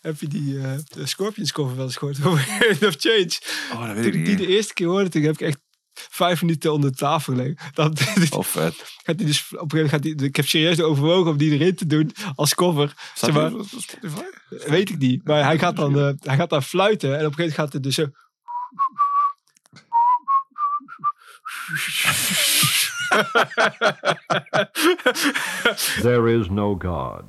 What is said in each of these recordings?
heb je die de Scorpions cover wel eens gehoord? Of Change. Oh, dat Toen weet ik ik die niet. de eerste keer hoorde, toen heb ik echt vijf minuten onder de tafel gelegen. Dan Oh, vet. gaat hij dus, op een gegeven moment gaat hij, ik heb serieus overwogen om die erin te doen als cover. Zeg maar, weet ik niet. Maar hij gaat dan, eh, hij gaat dan fluiten en op een gegeven moment gaat het dus zo... There is no God.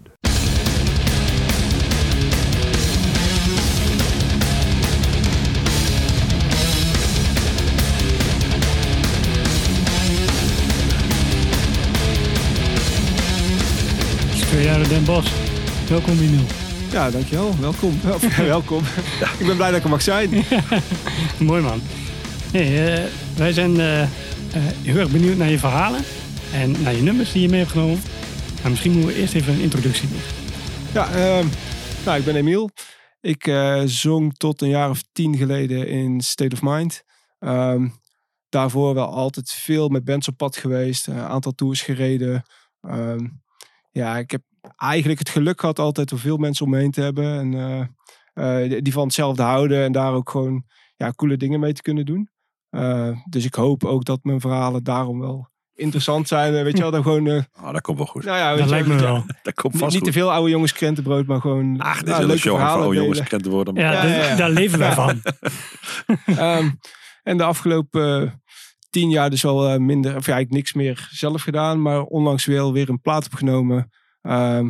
Jaar Den Bosch. Welkom Emiel. Ja, dankjewel. Welkom. Welkom. Ik ben blij dat ik er mag zijn. Mooi man. Hey, eh, wij zijn eh, eh, heel erg benieuwd naar je verhalen en naar je nummers die je mee hebt genomen. Maar misschien moeten we eerst even een introductie doen. Ja, ehm, nou, ik ben Emiel. Ik zong tot een jaar of tien geleden in State of Mind. Ehm, daarvoor wel altijd veel met bands op pad geweest. Een aantal tours gereden. Ehm, ja, ik heb eigenlijk het geluk gehad altijd om veel mensen om me heen te hebben. En eh, eh, die van hetzelfde houden. En daar ook gewoon ja, coole dingen mee te kunnen doen. Eh, dus ik hoop ook dat mijn verhalen daarom wel interessant zijn. Weet je wel, dan gewoon... eh, Oh, dat komt wel goed. nou ja, weet Dat je lijkt wel, me ja, wel. Dat komt niet, vast niet te veel oude jongens krentenbrood, maar gewoon Ach, dit ja, is een leuke show oude jongens delen. te worden. Ja, Ja, ja, ja. daar leven wij van. Ehm, en de afgelopen tien jaar dus wel eh, minder, of ja, eigenlijk niks meer zelf gedaan, maar onlangs wel weer een plaat opgenomen ehm,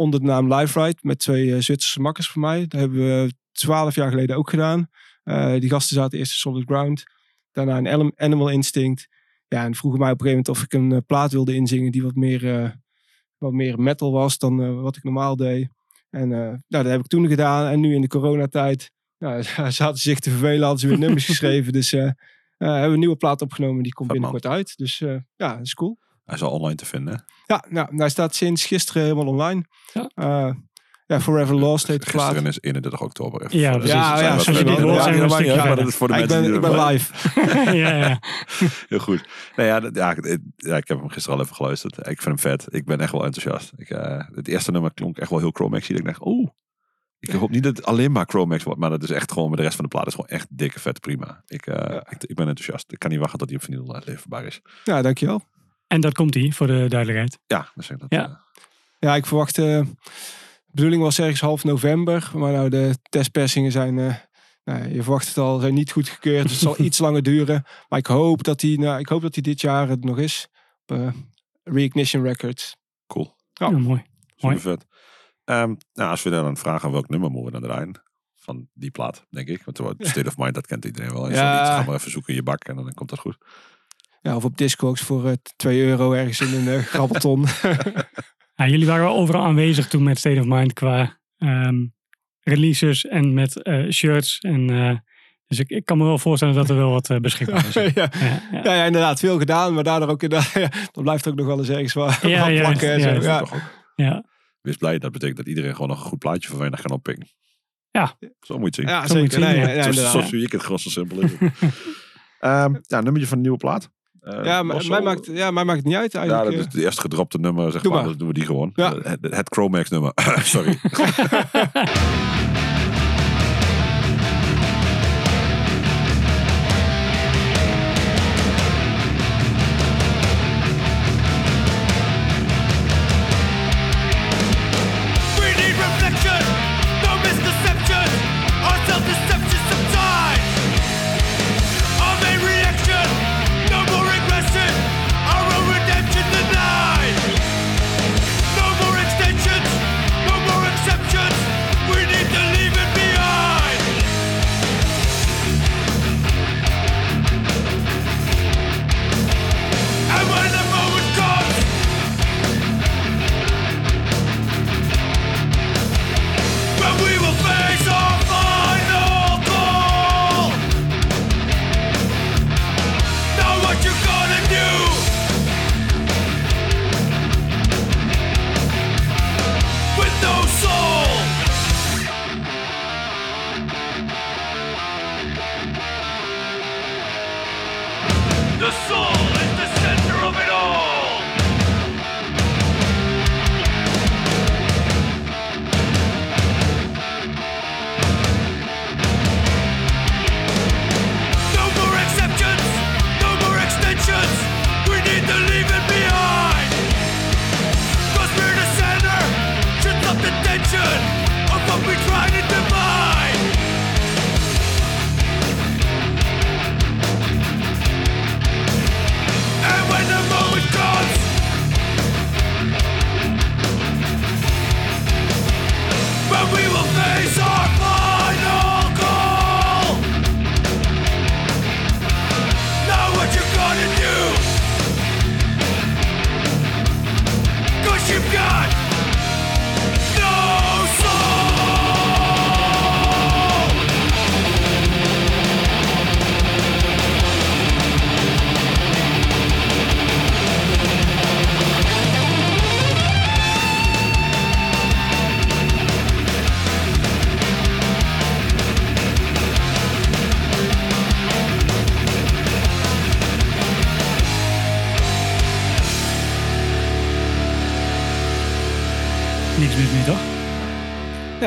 onder de naam Live Ride met twee eh, Zwitserse makkers van mij. Dat hebben we twaalf jaar geleden ook gedaan. Eh, die gasten zaten eerst in Solid Ground, daarna in Anim- Animal Instinct. Ja, en vroegen mij op een gegeven moment of ik een eh, plaat wilde inzingen die wat meer, wat meer metal was dan wat ik normaal deed. En nou, dat heb ik toen gedaan. En nu in de coronatijd nou, zaten ze zich te vervelen, hadden ze weer nummers geschreven. Dus hebben we een nieuwe plaat opgenomen. Die komt binnenkort uit. Dus ja, dat is cool. Hij is al online te vinden. Ja, nou, hij staat sinds gisteren helemaal online. Ja. Eh, ja, Forever Lost heet de plaat. Gisteren is 31 oktober. Even Ja, precies. Ja, zijn ja, dit hoort Ja, zijn we uit, maar dat is voor de Ja, ik, mensen ben, die ik ben live. ja, ja. Heel goed. Nou ja, ja, ik- ja, ik heb hem gisteren al even geluisterd. Ik vind hem vet. Ik ben echt wel enthousiast. Ik, eh, het eerste nummer klonk echt wel heel Chromax. Ik dacht, oeh. Ik hoop niet dat het alleen maar Chromax wordt, maar dat is echt gewoon met de rest van de plaat is gewoon echt dikke vet prima. Ik, eh, ik, ik ben enthousiast. Ik kan niet wachten tot hij op vinyl uh, leverbaar is. Ja, dankjewel. En dat komt hij, voor de duidelijkheid. Ja, dus ik dat. Ja. eh, Ja, ik verwacht... eh, de bedoeling was ergens half november. Maar nou, de testpersingen zijn... eh, nou, je verwacht het al, zijn niet goedgekeurd. Dus het zal iets langer duren. Maar ik hoop dat hij, nou, ik hoop dat hij dit jaar het nog is. Op eh, Reignition Records. cool. Ja. Ja, mooi. Mooi. Super vet. Ehm, nou, als we dan vragen welk nummer moeten we dan draaien van die plaat, denk ik. Want het State of Mind, dat kent iedereen wel. Ja. ga maar even zoeken in je bak en dan komt dat goed. Ja, of op Discogs voor eh 2 euro ergens in een uh, grabbelton. Ja, jullie waren wel overal aanwezig toen met State of Mind qua ehm, releases en met eh, shirts. En, eh, dus ik, ik kan me wel voorstellen dat er wel wat eh, beschikbaar is. ja. Ja, ja. Ja, ja, inderdaad. Veel gedaan. Maar daardoor ook inderdaad, ja, dan blijft er ook nog wel eens ergens waar, Ja, wat ja, plakken. en ja, zo. ja. Ja. Toch ook. ja. Wees blij, dat betekent dat iedereen gewoon nog een goed plaatje van weinig kan oppikken. Ja. Zo moet je het zien. Ja, Zo moet zeker. je zien, Nee, ja. ja, zo, inderdaad. zo zie ik het gewoon zo simpel is. het. Ehm, ja, nummertje van de nieuwe plaat. Eh, Ja, maar mij maakt, ja, mij maakt het niet uit Ja, eigenlijk. dat is het eerst gedropte nummer, zeg Doe maar. maar. Dat doen we die gewoon. Ja. Het, het Chromax nummer. Sorry.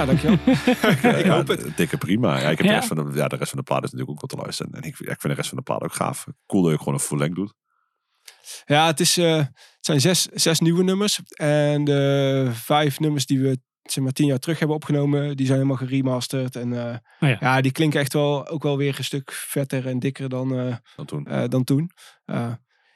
Ja, dankjewel. ik hoop het. Dikke prima. Ja, ik heb Ja. de, rest van de, ja, de rest van de plaat is natuurlijk ook wel te luisteren. En ik, ik vind de rest van de plaat ook gaaf. Cool dat je gewoon een full length doet. Ja, het, is, eh, het zijn zes, zes nieuwe nummers. En de vijf nummers die we zeg maar, tien jaar terug hebben opgenomen, die zijn helemaal geremasterd. En eh, Oh ja. ja. die klinken echt wel ook wel weer een stuk vetter en dikker dan, eh, Dan toen. eh, dan toen.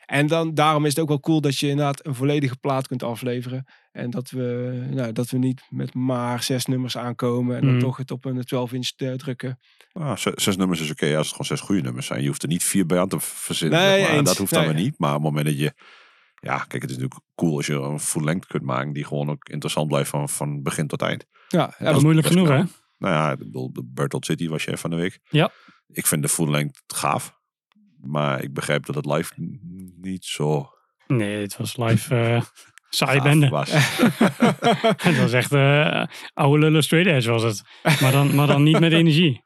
Eh, en dan, daarom is het ook wel cool dat je inderdaad een volledige plaat kunt afleveren. En dat we, nou, dat we niet met maar zes nummers aankomen en dan Mhm. toch het op een 12-inch drukken. Ah, zes, zes nummers is oké als het gewoon zes goede nummers zijn. Je hoeft er niet vier bij aan te verzinnen. Nee, zeg maar. eens. Dat hoeft dan Nee. weer niet. Maar op het moment dat je... Ja, kijk, het is natuurlijk cool als je een full length kunt maken. Die gewoon ook interessant blijft van, van begin tot eind. Ja, ja, Dat is moeilijk genoeg, hè? Nou ja, ik bedoel, de Bertolt City was je van de week. Ja. Ik vind de full length gaaf. Maar ik begrijp dat het live niet zo Nee, het was live eh saai gaaf bende. was. Het was echt eh oude lullen straight edge was het. Maar dan, maar dan niet met energie.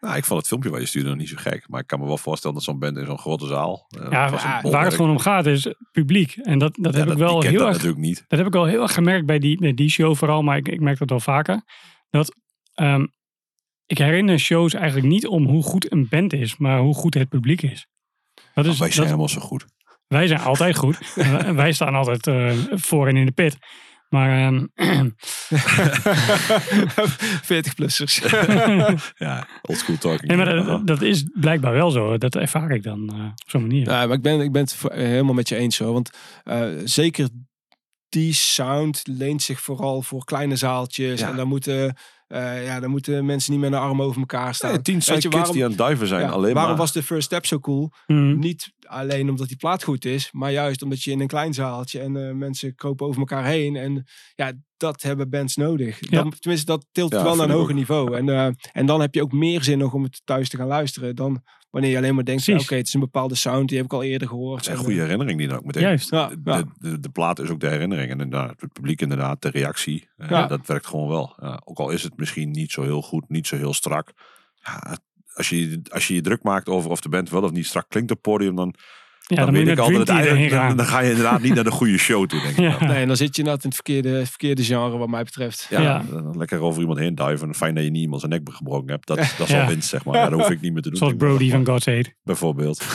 Nou, ik vond het filmpje waar je stuurde nog niet zo gek. Maar ik kan me wel voorstellen dat zo'n band in zo'n grote zaal... eh, Ja, een waar het gewoon om gaat is publiek. En dat, dat Ja, heb ik wel heel dat erg natuurlijk niet. Dat heb ik al heel erg gemerkt bij die, bij die show vooral, maar ik, ik merk dat wel vaker. Dat ehm, ik herinner shows eigenlijk niet om hoe goed een band is, maar hoe goed het publiek is. Dat is, Oh, wij zijn dat- helemaal zo goed. wij zijn altijd goed. En wij staan altijd eh, voorin in de pit. Maar ehm, 40-plussers. Ja, oldschool talking. nee, maar dat, dat is blijkbaar wel zo. Dat ervaar ik dan eh, op zo'n manier. Ja, maar ik ben, ik ben het helemaal met je eens hoor. Want eh, zeker die sound leent zich vooral voor kleine zaaltjes. Ja. En dan moeten, eh, ja, dan moeten mensen niet met een arm over elkaar staan. Nee, tien zijn kids waarom- die aan het diven zijn. Ja, alleen waarom maar. was de first step zo cool? Mhm. Niet alleen omdat die plaat goed is, maar juist omdat je in een klein zaaltje en eh, mensen kropen over elkaar heen. En ja, dat hebben bands nodig. Ja. Dan, tenminste, dat tilt Ja, wel naar een hoger niveau. En, eh, en dan heb je ook meer zin nog om het thuis te gaan luisteren dan wanneer je alleen maar denkt, ja, oké, het is een bepaalde sound, die heb ik al eerder gehoord. Het zijn En, goede herinneringen die dan ook meteen. Juist. Ja, De, ja. de, de plaat is ook de herinnering. En inderdaad, het publiek inderdaad, de reactie. Ja. Dat werkt gewoon wel. Ook al is het misschien niet zo heel goed, niet zo heel strak. Als, je, als je je druk maakt over of de band wel of niet strak klinkt op het podium, dan, ja, dan, dan, weet ik dan, dan ga je inderdaad niet naar de goede show toe, denk ik. Ja. Nee, en dan zit je inderdaad in het verkeerde, verkeerde genre wat mij betreft. Ja, Ja. dan lekker over iemand heen diven. Fijn dat je niet iemand zijn nek gebroken hebt. Dat, dat is Ja. al winst, zeg maar. Ja, dat hoef ik niet meer te doen. Zoals. Brody van God's Aid. Bijvoorbeeld.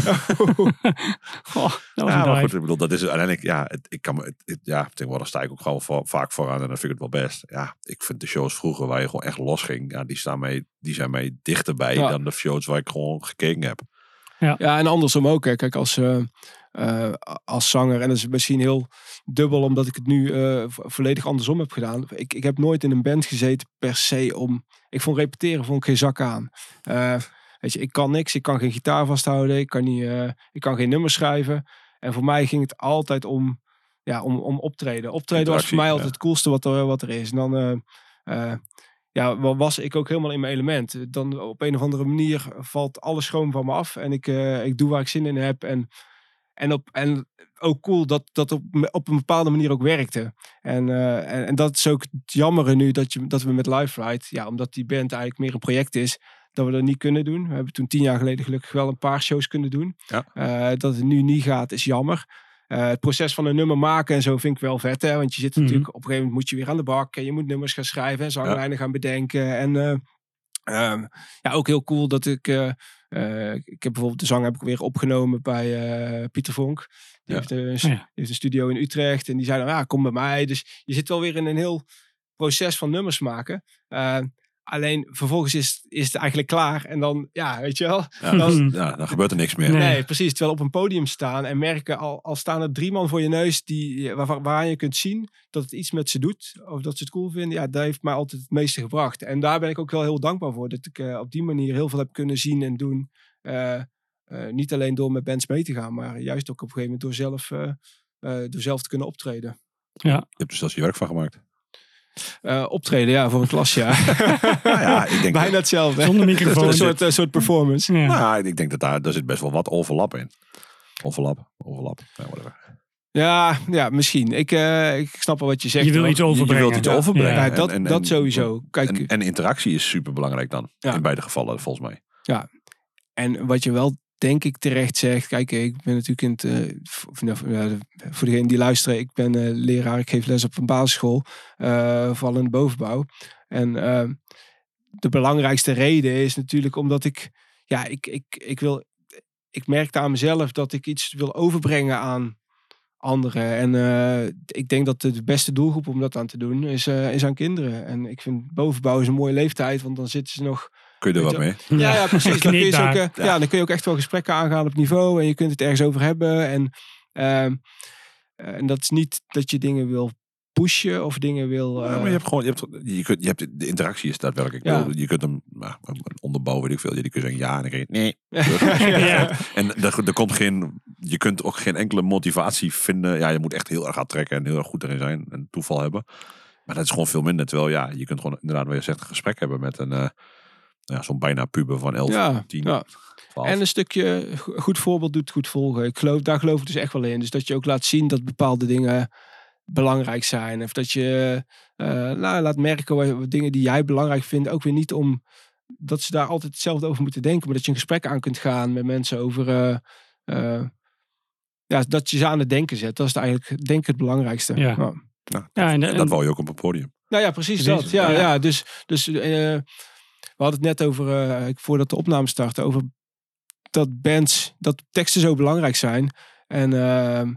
Oh, dat was Ja, maar goed, ik bedoel, dat is uiteindelijk, ja, het, ik kan me, het, het- ja, tegenwoordig sta ik ook gewoon voor- vaak vooraan en dan vind ik het wel best. Ja, ik vind de shows vroeger waar je gewoon echt los ging, ja, die, staan mij, die zijn mij dichterbij Ja. dan de shows waar ik gewoon gekeken heb. Ja, en andersom ook. Hè. Kijk, als, eh, eh, als zanger, en dat is misschien heel dubbel omdat ik het nu eh, vo- volledig andersom heb gedaan. Ik, ik heb nooit in een band gezeten per se om... Ik vond repeteren vond ik geen zak aan. Weet je, ik kan niks. Ik kan geen gitaar vasthouden. Ik kan, niet, ik kan geen nummers schrijven. En voor mij ging het altijd om, ja, om, om optreden. Optreden was voor mij ja. altijd het coolste wat er, wat er is. En dan... ja, wa- was ik ook helemaal in mijn element. Dan op een of andere manier valt alles schoon van me af. En ik, eh, ik doe waar ik zin in heb. En, en, op, en ook cool dat dat op, op een bepaalde manier ook werkte. En, eh, en, en dat is ook het jammere nu dat, je, dat we met Live Ride, ja, omdat die band eigenlijk meer een project is, dat we dat niet kunnen doen. We hebben toen tien jaar geleden gelukkig wel een paar shows kunnen doen. Ja. Eh, dat het nu niet gaat, is jammer. Eh, het proces van een nummer maken en zo vind ik wel vet. Hè? Want je zit Mhm. natuurlijk op een gegeven moment moet je weer aan de bak. En je moet nummers gaan schrijven en zanglijnen gaan bedenken. En eh, ehm, ja, ook heel cool dat ik... eh, ik heb bijvoorbeeld de zang heb ik weer opgenomen bij Pieter Vonk. Die, Ja. heeft, een, die heeft een studio in Utrecht. En die zei dan, ja, kom bij mij. Dus je zit wel weer in een heel proces van nummers maken. Alleen vervolgens is, is het eigenlijk klaar. En dan, ja, weet je wel. Ja, Dan- ja, dan gebeurt er niks meer. Nee. Nee, precies. Terwijl op een podium staan en merken, al, al staan er drie man voor je neus die, waar, waaraan je kunt zien dat het iets met ze doet. Of dat ze het cool vinden. Ja, dat heeft mij altijd het meeste gebracht. En daar ben ik ook wel heel dankbaar voor. Dat ik eh, op die manier heel veel heb kunnen zien en doen. Eh, eh, niet alleen door met bands mee te gaan, maar juist ook op een gegeven moment door zelf, door zelf te kunnen optreden. Je hebt er zelfs je werk van gemaakt. Eh, optreden, ja, voor een klas, ja. Nou ja, ik denk, Bijna hetzelfde. Zonder Een microfoon. soort, een soort performance. Ja. nou, ja, ik denk dat daar, daar zit best wel wat overlap in. Overlap, overlap. Ja, whatever. Ja, ja misschien. Ik, eh, ik snap wel wat je zegt. Je wil hoor. iets overbrengen. Je wilt iets Ja. overbrengen. Ja, En- dat, en- dat sowieso. Kijk, En, en interactie is super belangrijk dan. Ja. In beide gevallen, volgens mij. En wat je wel denk ik terecht zegt. Kijk, ik ben natuurlijk in het. eh, nou, voor degenen die luisteren, ik ben eh, leraar. Ik geef les op een basisschool. eh vooral in de bovenbouw. En ehm, de belangrijkste reden is natuurlijk omdat ik, ja, ik, ik, ik wil, ik merkte aan mezelf dat ik iets wil overbrengen aan anderen. En ik denk dat de, beste doelgroep om dat aan te doen is, is aan kinderen. En ik vind bovenbouw is een mooie leeftijd, want dan zitten ze nog Kun je er wat mee? ja, ja, precies. Dan kun, je ook, ja. dan kun je ook echt wel gesprekken aangaan op niveau. En je kunt het ergens over hebben. En, ehm, eh, en dat is niet dat je dingen wil pushen of dingen wil... Ja, eh, maar je hebt gewoon, je hebt, je kunt, je hebt de interactie is daadwerkelijk. Ja. Ik bedoel, Je kunt hem, nou, een onderbouw weet ik veel. Je kunt zeggen ja en dan krijg je nee. Ja. En er, er komt geen, je kunt ook geen enkele motivatie vinden. Ja, je moet echt heel erg hard trekken en heel erg goed erin zijn en toeval hebben. Maar dat is gewoon veel minder. Terwijl ja, je kunt gewoon inderdaad, wat je zegt, een gesprek hebben met een, eh, ja, zo'n bijna puber van 11, ja, 10, ja. 12. En een stukje go- goed voorbeeld doet goed volgen. Ik geloof, daar geloof ik dus echt wel in. Dus dat je ook laat zien dat bepaalde dingen belangrijk zijn. Of dat je eh, nou, laat merken wat, dingen die jij belangrijk vindt. Ook weer niet om dat ze daar altijd hetzelfde over moeten denken. Maar dat je een gesprek aan kunt gaan met mensen over... eh, eh, ja, dat je ze aan het denken zet. Dat is eigenlijk denk ik het belangrijkste. Ja. Nou, Ja, en, en en- dat wou je ook op een podium. Nou ja, precies, Precies, dat. Ja, ja. ja. dus, dus eh, we hadden het net over, eh, voordat de opname startte, over dat bands, dat teksten zo belangrijk zijn. En, eh, eh,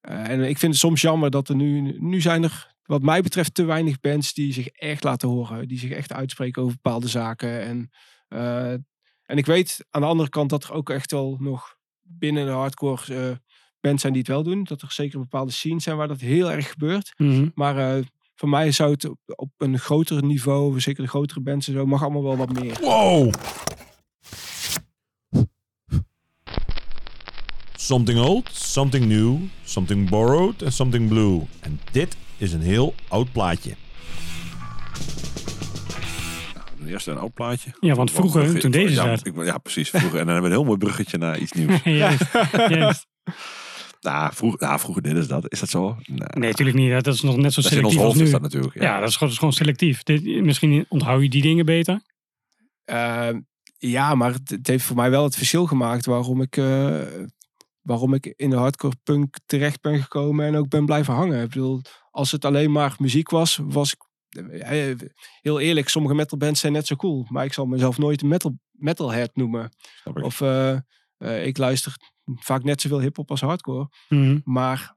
en ik vind het soms jammer dat er nu, nu zijn er, wat mij betreft, te weinig bands die zich echt laten horen. Die zich echt uitspreken over bepaalde zaken. En, eh, en ik weet aan de andere kant dat er ook echt wel nog binnen de hardcore bands zijn die het wel doen. Dat er zeker bepaalde scenes zijn waar dat heel erg gebeurt. Mhm. Maar voor mij zou het op, op een groter niveau, zeker de grotere bands en zo, mag allemaal wel wat meer. Wow! Something old, something new, something borrowed en something blue. En dit is een heel oud plaatje. Eerst een oud plaatje. Ja, want vroeger, toen deze ja, ja, precies. Vroeger. En dan hebben we een heel mooi bruggetje naar iets nieuws. Juist, juist. Nou, vroeger, nou, vroeger deden ze dat. Is dat zo? Nee, Nee, natuurlijk niet. Dat is nog net zo dat is in ons selectief als hoofd nu. is dat natuurlijk. Ja, dat is gewoon, dat is gewoon selectief. Dit, misschien onthoud je die dingen beter. Ehm, ja, maar het, het heeft voor mij wel het verschil gemaakt waarom ik, eh, waarom ik in de hardcore punk terecht ben gekomen en ook ben blijven hangen. Ik bedoel, als het alleen maar muziek was, was ik eh, heel eerlijk, sommige metalbands zijn net zo cool, maar ik zal mezelf nooit een metal, metalhead noemen. Of eh, eh, ik luister vaak net zoveel hip-hop als hardcore. Mhm. Maar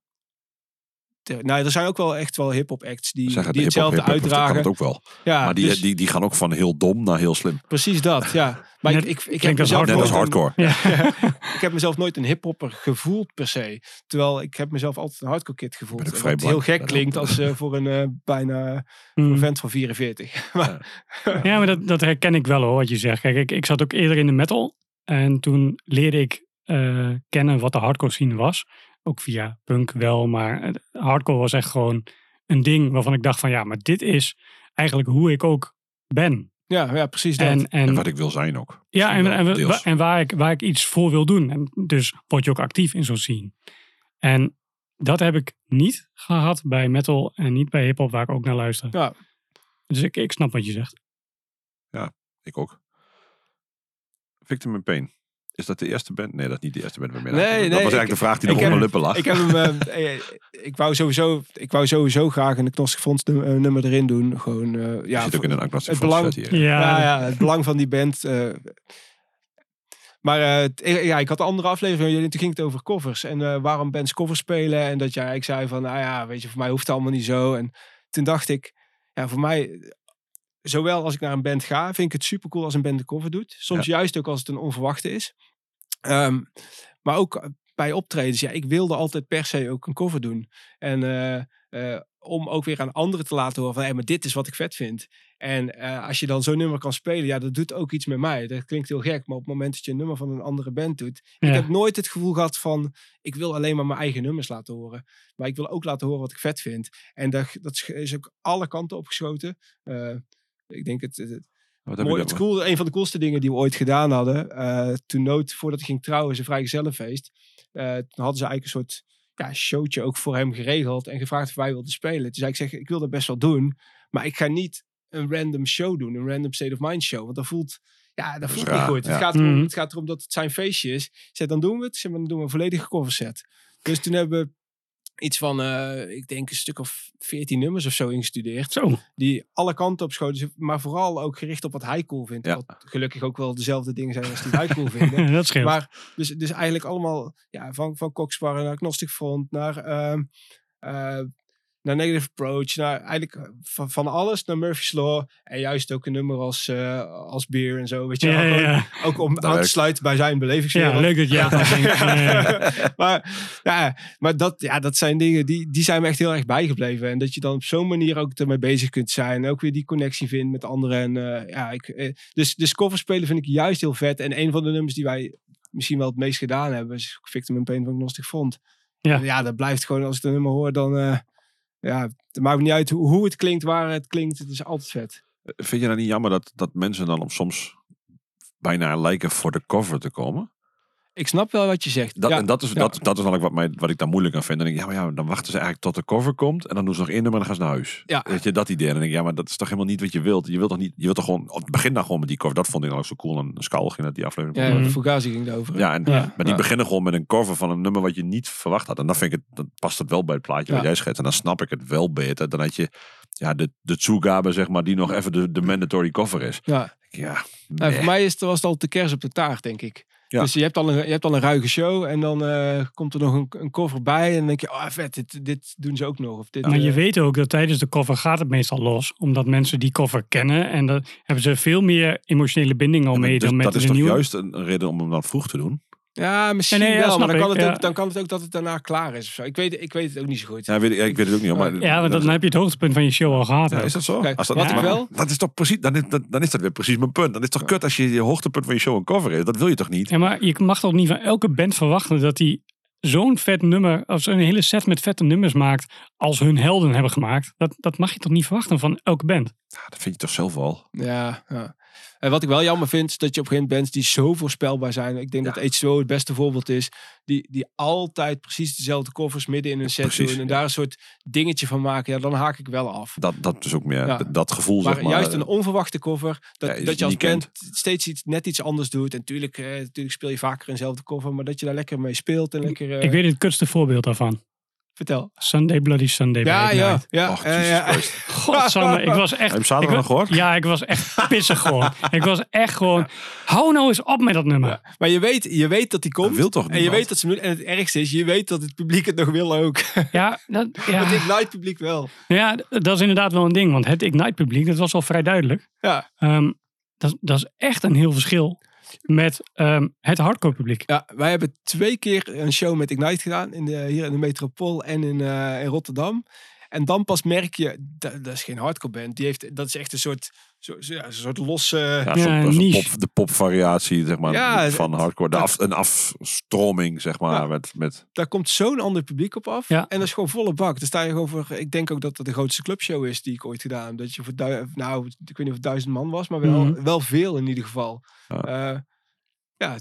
nou, er zijn ook wel echt wel hip-hop acts die, Zeggen, die hetzelfde dat uitdragen. het ook wel. Ja, maar die, dus die, die gaan ook van heel dom naar heel slim. precies dat, ja. Maar Net- ik, ik, ik, heb mezelf Net als nooit een- hardcore. ik heb mezelf nooit een hiphopper gevoeld per se. Terwijl ik heb mezelf altijd een hardcore kid gevoeld. Wat vrij heel gek Dat klinkt als eh, voor een eh, bijna Mhm. een vent van 44. maar, Ja, maar dat, dat herken ik wel hoor, wat je zegt. Kijk, ik, ik zat ook eerder in de metal. En toen leerde ik eh, kennen wat de hardcore scene was. Ook via punk wel, maar het- hardcore was echt gewoon een ding waarvan ik dacht van ja, maar dit is eigenlijk hoe ik ook ben. ja, ja, precies dat. En, En en, wat ik wil zijn ook. ja, en, en, en waar, ik, waar ik iets voor wil doen. En dus word je ook actief in zo'n scene. En dat heb ik niet gehad bij metal en niet bij hip-hop, waar ik ook naar luister. Ja. Dus ik, ik snap wat je zegt. Ik ook. Victim in Pain. Is dat de eerste band? Nee, dat is niet de eerste band. waarmee Nee, dat was eigenlijk ik- de vraag die nog mijn lippen lag. ik heb hem. eh, eh, ik, wou sowieso, ik wou sowieso graag een Agnostic num- eh, nummer erin doen. Gewoon, eh, ja, zit ook in een agnostic het belang- hier. Ja, ja, ja, het belang van die band. eh. maar eh, ja, ik had de andere aflevering. jullie- Toen ging het over covers. En eh, waarom bands covers spelen. En dat jij ik zei van, nou ja, weet je, voor mij hoeft het allemaal niet zo. En toen dacht ik, ja, voor mij, zowel als ik naar een band ga, vind ik het super cool als een band de cover doet. Soms juist ook als het een onverwachte is. Ehm, maar ook bij optredens, ja, ik wilde altijd per se ook een cover doen. En eh, eh, om ook weer aan anderen te laten horen van, hé, maar dit is wat ik vet vind. En eh, als je dan zo'n nummer kan spelen, ja, dat doet ook iets met mij. Dat klinkt heel gek, maar op het moment dat je een nummer van een andere band doet, Ja. ik heb nooit het gevoel gehad van, ik wil alleen maar mijn eigen nummers laten horen. Maar ik wil ook laten horen wat ik vet vind. En dat, dat is ook alle kanten opgeschoten. Ik denk het, het, je mooi, het cool, een van de coolste dingen die we ooit gedaan hadden. eh, toen Nood, voordat hij ging trouwen, zijn vrijgezellenfeest. eh toen hadden ze eigenlijk een soort ja, showtje ook voor hem geregeld. En gevraagd of wij wilden spelen. Toen zei ik, zeg, ik wil dat best wel doen. Maar ik ga niet een random show doen. Een random state of mind show. Want dat voelt, ja, dat voelt niet goed. ja. Het, gaat erom, Mhm. het gaat erom dat het zijn feestje is. Ik zei, dan doen we het. Zei, maar dan doen we een volledige cover set. Dus toen hebben we iets van, eh, ik denk een stuk of 14 nummers of zo ingestudeerd. Zo. Die alle kanten op schoten, dus- maar vooral ook gericht op wat hij cool vindt. Ja. Wat gelukkig ook wel dezelfde dingen zijn als die hij cool vinden. dat scheelt. Maar dus, dus eigenlijk allemaal ja, van, van Coxbar naar Agnostic Front naar, ehm, eh, naar Negative Approach. Naar eigenlijk eh, van, van alles naar Murphy's Law. En juist ook een nummer als, eh, als Beer en zo. Weet je, ja, ja, ja. Ook om aan te sluiten bij zijn belevingswereld. ja, leuk dat jij dat denkt. Ja, ja. maar ja, maar dat, ja, dat zijn dingen die, die zijn me echt heel erg bijgebleven. En dat je dan op zo'n manier ook ermee bezig kunt zijn. En ook weer die connectie vindt met anderen. En, eh, ja, ik, dus, dus cover spelen vind ik juist heel vet. En een van de nummers die wij misschien wel het meest gedaan hebben... is Victim in Pain van Gnostic Front. Ja. ja, dat blijft gewoon, als ik dat nummer hoor, dan... ja, het maakt niet uit hoe, het klinkt, waar het klinkt. Het is altijd vet. Vind je nou niet jammer dat, dat mensen dan soms bijna lijken voor de cover te komen? Ik snap wel wat je zegt. Dat, ja, en dat is, ja. dat, dat is namelijk wat, mij, wat ik daar moeilijk aan vind. Dan denk ik, ja, maar ja, dan wachten ze eigenlijk tot de cover komt. En dan doen ze nog één nummer en dan gaan ze naar huis. Ja. Weet je, dat idee. En dan denk ik, ja, maar dat is toch helemaal niet wat je wilt. Je wilt toch niet, je wilt toch gewoon, op- begin dan gewoon met die cover. Dat vond ik dan ook zo cool. En Skull ging dat die aflevering. Ja, de Fugazi ging daarover. Ja, en, Ja. maar die Ja. beginnen gewoon met een cover van een nummer wat je niet verwacht had. En dan vind ik het, dan past het wel bij het plaatje wat jij schetst. En dan snap ik het wel beter dan dat je, ja, de, de Tsugabe, zeg maar, die nog even de, de mandatory cover is. ja. Ja, Nou, meh. voor mij is het, was het al de kers op de taart, denk ik. Ja. Dus je hebt, al een, je hebt al een ruige show en dan eh, komt er nog een, een cover bij. En dan denk je, oh vet, dit, dit doen ze ook nog. Of dit, Maar je eh, weet ook dat tijdens de cover gaat het meestal los. Omdat mensen die cover kennen. En daar hebben ze veel meer emotionele binding al mee dus dan met dat is de toch nieuwe. juist een, een reden om hem dan vroeg te doen? Ja, misschien Nee, nee, ja, wel. Maar dan kan, ik, het ja. ook, dan kan het ook dat het daarna klaar is of zo. Ik weet, ik weet het ook niet zo goed. Ja, weet ik, ja, ik weet het ook niet. Maar, Ja, want dan heb je het hoogtepunt van je show al gehad. Ja, is dat zo? Kijk, Als dat, wat ik wel- Dat is toch precies, dan is, dat, dan is dat weer precies mijn punt. Dan is het toch kut als je je hoogtepunt van je show een cover is. Dat wil je toch niet? Ja, maar je mag toch niet van elke band verwachten dat die zo'n vet nummer, of zo'n hele set met vette nummers maakt, als hun helden hebben gemaakt. Dat, dat mag je toch niet verwachten van elke band? Ja, dat vind je toch zelf wel. Ja, ja. En wat ik wel jammer vind, is dat je op een gegeven moment bands die zo voorspelbaar zijn. Ik denk Ja. dat H2O het beste voorbeeld is. Die, die altijd precies dezelfde covers midden in een set precies, doen. En ja. daar een soort dingetje van maken. Ja, dan haak ik wel af. Dat, dat is ook meer Ja. dat gevoel, Maar, zeg maar. juist een onverwachte cover, dat, dat je als niet kent. band steeds iets, net iets anders doet. En natuurlijk, eh, natuurlijk speel je vaker eenzelfde cover, maar dat je daar lekker mee speelt en lekker... eh, Ik weet het kutste voorbeeld daarvan. Vertel. Sunday Bloody Sunday. Ja, ja, ja. Och, ja. Godsamme, ik was echt... Heb je hem zaterdag nog gehoord? Ja, ik was echt pissig gewoon. Ik was echt gewoon... Hou nou eens op met dat nummer. Ja. Maar je weet, je weet dat die komt. Dat wil toch en je weet dat ze. En het ergste is, je weet dat het publiek het nog wil ook. Ja, dat, ja. Het Ignite publiek wel. ja, dat is inderdaad wel een ding. Want het Ignite publiek, dat was al vrij duidelijk. Ja. Ehm, dat, dat is echt een heel verschil met ehm, het hardcore publiek. Ja, wij hebben twee keer een show met Ignite gedaan. In de, hier in de Metropool en in, eh, in Rotterdam. En dan pas merk je, dat, dat is geen hardcore band. Die heeft, dat is echt een soort, zo, zo- ja, een soort losse... Ja, een pop, de popvariatie, zeg maar, Ja, van hardcore. De dat- af, een afstroming, zeg maar. Ja. Met, met, Daar komt zo'n ander publiek op af. Ja. En dat is gewoon volle bak. Dan sta je gewoon voor... Ik denk ook dat dat de grootste clubshow is die ik ooit gedaan heb. Dat je voor... dui- Nou, ik weet niet of het duizend man was. Maar wel, Mhm. wel veel in ieder geval. Ja. Ja, ja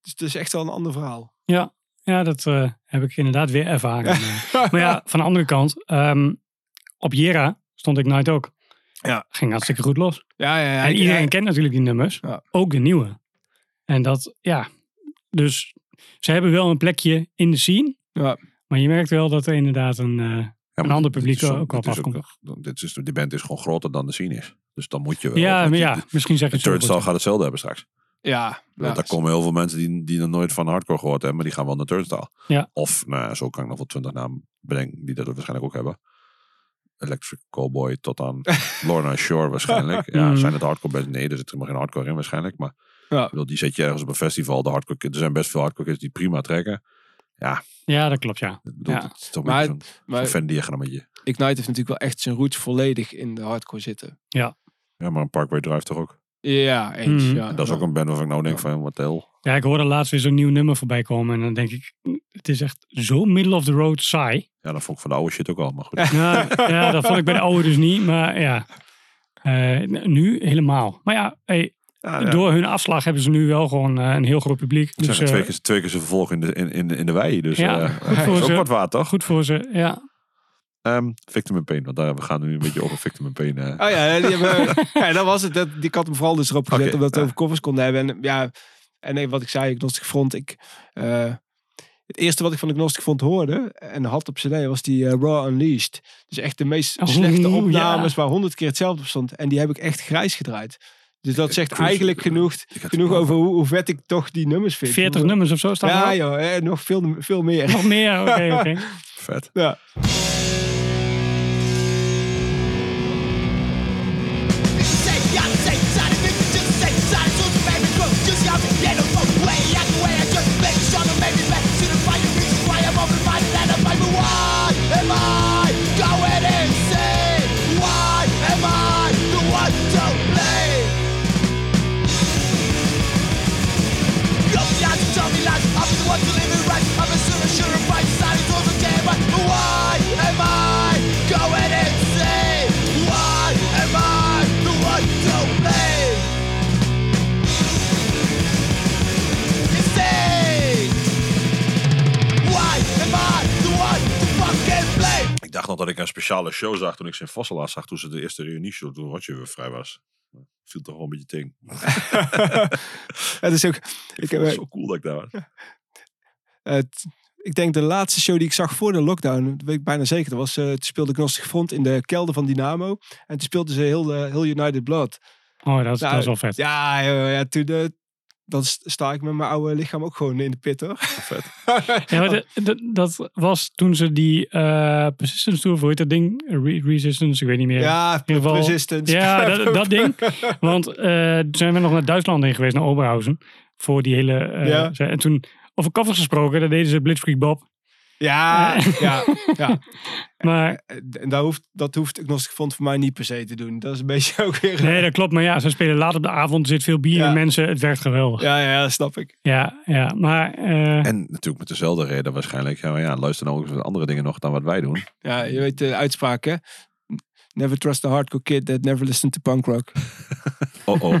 dus het is echt wel een ander verhaal. Ja, ja dat eh, heb ik inderdaad weer ervaren. Eh, maar ja, van de andere kant, ehm, op Jera stond Ignite ook. Ja. Ging hartstikke goed los. Ja, ja, ja. En ik- iedereen ja, kent natuurlijk die nummers. Ja. Ook de nieuwe. En dat, ja. Dus ze hebben wel een plekje in de scene. Ja. Maar je merkt wel dat er inderdaad een... eh, ja, Een ander dit publiek is zo- ook op afkomt. ook- dit is, die band is gewoon groter dan de scene is. Dus dan moet je wel. ja, maar je- ja, misschien zeg je het zo Turnstile gaat hetzelfde hebben straks. Ja, ja. Daar komen heel veel mensen die, die nog nooit van hardcore gehoord hebben, maar die gaan wel naar Turnstile. Ja. Of, nou ja, zo kan ik nog wel twintig namen bedenken die dat waarschijnlijk ook hebben. Electric Cowboy tot aan Lorna Shore waarschijnlijk. Ja, Mm. zijn het hardcore bands? Nee, er zit helemaal geen hardcore in waarschijnlijk. Maar Ja. ik bedoel, die zet je ergens op een festival. De hardcore kids, er zijn best veel hardcore kids die prima trekken. Ja, dat klopt, ja. Ik bedoel, Ja. het is toch Maar- maar, zo'n Maar zo'n Venn-diagrammetje. Ignite heeft natuurlijk wel echt zijn roots volledig in de hardcore zitten. Ja, maar een Parkway Drive toch ook. Ja, eens. Mhm. Ja. Dat is ook een band waarvan ik nou denk van, wat de hel. Ja, ik hoorde laatst weer zo'n nieuw nummer voorbij komen. En dan denk ik, het is echt zo middle of the road saai. Ja, dat vond ik van de oude shit ook al, maar goed. Ja, ja, dat vond ik bij de oude dus niet. Maar ja, Eh, nu helemaal. Maar ja, hey, Ja, ja. door hun afslag hebben ze nu wel gewoon eh, een heel groot publiek. Dus zijn eh, twee keer, twee keer zijn vervolg in de, in, in, in de wei. Dus Ja, goed voor is ook wat waard, toch? goed voor ze, ja. Ehm, Victim in Pain, want daar, we gaan nu een beetje over Victim in Pain. eh. Oh ja, die hebben, ja, dat was het. Dat, die ik had hem vooral dus erop gezet omdat we over covers konden hebben. En ja, en nee, wat ik zei, Agnostic Front, ik, eh, het eerste wat ik van de Gnostic Front hoorde en had op cd was die eh, Raw Unleashed. Dus echt de meest Oeh, slechte ja. opnames waar honderd keer hetzelfde op stond. En die heb ik echt grijs gedraaid. Dus dat zegt eigenlijk genoeg, Ik genoeg over hoe, hoe vet ik toch die nummers vind. 40 Hoe- nummers of zo staan Ja joh, eh, nog veel, veel meer. Nog meer, oké, oké. Vet. Ja. Nog dat ik een speciale show zag toen ik ze in Vosselaar zag. Toen ze de eerste reunieshow, toen Roger weer vrij was. Viel toch wel een beetje ting. Het is ook, Ik ik, vond heb, het eh, zo cool dat ik daar was. het, ik denk de laatste show die ik zag voor de lockdown, dat weet ik bijna zeker. Dat was, eh toen speelde Gnostic Front in de kelder van Dynamo. En toen speelden ze heel, de, heel United Blood. Oh, dat is, Nou, dat is wel vet. Ja, ja, ja toen, eh, dan st- sta ik met mijn oude lichaam ook gewoon in de pit hoor. Ja, maar de- de- dat was toen ze die eh Persistence Tour, hoe heet dat ding? Re- Resistance, ik weet niet meer. Ja, ieder geval- resistance. Ja, dat, dat ding. Want eh, toen zijn we nog naar Duitsland heen geweest, naar Oberhausen. Voor die hele... eh, Ja. En toen, over covers gesproken, daar deden ze Blitzkrieg Bob. Ja, ja, ja. Maar En dat hoeft, dat hoeft Gnostic Front voor mij niet per se te doen. Dat is een beetje ook weer... nee, dat klopt. Maar ja, ze spelen laat op de avond, er zit veel bier Ja. en mensen. Het werkt geweldig. Ja, Ja, ja, dat snap ik. ja. Maar eh, En natuurlijk met dezelfde reden waarschijnlijk. Ja, maar ja, luister nou ook andere dingen nog dan wat wij doen. Ja, je weet de uitspraak hè. Never trust a hardcore kid that never listened to punk rock. Oh oh.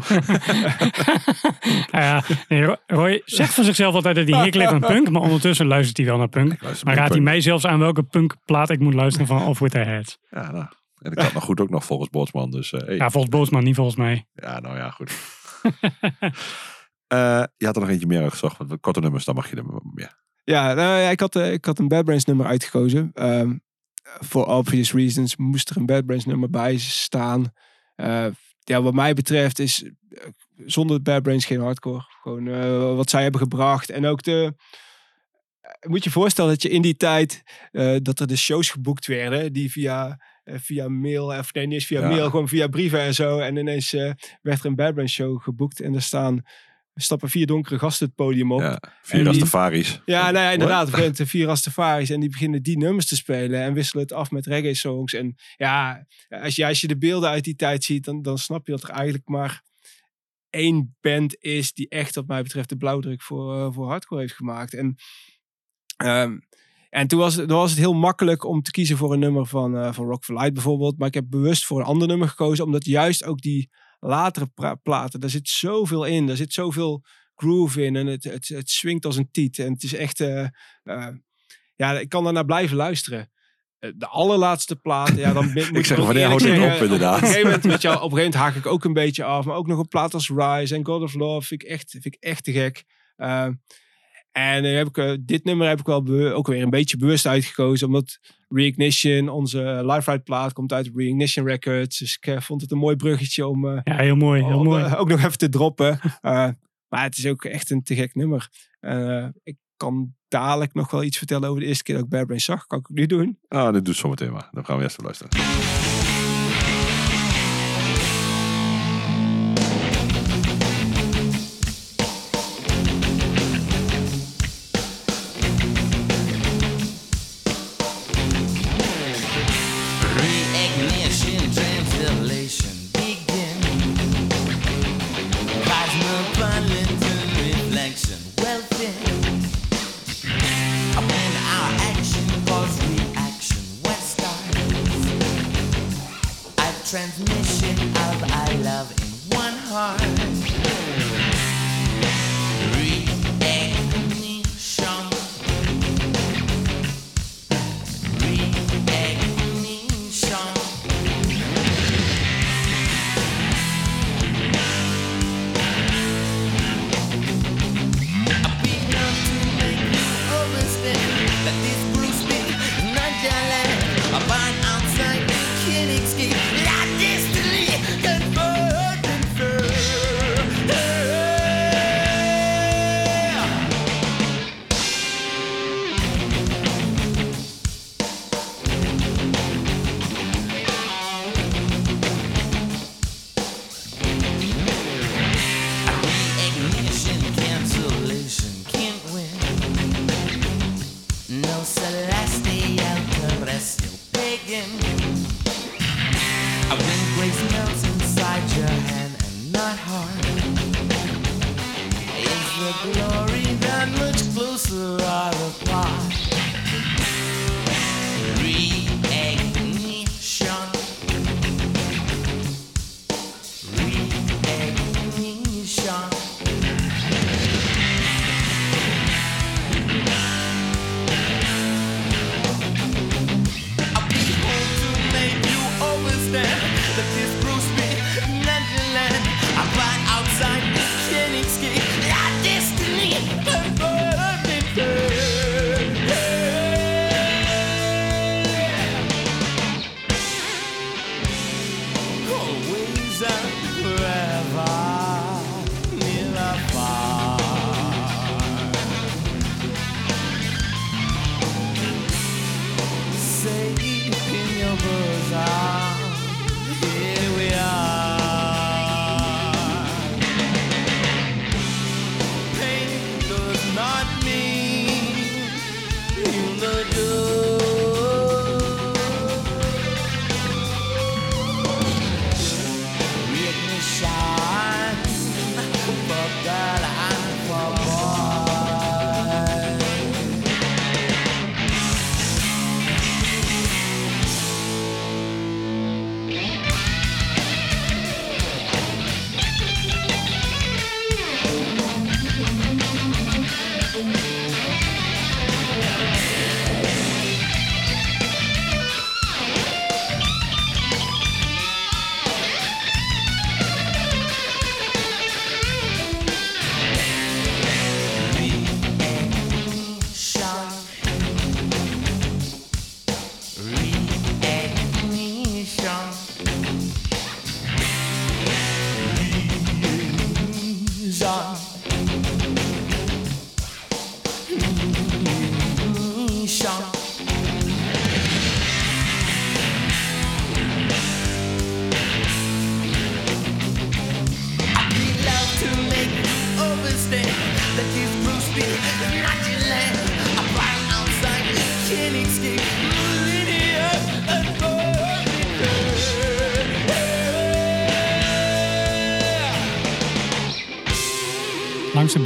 ja, nee, Ro- Roy zegt van zichzelf altijd dat hij heeft aan punk. Maar ondertussen luistert hij wel naar punk. Maar raadt hij punk. mij zelfs aan welke punkplaat ik moet luisteren van Off With Their Heads. Ja, nou. En ik had nog goed ook nog volgens Bootsman. Dus eh, hey. Ja, volgens Bootsman, niet volgens mij. Ja, nou ja, goed. Eh, je had er nog eentje meer uitgezocht. Want korte nummers, dan mag je er meer. Ja, nou, ja ik, had, eh, ik had een Bad Brains nummer uitgekozen. Ehm For obvious reasons moest er een Bad Brains nummer bij staan. Eh, ja, wat mij betreft is eh, zonder Bad Brains geen hardcore. Gewoon eh, wat zij hebben gebracht. En ook de... Moet je voorstellen dat je in die tijd... dat er de shows geboekt werden. Die via, via mail... Of nee, niet eens via Ja. mail. Gewoon via brieven en zo. En ineens werd er een Bad Brains show geboekt. En er staan... stappen vier donkere gasten het podium op. Ja, vier Rastafaris. Ja, nou ja, inderdaad. De vier Rastafaris. En die beginnen die nummers te spelen. En wisselen het af met reggae songs. En ja, als je, als je de beelden uit die tijd ziet. Dan, dan snap je dat er eigenlijk maar één band is. Die echt wat mij betreft de blauwdruk voor, eh, voor hardcore heeft gemaakt. En, ehm, en toen was, het- toen was het heel makkelijk om te kiezen voor een nummer van, eh, van Rock for Light bijvoorbeeld. Maar ik heb bewust voor een ander nummer gekozen. Omdat juist ook die latere platen. Daar zit zoveel in. Daar zit zoveel groove in en het, het, het swingt als een tiet. En het is echt, eh, eh, ja, ik kan daarnaar blijven luisteren. Eh, De allerlaatste plaat, ja, dan Ik zeg, wanneer houdt het op inderdaad? Op een gegeven moment, weet je wel, op een gegeven moment haak ik ook een beetje af. Maar ook nog een plaat als Rise en God of Love vind ik echt, vind ik echt te gek. En eh, heb ik, eh, dit nummer heb ik wel ook weer een beetje bewust uitgekozen. Omdat Reignition, onze live ride plaat, komt uit Reignition Records. Dus ik eh, vond het een mooi bruggetje om, eh, Ja, heel mooi. Heel om, mooi. eh, ook nog even te droppen. Eh, maar het is ook echt een te gek nummer. Eh, ik kan dadelijk nog wel iets vertellen over de eerste keer dat ik Bad Brains zag. Kan ik ook nu doen. Ah, dit doet zometeen maar. Dan gaan we eerst even luisteren.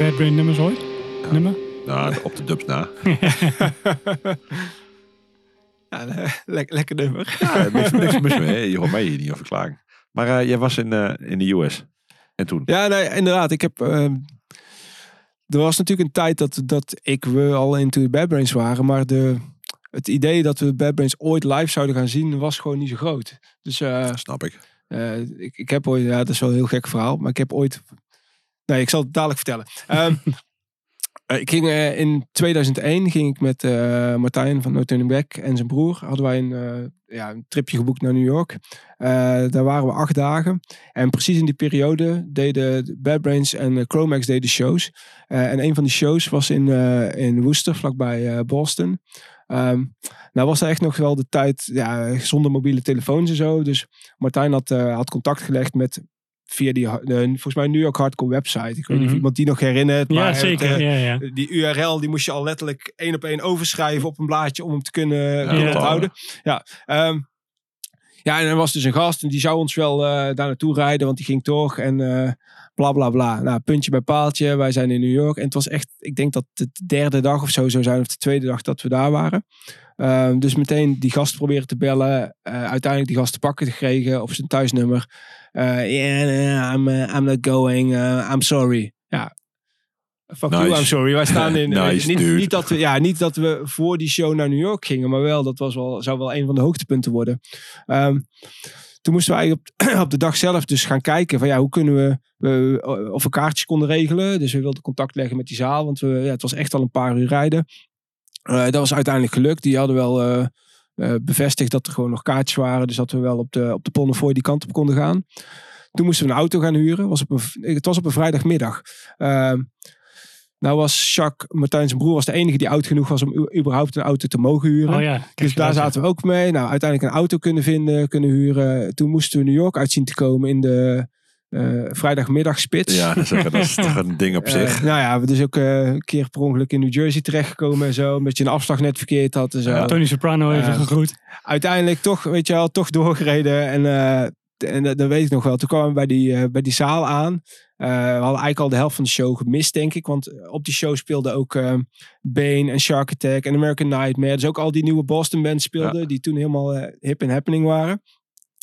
Bad Brain nummers ooit? Nummer? Nou, op de dubs na. Ja, le- le- lekker nummer. Ja, niks, niks mis mee. Je hoort mij hier niet over klagen. Maar eh, jij was in, eh, in de US. En toen? Ja, nee, inderdaad. Ik heb, ehm, er was natuurlijk een tijd dat, dat ik, we al into the Bad Brains waren. Maar de, het idee dat we Bad Brains ooit live zouden gaan zien, was gewoon niet zo groot. Dus eh, Snap ik. eh, ik, ik heb ooit, ja, dat is wel een heel gek verhaal. Maar ik heb ooit, nee, ik zal het dadelijk vertellen. Ehm, eh, ik ging eh, in 2001 ging ik met eh, Martijn van No Turning Back en zijn broer. Hadden wij een, ja, een tripje geboekt naar New York. Daar waren we acht dagen. En precies in die periode deden Bad Brains en Chromax deden shows. En een van die shows was in, in Worcester, vlakbij Boston. Ehm, nou was er echt nog wel de tijd ja, zonder mobiele telefoons en zo. Dus Martijn had, had contact gelegd met via die, volgens mij New York Hardcore website. Ik weet niet of Mhm. iemand die nog herinnert. Ja, maar zeker. het, eh, ja, ja. die URL die moest je al letterlijk één op één overschrijven op een blaadje om hem te kunnen, kunnen Ja. onthouden. Ja, ehm, ja, en er was dus een gast en die zou ons wel eh, daar naartoe rijden, want die ging toch en eh, bla bla bla. Nou, puntje bij paaltje, wij zijn in New York en het was echt, ik denk dat het de derde dag of zo zou zijn, of de tweede dag dat we daar waren. Ehm, dus meteen die gast proberen te bellen, eh, uiteindelijk die gast te pakken gekregen op zijn thuisnummer. Eh yeah, I'm, eh, I'm not going, I'm sorry. Ja. Fuck you. I'm sorry. Wij staan in. Nice, niet, niet, dat we, ja, niet dat we voor die show naar New York gingen, maar wel, dat was wel, zou wel een van de hoogtepunten worden. Ehm, toen moesten eigenlijk op, op de dag zelf dus gaan kijken van ja, hoe kunnen we, we of we kaartjes konden regelen. Dus we wilden contact leggen met die zaal, want we, ja, het was echt al een paar uur rijden. Eh, dat was uiteindelijk gelukt. Die hadden wel eh, eh, bevestigd dat er gewoon nog kaartjes waren, dus dat we wel op de, op de Ponnefoy die kant op konden gaan. Toen moesten we een auto gaan huren. Was op een, v- het was op een vrijdagmiddag. Ehm, nou was Jacques, Martijn zijn broer, was de enige die oud genoeg was om überhaupt een auto te mogen huren. Oh ja. Dus daar zaten we ook mee. Nou, uiteindelijk een auto kunnen vinden, kunnen huren. Toen moesten we New York uitzien te komen in de eh vrijdagmiddagspits. Ja, dat is, dat is toch een ding op Eh, zich. nou ja, we dus ook eh, een keer per ongeluk in New Jersey terechtgekomen en zo. Een beetje een afslag net verkeerd had en zo. Ja. Tony Soprano even gegroet. Uiteindelijk toch, weet je wel, toch doorgereden. En eh, en dat, dat weet ik nog wel. Toen kwamen we bij die, eh, bij die zaal aan. Eh, we hadden eigenlijk al de helft van de show gemist, denk ik. Want op die show speelden ook eh, Bane en Shark Attack en American Nightmare. Dus ook al die nieuwe Boston bands speelden. Die toen helemaal hip en happening waren.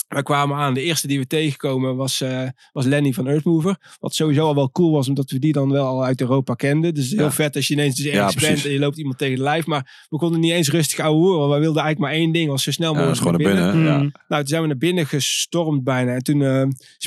We kwamen aan. De eerste die we tegenkomen was, eh, was Lenny van Earthmover. Wat sowieso al wel cool was, omdat we die dan wel al uit Europa kenden. Dus heel Ja. vet als je ineens dus Ja, ergens bent en je loopt iemand tegen de lijf. Maar we konden niet eens rustig ouwe horen. Want wij wilden eigenlijk maar één ding. Was zo snel Ja, mogelijk gewoon naar binnen. Ja. Mm. nou, toen zijn we naar binnen gestormd bijna. En toen eh,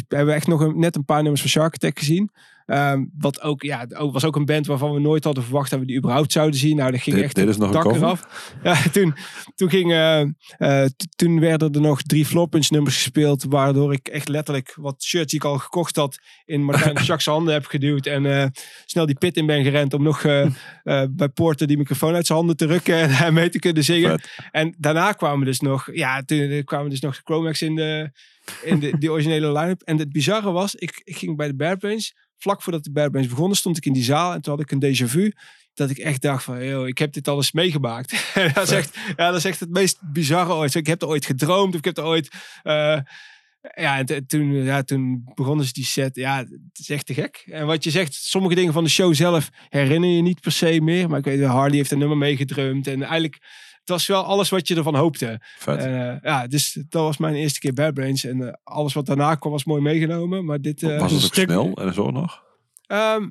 hebben we echt nog een, net een paar nummers van Shark Attack gezien. Ehm, wat ook, ja, was ook een band waarvan we nooit hadden verwacht dat we die überhaupt zouden zien. Nou, dat ging Dit- echt dit is nog dak eraf. Ja, toen, toen, ging, eh, eh, toen werden er nog drie Floorpunch nummers gespeeld. Waardoor ik echt letterlijk wat shirts die ik al gekocht had in Martijn Jacques handen heb geduwd. En eh, snel die pit in ben gerend om nog bij Porter die microfoon uit zijn handen te rukken en hem mee te kunnen zingen. Vet. En daarna kwamen dus nog, ja, toen kwamen dus nog de Chromax in de, in de die originele line-up. En het bizarre was, ik, ik ging bij de Bad Brains, vlak voordat de Bad Brains begonnen, stond ik in die zaal en toen had ik een déjà vu. Dat ik echt dacht van, yo, ik heb dit alles meegemaakt. Dat, is echt, ja, dat is echt het meest bizarre ooit. Ik heb er ooit gedroomd of ik heb er ooit... eh, ja, en toen, ja, toen begonnen ze die set. Ja, het is echt te gek. En wat je zegt, sommige dingen van de show zelf herinner je niet per se meer. Maar ik weet, Harley heeft een nummer meegedrumd. En eigenlijk, het was wel alles wat je ervan hoopte. Vet. Eh, ja, dus dat was mijn eerste keer Bad Brains. En eh, alles wat daarna kwam was mooi meegenomen. Maar dit... eh, was het ook stuk- snel en zo nog? ehm,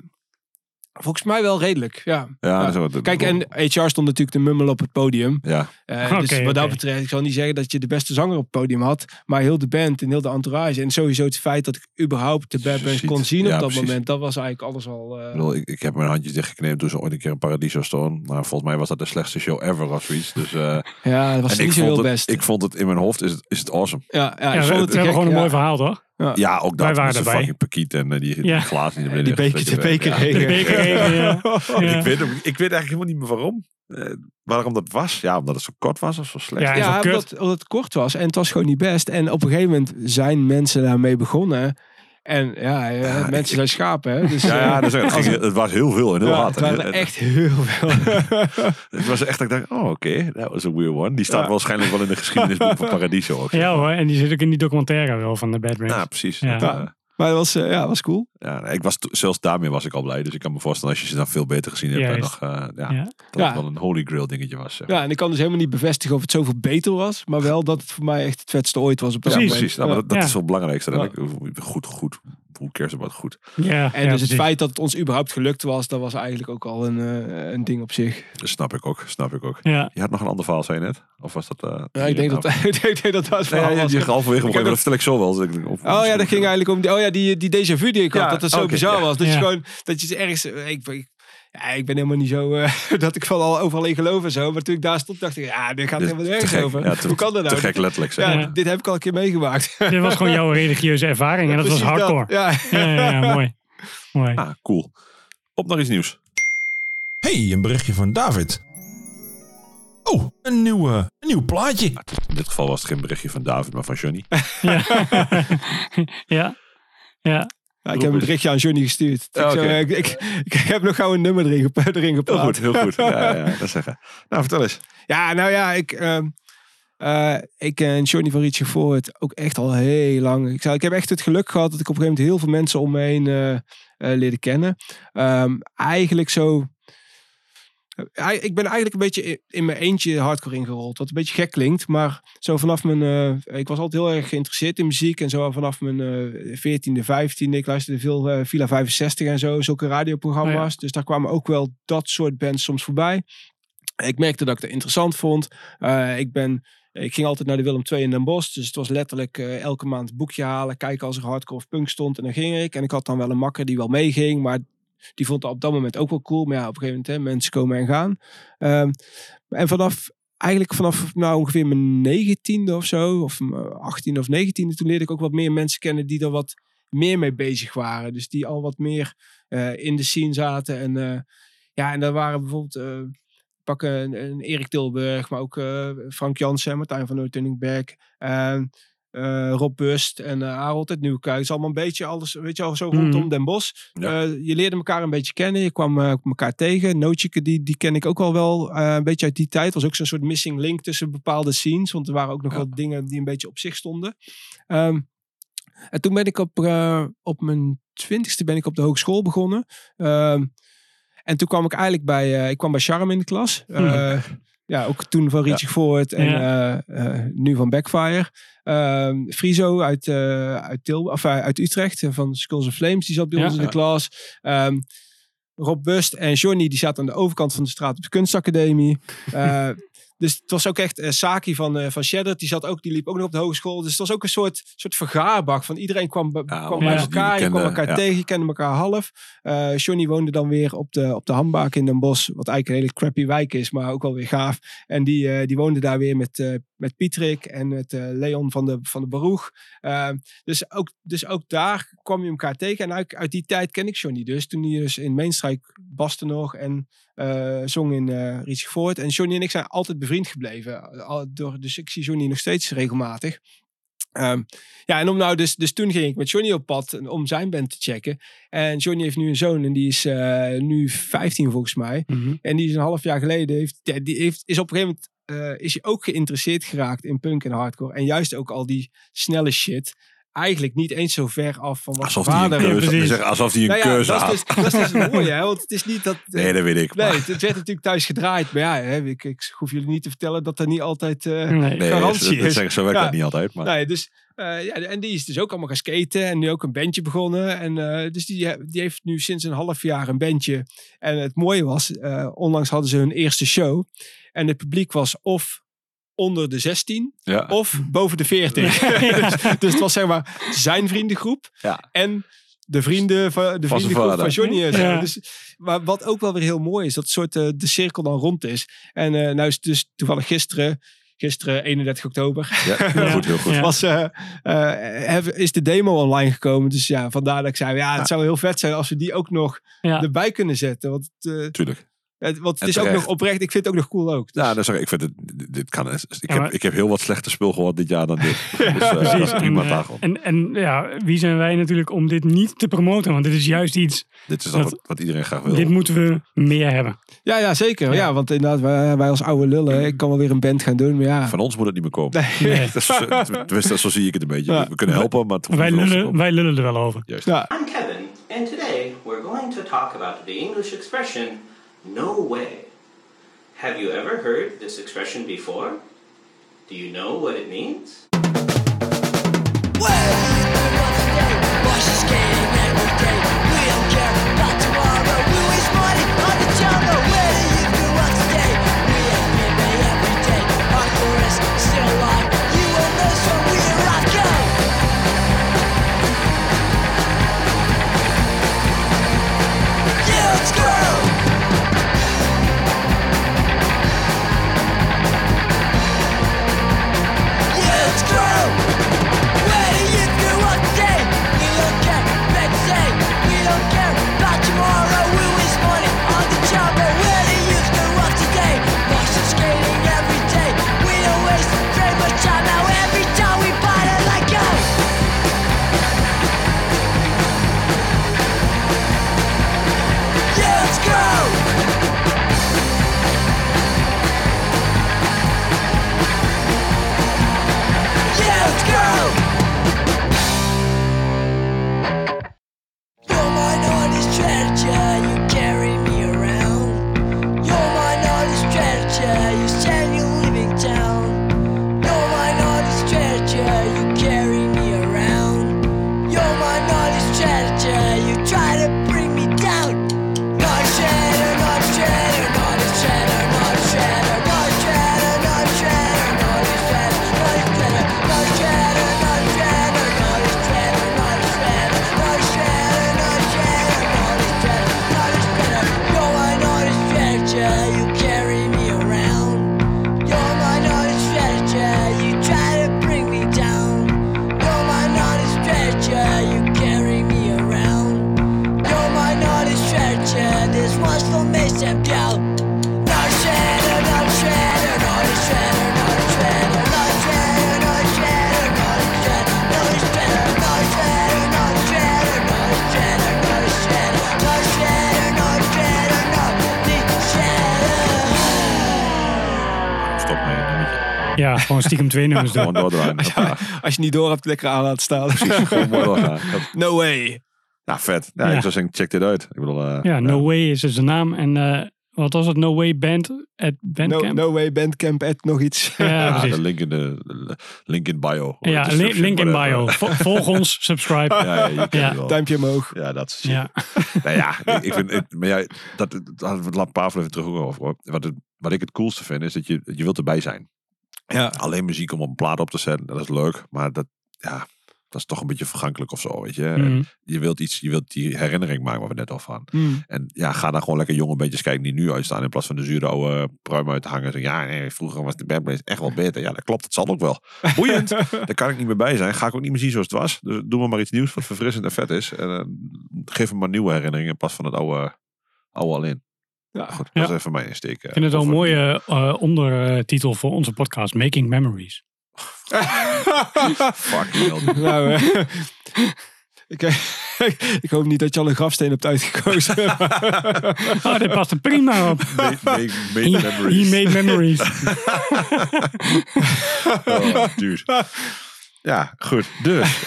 volgens mij wel redelijk, ja. Ja, Ja. Zo, dat- Kijk, en HR stond natuurlijk te mummelen op het podium. Ja, Eh, dus wat dat betreft, ik zal niet zeggen dat je de beste zanger op het podium had, maar heel de band en heel de entourage. En sowieso het feit dat ik überhaupt de Bad Ziet. kon zien Ja, op dat precies. moment, dat was eigenlijk alles al... eh, ik, bedoel, ik, ik heb mijn handje dichtgeknepen toen ze ooit een keer in Paradiso stonden. Maar volgens mij was dat de slechtste show ever of zoiets. Dus, eh, ja, dat was niet zo vond, heel het, best. ik vond het in mijn hoofd is het, is het awesome. ja, ja, Ja, ik we, vond we het te hebben gek, gewoon een mooi verhaal, toch? Ja, ook dat. Wij waren erbij. fucking pakiet en eh, die, Ja. glazen die Die beker, de beker Ja. Ik, weet, ik weet eigenlijk helemaal niet meer waarom. Eh, waarom dat was. Ja, omdat het zo kort was of zo slecht. Ja, omdat, omdat het kort was en het was gewoon niet best. En op een gegeven moment zijn mensen daarmee begonnen. En ja, Ja, mensen zijn schapen. Hè? Dus, Ja, ja eh, dus het, als ging- het was heel veel en heel ja, hard. het waren En- echt heel veel. Het was echt dat ik dacht, oh oké, dat was een weird one. Die staat Ja. waarschijnlijk wel in de geschiedenisboek van Paradiso ook. Ja hoor, en die zit ook in die documentaire wel van de Bad. Ja, precies. Ja. Dat, maar het was, eh, ja, was cool. ja, ik was, zelfs daarmee was ik al blij. Dus ik kan me voorstellen als je ze dan veel beter gezien hebt. En Juist. nog, eh, ja, Ja. Dat Ja. het wel een holy grail dingetje was. zeg maar. Ja, en ik kan dus helemaal niet bevestigen of het zoveel beter was. Maar wel dat het voor mij echt het vetste ooit was op dat Ja, Precies. precies. Nou, maar dat dat Ja. is wel het belangrijkste. Dat ik, goed, goed. Hoe cares about goed? Ja, En ja, dus het feit dat het ons überhaupt gelukt was, dat was eigenlijk ook al een, eh, een ding op zich. Dat snap ik ook. Snap ik ook. Ja, Je had nog een ander verhaal, zei je net? Of was dat... eh, Ja, ik denk dat, ik denk dat dat het Nee, verhaal ja, was. je halverwege heb dat vertel ik zo wel. Dus ik denk, of- Oh ja, dat ging eigenlijk om die, oh ja, die, die déjà vu die ik had. Ja, dat het zo oké, bizar ja. was. Dat je gewoon, dat je ergens, ik, ik, ja, ik ben helemaal niet zo, eh, dat ik van al overal in geloof en zo. Maar toen ik daar stond, dacht ik, ja, dit gaat Dit- helemaal nergens over. Ja, te- Hoe kan dat nou? Te gek letterlijk. Zeg. Ja, Ja. dit heb ik al een keer meegemaakt. dit was gewoon jouw religieuze ervaring en dat was hardcore. Ja. Ja, ja, ja, mooi. mooi. Ah, cool. Op naar iets nieuws. Hey, een berichtje van David. Oh, een nieuw, een nieuw plaatje. In dit geval was het geen berichtje van David, maar van Johnny. Ja. ja. Ja. Ja, ik heb een berichtje aan Johnny gestuurd. Ik, Ja, zo, oké. eh, ik, ik, ik heb nog gauw een nummer erin, gep- erin Heel geplaatst. goed, heel goed. Ja, ja, dat zeggen. Nou, vertel eens. Ja, nou ja, ik, ehm, eh, ik ken Johnny van Rietje Voort ook echt al heel lang. Ik, zou, ik heb echt het geluk gehad dat ik op een gegeven moment heel veel mensen om me heen eh, leerde kennen. Ehm, eigenlijk zo... eh, ik ben eigenlijk een beetje in- mijn eentje hardcore ingerold. Wat een beetje gek klinkt. Maar zo vanaf mijn... eh, ik was altijd heel erg geïnteresseerd in muziek. En zo vanaf mijn eh 14e, 15e. Ik luisterde veel eh, Villa 65 en zo. Zulke radioprogramma's. Dus daar kwamen ook wel dat soort bands soms voorbij. Ik merkte dat ik het interessant vond. Eh, ik, ben, ik ging altijd naar de Willem II in Den Bosch. Dus het was letterlijk eh, elke maand een boekje halen. Kijken als er hardcore of punk stond. En dan ging ik. En ik had dan wel een makker die wel meeging. Maar die vond het op dat moment ook wel cool. Maar ja, op een gegeven moment, hè, mensen komen en gaan. Ehm, en vanaf, eigenlijk vanaf nou ongeveer mijn negentiende of zo. Of achttiende of negentiende. Toen leerde ik ook wat meer mensen kennen die er wat meer mee bezig waren. Dus die al wat meer eh, in de scene zaten. En eh, ja, en daar waren bijvoorbeeld... eh, pak een, Erik Tilburg, maar ook Frank Jansen, Martijn van Noortunningberg, uh, Rob Bust en uh, Harold. Het is allemaal een beetje alles, weet je al, zo rondom Mhm. Den Bosch. Ja. Eh, je leerde elkaar een beetje kennen, je kwam eh, elkaar tegen. Nootjeke, die, die ken ik ook al wel eh, een beetje uit die tijd. was ook zo'n soort missing link tussen bepaalde scenes, want er waren ook nog Ja. wat dingen die een beetje op zich stonden. Ehm, En toen ben ik op, eh, op mijn twintigste ben ik op de hogeschool begonnen. Ehm, en toen kwam ik eigenlijk bij, eh, ik kwam bij Charm in de klas. Eh, ja, ook toen van Richie Voort en Ja. eh, eh, nu van Backfire. Ehm Friso uit, eh, uit, Til of, uit Utrecht van Skulls of Flames, die zat bij Ja. ons in de klas. Ehm, Rob Bust en Johnny, die zaten aan de overkant van de straat op de kunstacademie. Dus het was ook echt eh, Saki van, eh van Shadow, die, zat ook, die liep ook nog op de hogeschool. Dus het was ook een soort, soort vergaarbak van iedereen kwam, Ja, kwam bij elkaar, je kwam elkaar ja. tegen, je kende elkaar half. Eh Johnny woonde dan weer op de, op de Hambaak in Den Bosch, wat eigenlijk een hele crappy wijk is, maar ook wel weer gaaf. En die, die woonde daar weer met, met Pietrik en met eh, Leon van de, van de Baruch. Eh, dus, ook, dus ook daar kwam je elkaar tegen. En uit, uit die tijd ken ik Johnny dus. Toen hij dus in Mainstrijk baste nog en eh, zong in eh Richie Voort. En Johnny en ik zijn altijd bevriend gebleven. Al, door, dus ik zie Johnny nog steeds regelmatig. Ehm, ja, en om nou dus, dus toen ging ik met Johnny op pad om zijn band te checken. En Johnny heeft nu een zoon en die is eh, nu 15 volgens mij. Mhm. En die is een half jaar geleden, heeft, die heeft, is op een gegeven moment eh, is hij ook geïnteresseerd geraakt in punk en hardcore. En juist ook al die snelle shit. Eigenlijk niet eens zo ver af van wat Alsof zijn die een vader... Ja, keuze, alsof die een Nou ja, keuze dat had. is, dus, dat is dus het mooie, hè? Want het is niet dat... Nee, dat weet ik. Nee, maar- het, werd natuurlijk thuis gedraaid. Maar ja, hè, ik, ik hoef jullie niet te vertellen dat er niet altijd eh, Nee. nee, garantie dat, dat is. zeggen, zo werkt Ja. dat niet altijd. Maar Nee, dus, eh, ja, en die is dus ook allemaal gaan skaten en nu ook een bandje begonnen. En eh, dus die, die heeft nu sinds een half jaar een bandje. En het mooie was, eh, onlangs hadden ze hun eerste show. En het publiek was of onder de 16 ja. of boven de 40. dus, dus het was zeg maar zijn vriendengroep Ja. en de vrienden van, de Van vriendengroep van Johnny. Ja. Dus, maar wat ook wel weer heel mooi is, dat soort eh, de cirkel dan rond is. En eh nou is dus toevallig gisteren, gisteren 31 oktober, Ja, heel goed, heel goed. Ja. was, eh, is de demo online gekomen. Dus ja, vandaar dat ik zei, ja, het zou heel vet zijn als we die ook nog Ja. erbij kunnen zetten. Want, het, eh, Tuurlijk. Het, want het En is ook nog oprecht, ik vind het ook nog cool ook. Dus- Ja, dat zeg ik. Ik vind het, dit kan. Ik, Ja, heb, ik heb heel wat slechter spul gehoord dit jaar dan dit. Dus, eh, En, prima tafel. en, en ja, wie zijn wij natuurlijk om dit niet te promoten? Want dit is juist iets, Dit is dat- wat, wat iedereen graag wil. dit moeten we meer hebben. Ja, ja zeker. Ja. Ja. want inderdaad, wij, wij als oude lullen, ik kan wel weer een band gaan doen. Maar ja, Van ons moet het niet meer komen. Nee. Nee. Dat is, eh, zo zie ik het een beetje. Ja. We kunnen helpen, maar Wij lullen, wij lullen er wel over. Juist. Ja. I'm Kevin, and today we're going to talk about the English expression no way. Have you ever heard this expression before? Do you know what it means? Gewoon stiekem twee nummers doen. Gewoon doordraaien. Als je niet door hebt, lekker aan laten staan. Gewoon mooi doorgaan. Dat- No way. Ja, vet. Ja, Ja. Ik zou zeggen, check dit uit. Ik bedoel, eh, Ja, No Way is dus de naam. En eh, wat was het? No Way Band at No, Bandcamp? no way, Bandcamp, at nog iets. Ja, Ja, precies. de link in, de, link in bio. Ja, link in bio. Vo- Volg ons, subscribe. Ja, ja. Duimpje omhoog. Ja, dat is. Ja, Nou ja, ik- vind, het- maar ja, dat, dat hadden we het laat Pavel even terug over. Wat, het, wat ik het coolste vind, is dat je, je wilt erbij zijn. Ja. Alleen muziek om op een plaat op te zetten, dat is leuk. Maar dat, ja, dat is toch een beetje vergankelijk of zo, weet je. Mhm. Je wilt iets, je wilt die herinnering maken waar we net al van. Hmm. En ja, ga dan gewoon lekker jonge beetjes kijken die nu uitstaan. In plaats van de zure oude pruim uit te hangen. Zo, ja, nee, vroeger was de Bad echt wel beter. Ja, dat klopt. Dat zal ook wel. Boeiend. Daar kan ik niet meer bij zijn. Ga ik ook niet meer zien zoals het was. Dus doen we maar iets nieuws wat verfrissend en vet is. En eh, geef hem maar nieuwe herinneringen in plaats van het oude, oude alleen. Ja. Goed, dat is even mijn insteek. ik vind het wel een mooie eh, ondertitel voor onze podcast. Making Memories. Hell. nou, eh, ik, ik hoop niet dat je al een grafsteen hebt uitgekozen. Oh, dit past er prima op. Made, made, made He, memories. he made memories. Oh, dude. Ja, goed. Dus,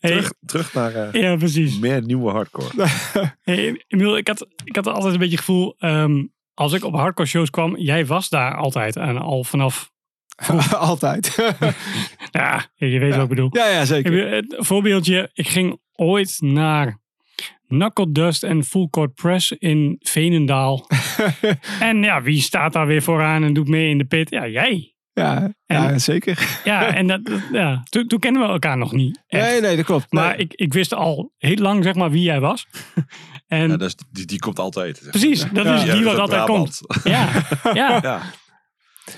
Hey, terug, terug naar eh, ja, precies. meer nieuwe hardcore. Hey, Emiel, ik had, ik had altijd een beetje het gevoel... ehm, als ik op hardcore shows kwam, jij was daar altijd. En al vanaf... Altijd. Ja, je weet wat ik bedoel. ja, ja, zeker. voorbeeldje. Ik ging ooit naar Knuckle Dust en Full Court Press in Veenendaal. en ja, wie staat daar weer vooraan en doet mee in de pit? Ja, jij. Ja, ja zeker. Ja, en dat, dat- ja, toen, toen kennen we elkaar nog niet. echt. Nee, nee, dat klopt. Maar Nee. ik, ik wist al heel lang zeg maar wie jij was. en Ja, dat is, die, die komt altijd. precies, dat is Ja, die dat wat altijd Brabant. komt. Ja, ja. Ja,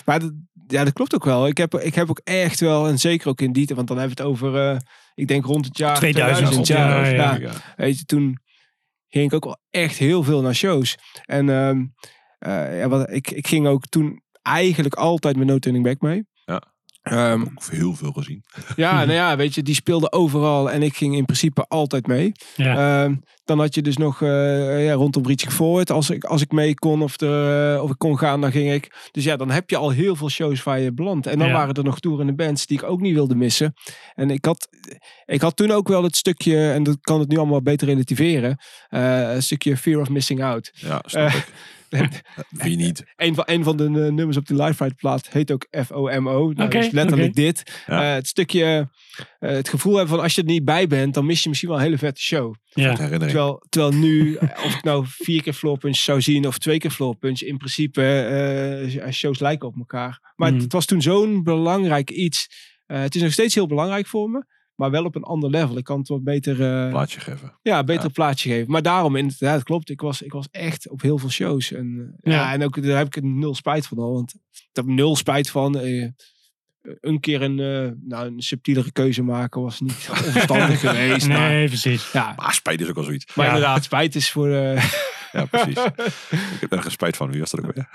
Maar dat, ja, dat klopt ook wel. Ik heb, ik heb ook echt wel, en zeker ook in die, want dan hebben we het over, eh, ik denk rond het jaar 2000, ja, ja, ja. ja. Weet je, toen ging ik ook wel echt heel veel naar shows. En ehm, eh, ja, wat, ik, ik ging ook toen eigenlijk altijd met No Turning Back mee. Ja. Ehm, Ook heel veel gezien. ja, nou ja, weet je, die speelde overal en ik ging in principe altijd mee. ja. Ehm, dan had je dus nog eh, ja, rondom Reaching Forward. Als ik, als ik mee kon of, de, of ik kon gaan, dan ging ik. Dus ja, dan heb je al heel veel shows waar je belandt. En dan Ja. waren er nog toerende bands die ik ook niet wilde missen. En ik had, ik had toen ook wel het stukje, en dat kan het nu allemaal beter relativeren. eh, een stukje Fear of Missing Out. Ja, snap Eh, ik. Wie niet? Een van, een van de eh, nummers op die live ride plaat heet ook FOMO. Nou, Oké, dus letterlijk dit. Ja. Eh, het stukje, eh, het gevoel hebben van als je er niet bij bent, dan mis je misschien wel een hele vette show. ja. Terwijl, terwijl nu, of ik nou vier keer floor punch zou zien of twee keer floor punch, in principe eh, shows lijken op elkaar. Maar Mm. het, het was toen zo'n belangrijk iets. Eh, het is nog steeds heel belangrijk voor me, maar wel op een ander level. Ik kan het wat beter, eh, Plaatje geven. ja, een beter Ja. plaatje geven. Maar daarom, inderdaad, het klopt. Ik was, ik was echt op heel veel shows. En, eh, ja. Ja. en ook daar heb ik er nul spijt van al. Want ik heb nul spijt van. Eh, een keer een, eh, nou, een subtielere keuze maken was niet onverstandig geweest. Maar, Nee, precies. ja, Maar spijt is ook wel zoiets. maar Ja. inderdaad, spijt is voor... eh, Ja, precies. ik heb ergens spijt van. Wie was dat ook weer?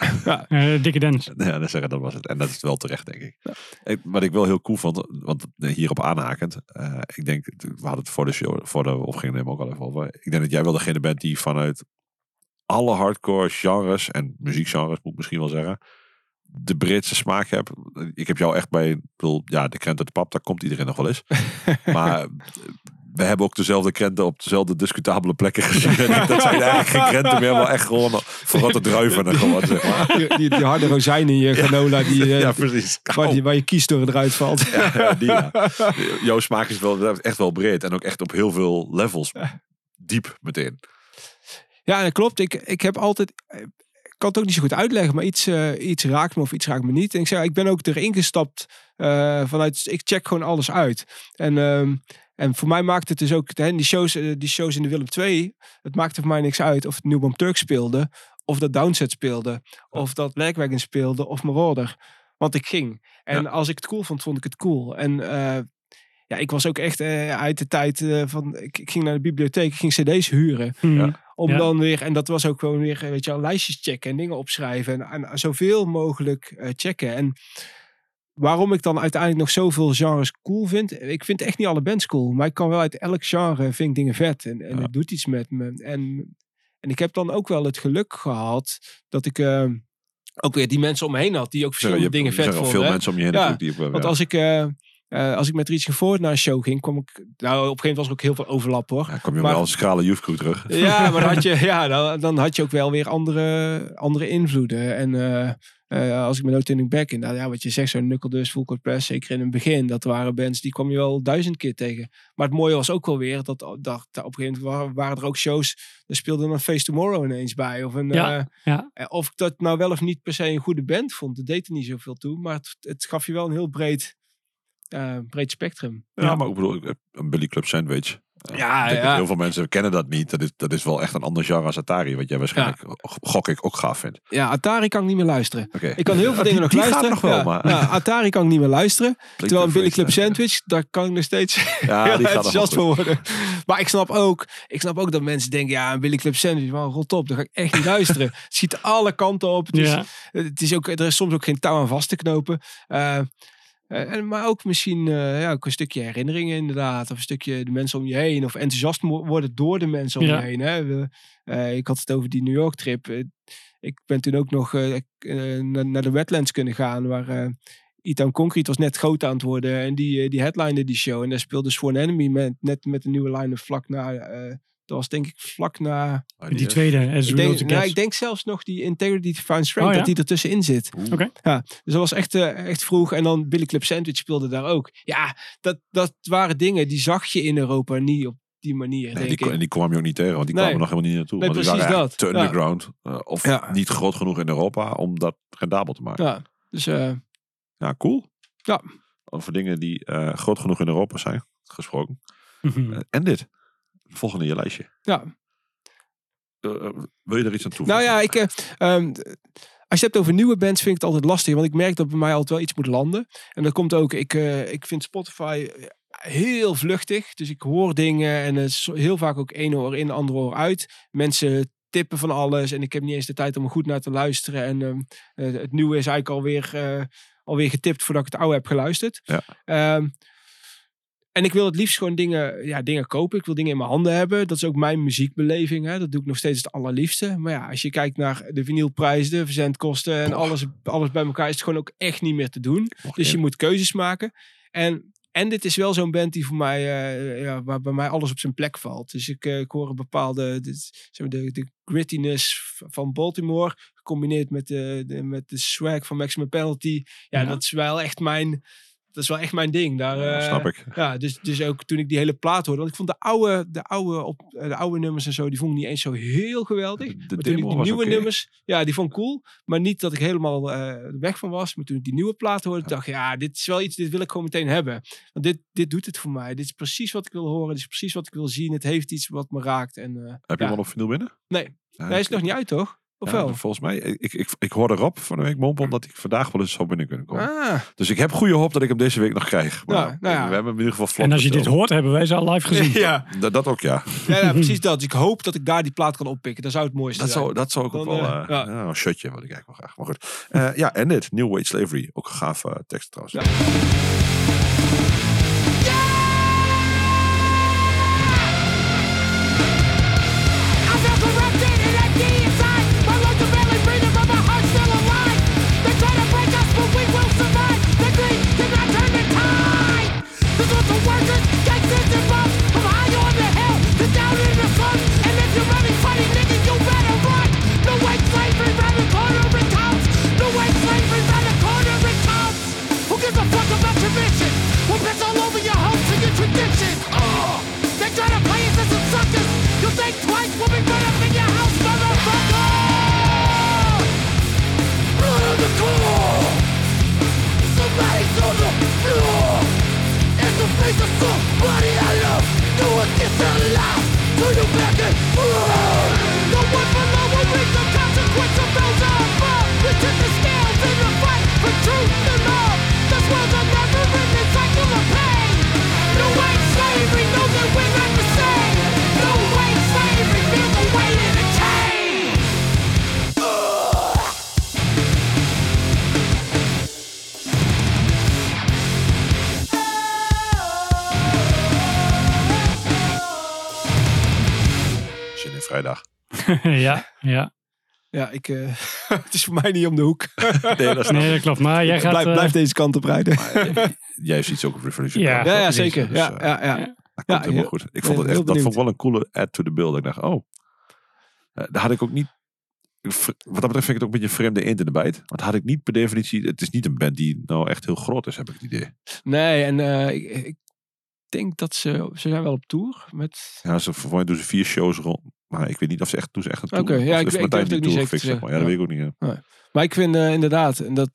Eh, dikke Dennis. Ja, dat zeggen, dat was het. En dat is wel terecht, denk ik. ik wat ik wel heel cool vond, want hierop aanhakend. eh, ik denk, we hadden het voor de show, voor de opging nemen ook al even over. Ik denk dat jij wel degene bent die vanuit alle hardcore genres en muziekgenres, moet ik misschien wel zeggen, de Britse smaak hebt. Ik heb jou echt bij, ik bedoel, ja, de krent uit de pap, daar komt iedereen nog wel eens. maar we hebben ook dezelfde krenten op dezelfde discutabele plekken gezien. En dat zijn eigenlijk geen krenten meer, maar echt gewoon verrotte druiven. en Gewoon, zeg maar. die, die, die harde rozijn in je granola die, eh, Ja, precies. waar, die, waar je kies door eruit valt. Ja, ja, die, ja. Jouw smaak is wel echt wel breed en ook echt op heel veel levels diep meteen. Ja, dat klopt. Ik, ik heb altijd. Ik kan het ook niet zo goed uitleggen, maar iets, eh, iets raakt me of iets raakt me niet. En ik zeg, ik ben ook erin gestapt eh, vanuit. Ik check gewoon alles uit. En, ehm, en voor mij maakt het dus ook. Hè, die, shows, eh, die shows in de Willem 2. Het maakte voor mij niks uit of het Newborn Turk speelde. Of dat Downset speelde. Of dat Lagwagon speelde. Of Marauder. Want ik ging. En Ja. als ik het cool vond, vond ik het cool. En eh, ja, ik was ook echt eh, uit de tijd eh, van. Ik, ik ging naar de bibliotheek, ik ging CD's huren. Hm. Om Ja. dan weer, en dat was ook gewoon weer, weet je wel, lijstjes checken en dingen opschrijven. En, en zoveel mogelijk eh, checken. En waarom ik dan uiteindelijk nog zoveel genres cool vind. Ik vind echt niet alle bands cool. Maar ik kan wel uit elk genre vind ik dingen vet. En, en Ja. het doet iets met me. En, en ik heb dan ook wel het geluk gehad dat ik... eh, ook weer die mensen om me heen had. Die ook verschillende dingen vet vonden. veel hè. mensen om je heen Ja, Want als ik, eh, eh, als ik met Rich Voort naar een show ging, kwam ik... Nou, op een gegeven moment was er ook heel veel overlap hoor. Ja, kom je maar- wel als schrale youth crew terug. Ja, maar dan had je, ja, dan, dan had je ook wel weer andere, andere invloeden. En eh, als ik me no turning back in, nou ja, wat je zegt, zo'n Dust, Full Court Press, zeker in het begin, dat waren bands die kwam je wel duizend keer tegen. Maar het mooie was ook wel weer, dat, dat, dat op een gegeven moment waren, er ook shows, er speelde een Face Tomorrow ineens bij. Of, een, Ja, eh, ja. eh, of ik dat nou wel of niet per se een goede band vond, dat deed er niet zoveel toe. Maar het, het gaf je wel een heel breed, eh, breed spectrum. Ja, maar ik bedoel, een Billy Club Sandwich. Ja, ja. Heel veel mensen kennen dat niet. Dat is, dat is wel echt een ander genre als Atari. Wat jij waarschijnlijk, gok ik, ook gaaf vindt. Ja, Atari kan ik niet meer luisteren. Ik kan heel veel dingen nog die gaat luisteren. nog wel, ja, maar- ja, Atari kan ik niet meer luisteren. Terwijl een Billy Club Sandwich, daar kan ik nog steeds Ja, heel die gaat enthousiast voor worden. Maar ik snap, ook, ik snap ook dat mensen denken, ja, een Billy Club Sandwich, man, rot op, daar ga ik echt niet luisteren. Het schiet alle kanten op. Het is, Ja. het is ook, er is soms ook geen touw aan vast te knopen. Eh, en, maar ook misschien eh, ja, ook een stukje herinneringen inderdaad. Of een stukje de mensen om je heen. Of enthousiast worden door de mensen om Ja. je heen. Hè. We, eh, ik had het over die New York trip. Eh, ik ben toen ook nog eh, eh, naar, de Wetlands kunnen gaan. Waar eh E-Town Concrete was net groot aan het worden. En die, eh, die headline die show. En daar speelde Sworn Enemy met, net met een nieuwe line vlak na... eh, dat was denk ik vlak na... Die tweede, As Ik denk, nou, ik denk zelfs nog die Integrity Define Strength, Oh, ja? dat die ertussenin zit. Oké. Ja, dus dat was echt, eh, echt vroeg. En dan Billy Club Sandwich speelde daar ook. Ja, dat, dat waren dingen die zag je in Europa niet op die manier, Nee, denk die, ik. en die kwam je ook niet tegen, want die Nee. kwamen nog helemaal niet naartoe. Nee, want die precies waren dat. te Ja. underground. eh, of Ja. niet groot genoeg in Europa om dat rendabel te maken. Ja, dus eh, Ja, cool. Ja. Over dingen die eh, groot genoeg in Europa zijn gesproken. Mhm. Eh, en dit. Volgende in je lijstje. ja. Eh, eh, wil je er iets aan toevoegen? Nou ja, ik, ehm, als je het hebt over nieuwe bands, vind ik het altijd lastig. Want ik merk dat bij mij altijd wel iets moet landen. En dat komt ook, ik, ik vind Spotify heel vluchtig. Dus ik hoor dingen en het is heel vaak ook één oor in, ander oor uit. Mensen tippen van alles en ik heb niet eens de tijd om er goed naar te luisteren. En ehm, eh, het nieuwe is eigenlijk alweer, alweer getipt voordat ik het oude heb geluisterd. Ja. Ehm, en ik wil het liefst gewoon dingen, ja, dingen kopen. Ik wil dingen in mijn handen hebben. Dat is ook mijn muziekbeleving. Hè. Dat doe ik nog steeds het allerliefste. Maar ja, als je kijkt naar de vinylprijs, de verzendkosten en Boah. alles, alles bij elkaar, is het gewoon ook echt niet meer te doen. Dus je moet keuzes maken. En, en dit is wel zo'n band die voor mij, eh, ja, waar bij mij alles op zijn plek valt. Dus ik, eh, ik hoor een bepaalde, dit, zeg maar de, de grittiness van Baltimore, gecombineerd met de, de, met de swag van Maximum Penalty. Ja, Ja. dat is wel echt mijn, dat is wel echt mijn ding. Daar, Ja, eh, snap ik. ja, dus, dus ook toen ik die hele plaat hoorde. Want ik vond de oude, de oude, op, eh, de oude nummers en zo, die vond ik niet eens zo heel geweldig. De toen ik die nieuwe nummers, ja, die vond ik cool. Maar niet dat ik helemaal eh, weg van was. Maar toen ik die nieuwe plaat hoorde, dacht ik, ja, dit is wel iets, dit wil ik gewoon meteen hebben. Want dit, dit doet het voor mij. Dit is precies wat ik wil horen. Dit is precies wat ik wil zien. Het heeft iets wat me raakt. En, Heb je ja. hem al op vinyl binnen? Nee, Ja, hij is ik- nog niet uit, toch? Of ja, wel? Volgens mij. Ik, ik, ik hoorde Rob van de week mompelen dat ik vandaag wel eens zou binnen kunnen komen. Ah, Dus ik heb goede hoop dat ik hem deze week nog krijg. Maar Ja, nou ja. We hebben hem in ieder geval vlot En als je dit hoort, hebben wij ze al live gezien. ja. Dat, dat ook, ja. Ja, ja, precies dat. Dus ik hoop dat ik daar die plaat kan oppikken. Dat zou het mooiste Dat zijn. zou, dat zou ik ook wel... eh, eh, ja. ja, een shotje wat ik eigenlijk wel graag. Maar goed. Eh, ja, en dit. New Wage Slavery. Ook een gaaf eh, tekst trouwens. The face of somebody I ja, ja. Ja, ik, eh, het is voor mij niet om de hoek. Nee, dat is Nee, dat klopt. Maar jij gaat... blijf, eh, blijf deze kant op rijden. Jij ziet ook op Revolution. Ja. Ja, zeker. Dus, Ja, eh, ja, ja. Ja. Dat Ja, komt helemaal goed. Ik vond het echt, dat vond wel een coole add to the build. Ik dacht, oh. Eh, daar had ik ook niet... Wat dat betreft vind ik het ook een beetje een vreemde eend in de bijt. Want had ik niet per definitie... Het is niet een band die nou echt heel groot is, heb ik het idee. Nee, en eh, ik, ik denk dat ze... Ze zijn wel op tour met... Ja, ze, voor mij doen ze vier shows rond. Maar ik weet niet of ze echt, doen ze echt een. Oké, ja, ik- ik durf het niet zeker zeg maar. Ja, dat weet ik ook niet. ja. Maar ik vind eh, inderdaad, en dat,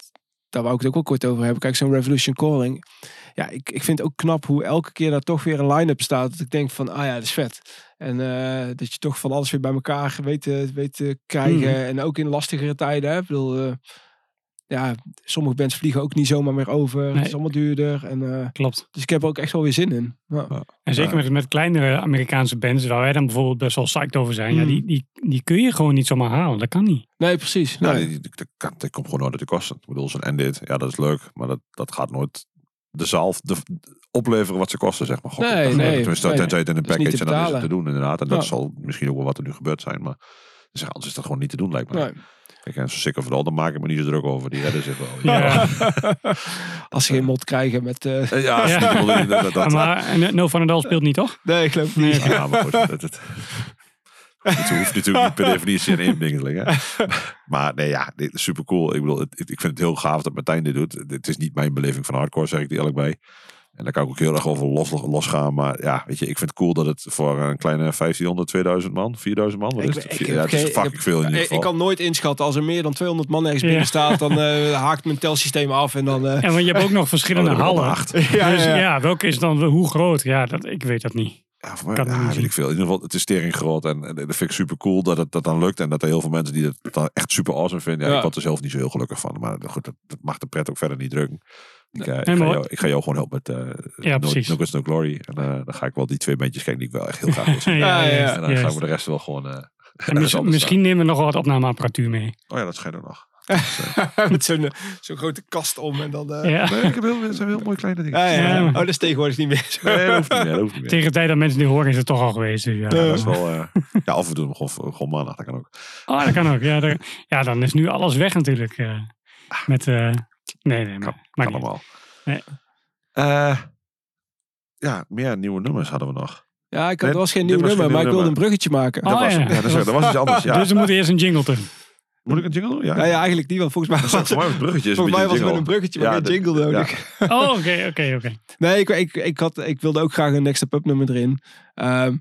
daar wou ik het ook wel kort over hebben. Kijk, zo'n Revolution Calling. Ja, ik, ik vind het ook knap hoe elke keer daar toch weer een line-up staat. Dat ik denk van, ah ja, dat is vet. En eh, dat je toch van alles weer bij elkaar weet, te- weet te krijgen. Mhm. En ook in lastigere tijden. Hè. Ik bedoel, eh, ja, sommige bands vliegen ook niet zomaar meer over. Het Nee. is allemaal duurder. En, eh, Klopt. dus ik heb er ook echt wel weer zin in. Ja. En zeker met, met kleinere Amerikaanse bands, waar wij dan bijvoorbeeld best wel psyched over zijn. Ja, Mm. die, die, die kun je gewoon niet zomaar halen. Dat kan niet. Nee, precies. Nou, Nee. die, die, die, kan- die komt gewoon nooit uit de kosten. Ik bedoel, zo'n Endit, ja, dat is leuk. Maar dat, dat gaat nooit de zaal de, opleveren wat ze kosten, zeg maar. God, Nee, dat- nee, Tenminste, nee. tenzij het in een Dat package te en dan is het te doen, inderdaad. En dat zal misschien ook wel wat er nu gebeurd zijn. Maar dus anders is dat gewoon niet te doen, lijkt me. Nee. Kijk, en zo sick of it all, dan maak ik me niet zo druk over. Die redden zich wel. Ja. Als ze geen mot krijgen met... eh, Eh, Ja, Ja. ik bedoel, dat, dat, dat- maar en No Van Nadal speelt niet, toch? nee, ik geloof het niet. Nee, Ja, maar goed. Dat, dat, het hoeft natuurlijk niet per definitie een inbingeling. Hè? Maar nee, ja, dit is super cool. Ik bedoel, het, ik vind het heel gaaf dat Martijn dit doet. Het is niet mijn beleving van hardcore, zeg ik er eerlijk bij. En daar kan ik ook heel erg over los, losgaan. Maar ja, weet je, ik vind het cool dat het voor een kleine 1500, 2000 man, 4000 man, wat is Ik- het? ik heb ja, het is fucking veel in ieder Ik, geval. ik kan nooit inschatten als er meer dan 200 man ergens Ja. binnen staat, dan eh, haakt mijn telsysteem af en dan. eh, En want je hebt ook nog Oh, verschillende al hallen. acht. ja, dus ja. ja, welke is dan hoe groot? Ja, dat, ik weet dat niet. Ja, voor mij, Kan ja, weet ik veel. In ieder geval, het is tering groot. En, en dat vind ik super cool dat het dat dan lukt. En dat er heel veel mensen die het dan echt super awesome vinden. Ja, Ja. Ik word er zelf niet zo heel gelukkig van. Maar goed, dat, dat mag de pret ook verder niet drukken. Ik, eh, ik, ga jou, ik ga jou gewoon helpen met eh Ja, no, no Glory. En eh, dan ga ik wel die twee bandjes kijken die ik wel echt heel graag wil zien. Ja, ja, ja. En dan ga ik juist. me de rest wel gewoon... eh En mis- misschien nemen we nog wel wat opnameapparatuur mee. Oh ja, dat schijnt ook nog. met zo'n zo'n grote kast om en dan. eh, Ja. Nee, ik heb heel, zijn heel mooie kleine dingen. ja, ja, ja. Ja. Oh, dat is tegenwoordig niet meer zo. Nee, dat hoeft niet meer. Dat hoeft niet meer. Tegen de tijd dat mensen dit horen is het toch al geweest. Dus ja. Ja, dat is wel... eh, ja, of we doen hem gewoon, gewoon maandag. Dat kan ook. Oh, dat kan ook. Ja, ja, dan is nu alles weg natuurlijk. eh, met, eh, nee, nee, maar, Kan, kan allemaal. Nee. Eh, ja, meer nieuwe nummers hadden we nog. Ja, ik had, Nee, er was geen nieuw nummer, geen maar ik wilde een bruggetje maken. Oh, dat, was, ja. ja. dat, was iets anders. Ja. Dus er moet eerst een jingle te. Moet ik een jingle doen? Ja. Ja, ja, eigenlijk niet, want volgens mij was, voor mij was het bruggetje. volgens mij was een het een bruggetje, maar Ja, geen jingle ja. nodig. Oh, oké, oké, oké. Nee, ik, ik, ik, had, ik wilde ook graag een Next Up nummer erin. Ehm,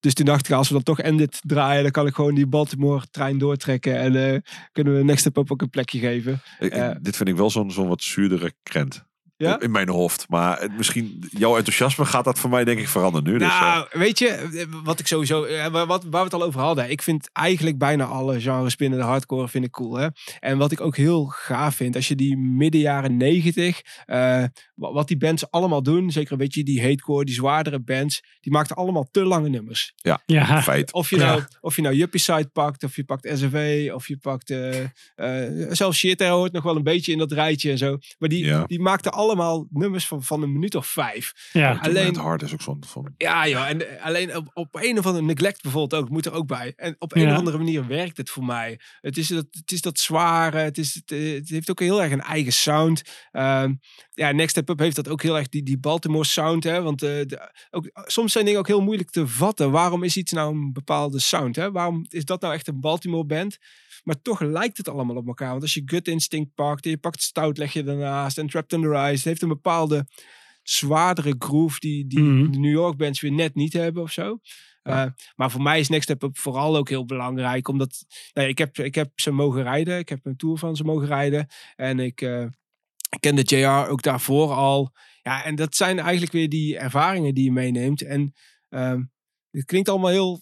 dus toen dacht ik, als we dan toch Endit draaien, dan kan ik gewoon die Baltimore trein doortrekken. En eh, kunnen we Next Step Up ook een plekje geven. Ik- Eh. dit vind ik wel zo'n zo'n wat zuurdere krent. Ja? In mijn hoofd. Maar het, misschien, jouw enthousiasme gaat dat voor mij denk ik veranderen nu. Dus, eh, Nou, weet je, eh, wat ik sowieso, eh, wat, waar we het al over hadden. Ik vind eigenlijk bijna alle genres binnen de hardcore vind ik cool. Hè? En wat ik ook heel gaaf vind, als je die midden jaren negentig, eh, wat die bands allemaal doen, zeker een beetje die hatecore, die zwaardere bands, die maakten allemaal te lange nummers. Ja, feit. Of je, Ja. nou, of je nou Yuppie Side pakt, of je pakt SFV, of je pakt eh eh, zelfs Shit Terror hoort nog wel een beetje in dat rijtje en zo. Maar die, Ja. die maakten allemaal nummers van, van een minuut of vijf. ja. alleen het hart is ook zo'n... zo'n- Ja, joh. En eh, alleen op, op een of andere neglect bijvoorbeeld ook, moet er ook bij. En op een Ja. of andere manier werkt het voor mij. Het is dat, het, is dat zware, het, is, het, het heeft ook heel erg een eigen sound. Ehm, ja, Next Step Heeft dat ook heel erg, die, die Baltimore sound. Hè? Want eh, de, ook, soms zijn dingen ook heel moeilijk te vatten. Waarom is iets nou een bepaalde sound? Hè? Waarom is dat nou echt een Baltimore band? Maar toch lijkt het allemaal op elkaar. Want als je Gut Instinct pakt en je pakt Stout, leg je daarnaast. En Trapped Under Ice. Het heeft een bepaalde zwaardere groove die, die Mhm. de New York bands weer net niet hebben of zo. Ja. Eh, maar voor mij is Next Step Up vooral ook heel belangrijk. Omdat nou ja, ik, heb, ik heb ze mogen rijden. Ik heb een tour van ze mogen rijden. En ik, eh, ik kende JR ook daarvoor al. Ja, en dat zijn eigenlijk weer die ervaringen die je meeneemt. En ehm, het klinkt allemaal heel,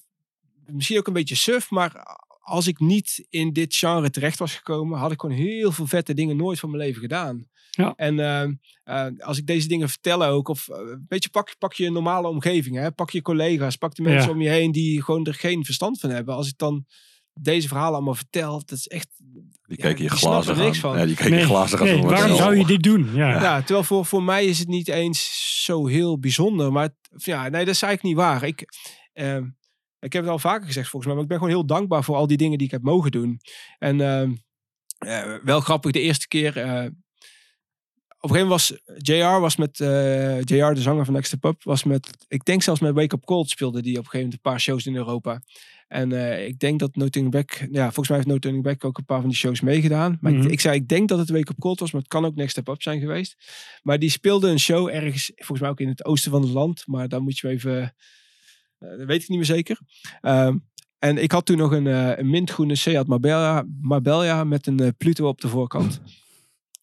misschien ook een beetje suf, maar als ik niet in dit genre terecht was gekomen, had ik gewoon heel veel vette dingen nooit van mijn leven gedaan. Ja. En ehm, eh, als ik deze dingen vertel ook, of eh, een beetje pak, pak je een normale omgeving, hè? pak je collega's, pak de mensen Ja. om je heen die gewoon er geen verstand van hebben. Als ik dan deze verhalen allemaal vertel, dat is echt Die Ja, kijken je glazen er niks aan. van. Ja, die kijken je glazen nee, waarom zo- zou je dit doen? Ja. Ja, terwijl voor, voor mij is het niet eens zo heel bijzonder. Maar ja, nee, dat is eigenlijk niet waar. Ik, ehm, ik heb het al vaker gezegd volgens mij, maar ik ben gewoon heel dankbaar voor al die dingen die ik heb mogen doen. En ehm, eh, wel grappig, de eerste keer. Op een gegeven moment was JR was met eh, JR, de zanger van Next Step Up, was met, ik denk zelfs met Wake Up Cold speelde die op een gegeven moment een paar shows in Europa. En eh, ik denk dat No Turning Back, ja, volgens mij heeft No Turning Back ook een paar van die shows meegedaan. Maar Mhm. ik, ik zei, ik denk dat het Wake Up Cold was, maar het kan ook Next Step Up zijn geweest. Maar die speelde een show ergens, volgens mij ook in het oosten van het land. Maar daar moet je even, eh, dat weet ik niet meer zeker. Ehm, en ik had toen nog een, een mintgroene Seat Marbella, Marbella met een Pluto op de voorkant.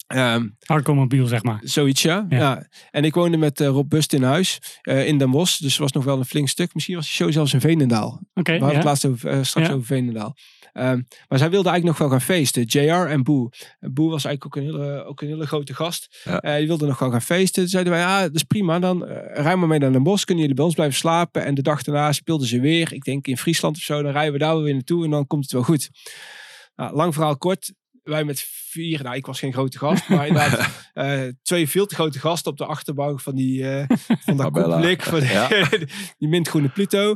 Ehm, Hardcore mobiel, zeg maar. Zoiets, ja. Ja. ja. En ik woonde met eh, Rob Bust in huis eh, in Den Bosch. Dus het was nog wel een flink stuk. Misschien was die show zelfs in Veenendaal. Oké, We hadden ja. het laatst over, eh, straks Ja. over Veenendaal. Ehm, maar zij wilde eigenlijk nog wel gaan feesten. JR en Boe. Boe was eigenlijk ook een hele, ook een hele grote gast. Ja. Eh, die wilde nog wel gaan feesten. Toen zeiden wij, ja, dat is prima. Dan rij maar mee naar Den Bosch. Kunnen jullie bij ons blijven slapen? En de dag daarna speelden ze weer. Ik denk in Friesland of zo. Dan rijden we daar weer naartoe. En dan komt het wel goed. Nou, lang verhaal kort. Wij met vier, nou ik was geen grote gast, maar inderdaad eh, twee veel te grote gasten op de achterbank van die eh van dat kopblik van Ja. die mintgroene Pluto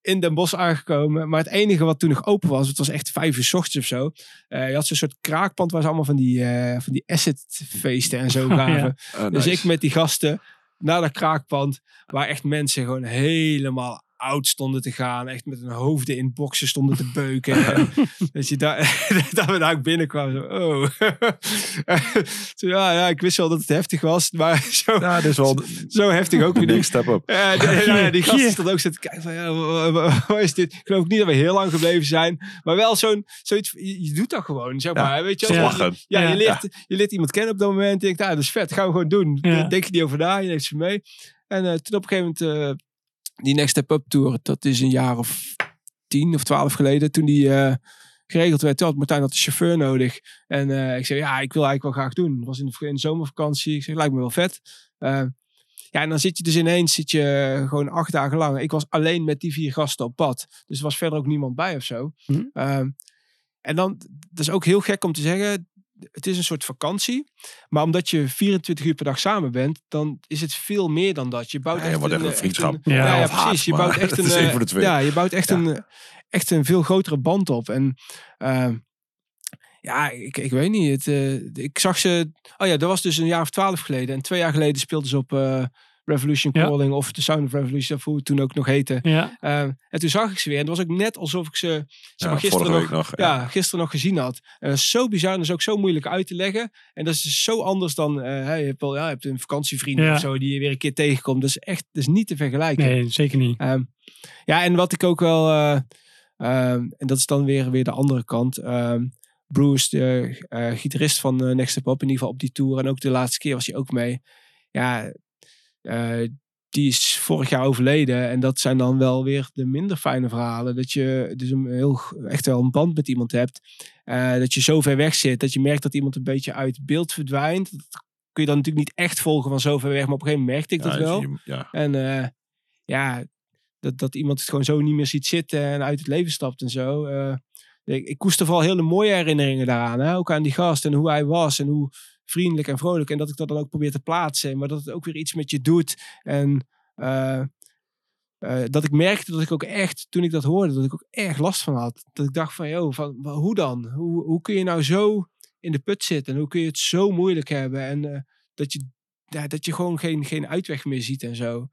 in Den Bosch aangekomen. Maar het enige wat toen nog open was, het was echt vijf uur 's ochtends of zo. eh, je had zo'n soort kraakpand waar ze allemaal van die, eh, van die asset feesten en zo Ja. gaven. Eh, Dus ik met die gasten naar dat kraakpand, waar echt mensen gewoon helemaal oud stonden te gaan. Echt met hun hoofden in boksen stonden te beuken. En dat, je daar, dat we daar ook binnenkwamen. Zo, oh. zo, ja, ja, ik wist wel dat het heftig was, maar zo, Ja, is wel zo heftig ook de weer niet. step up. Ja, de- nou ja, die gasten stonden ook zitten kijken van, ja, wa- wa- wat is dit? Ik geloof niet dat we heel lang gebleven zijn. Maar wel zo'n, zoiets, je, je doet dat gewoon, zeg Ja, maar. weet je, lachen. Ja, Ja. je, leert, je leert iemand kennen op dat moment. Je denkt, ah, dat is vet, gaan we gewoon doen. Denk je niet over na, je neemt ze mee. En eh, toen op een gegeven moment, eh, die Next Step Up Tour, dat is een jaar of tien of twaalf geleden, toen die eh, geregeld werd. Toen had Martijn had een chauffeur nodig. En eh, ik zei, ja, ik wil eigenlijk wel graag doen. Het was in de, in de zomervakantie. Ik zeg, lijkt me wel vet. Eh, ja, en dan zit je dus ineens, zit je gewoon acht dagen lang. Ik was alleen met die vier gasten op pad. Dus er was verder ook niemand bij of zo. Hm. Ehm, en dan, dat is ook heel gek om te zeggen, het is een soort vakantie. Maar omdat je 24 uur per dag samen bent, dan is het veel meer dan dat. Je bouwt Ja, je echt een, een eh, vriendschap. een- Ja, ja, ja, of haat, precies. Je bouwt echt een, eh, van de twee. Ja, je bouwt echt, Ja. een, eh, echt een veel grotere band op. En ehm, ja, ik, ik weet niet. Het, eh, ik zag ze. Oh ja, dat was dus een jaar of twaalf geleden. En twee jaar geleden speelden ze op eh, Revolution Ja. Calling of The Sound of Revolution, of hoe het toen ook nog heette. Ja, Ehm, en toen zag ik ze weer. En het was ook net alsof ik ze zeg maar, Ja, gisteren, nog, ja. ja. gisteren nog gezien had. En dat is zo bizar en dat is ook zo moeilijk uit te leggen. En dat is dus zo anders dan, eh, hè, je, hebt wel, ja, je hebt een vakantievriend Ja. of zo die je weer een keer tegenkomt. Dat is echt dat is niet te vergelijken. nee, zeker niet. Ehm, ja, en wat ik ook wel, eh, ehm, en dat is dan weer, weer de andere kant. ehm Bruce, de eh, gitarist van eh, Next Step Up, in ieder geval op die tour. En ook de laatste keer was hij ook mee. Ja, eh, die is vorig jaar overleden. En dat zijn dan wel weer de minder fijne verhalen. Dat je dus een heel, echt wel een band met iemand hebt. Eh, dat je zo ver weg zit. Dat je merkt dat iemand een beetje uit beeld verdwijnt. Dat kun je dan natuurlijk niet echt volgen van zo ver weg. Maar op een gegeven moment merkte ik dat Ja, wel. je- Ja, En eh, ja, dat, dat iemand het gewoon zo niet meer ziet zitten en uit het leven stapt en zo. eh, ik, ik koester vooral hele mooie herinneringen daaraan. Hè? Ook aan die gast en hoe hij was en hoe vriendelijk en vrolijk. En dat ik dat dan ook probeer te plaatsen. Maar dat het ook weer iets met je doet. En eh, eh, dat ik merkte dat ik ook echt, toen ik dat hoorde, dat ik ook erg last van had. Dat ik dacht van, joh, van, hoe dan? Hoe, hoe kun je nou zo in de put zitten? En hoe kun je het zo moeilijk hebben? En eh, dat, je, ja, dat je gewoon geen, geen uitweg meer ziet en zo.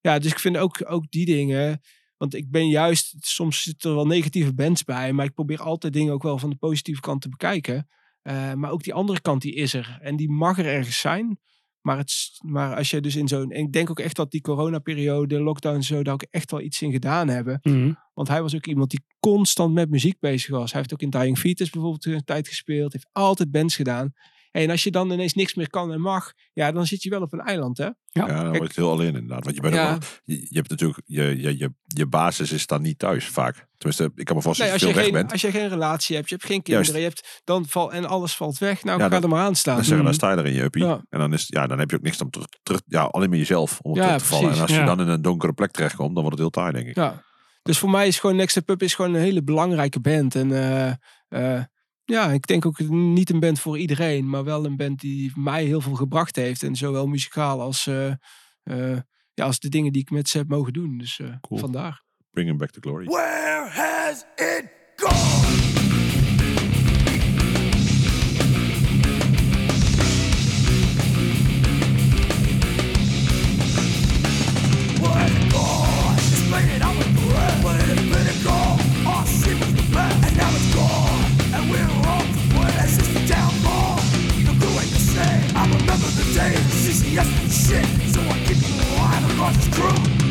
Ja, dus ik vind ook, ook die dingen. Want ik ben juist, soms zitten er wel negatieve bands bij, maar ik probeer altijd dingen ook wel van de positieve kant te bekijken. Eh, maar ook die andere kant, die is er. En die mag er ergens zijn. Maar, het, maar als je dus in zo'n. en Ik denk ook echt dat die coronaperiode, lockdown en zo, daar ook echt wel iets in gedaan hebben. Mhm. Want hij was ook iemand die constant met muziek bezig was. Hij heeft ook in Dying Fetus bijvoorbeeld een tijd gespeeld. Heeft altijd bands gedaan. En als je dan ineens niks meer kan en mag, ja, dan zit je wel op een eiland, hè? ja, dan word je heel alleen inderdaad. Want je, bent Ja. ook wel- je, je hebt natuurlijk, je, je, je, je basis is dan niet thuis vaak. Tenminste, ik kan me voorstellen Nee, dat als je je, veel weg geen, bent. als je geen relatie hebt, je hebt geen kinderen, Juist. je hebt, dan val, en alles valt weg. Nou, Ja, ga er maar aan staan. Dan zeggen, dan Mhm. sta je er in je uppie. Ja. En dan, is, ja, dan heb je ook niks om terug, terug ja, alleen maar jezelf om op Ja, terug te vallen. En als je dan in een donkere plek terechtkomt, dan wordt het heel taai, denk ik. Ja. Dus voor mij is gewoon Next Up is gewoon een hele belangrijke band. En eh, eh, ja, ik denk ook niet een band voor iedereen, maar wel een band die mij heel veel gebracht heeft. En zowel muzikaal als, eh, eh, ja, als de dingen die ik met ze heb mogen doen. Dus eh, Cool. vandaar. Bring him back to glory. Where has it gone? Of CCS and shit. So I keep it alive across this crew.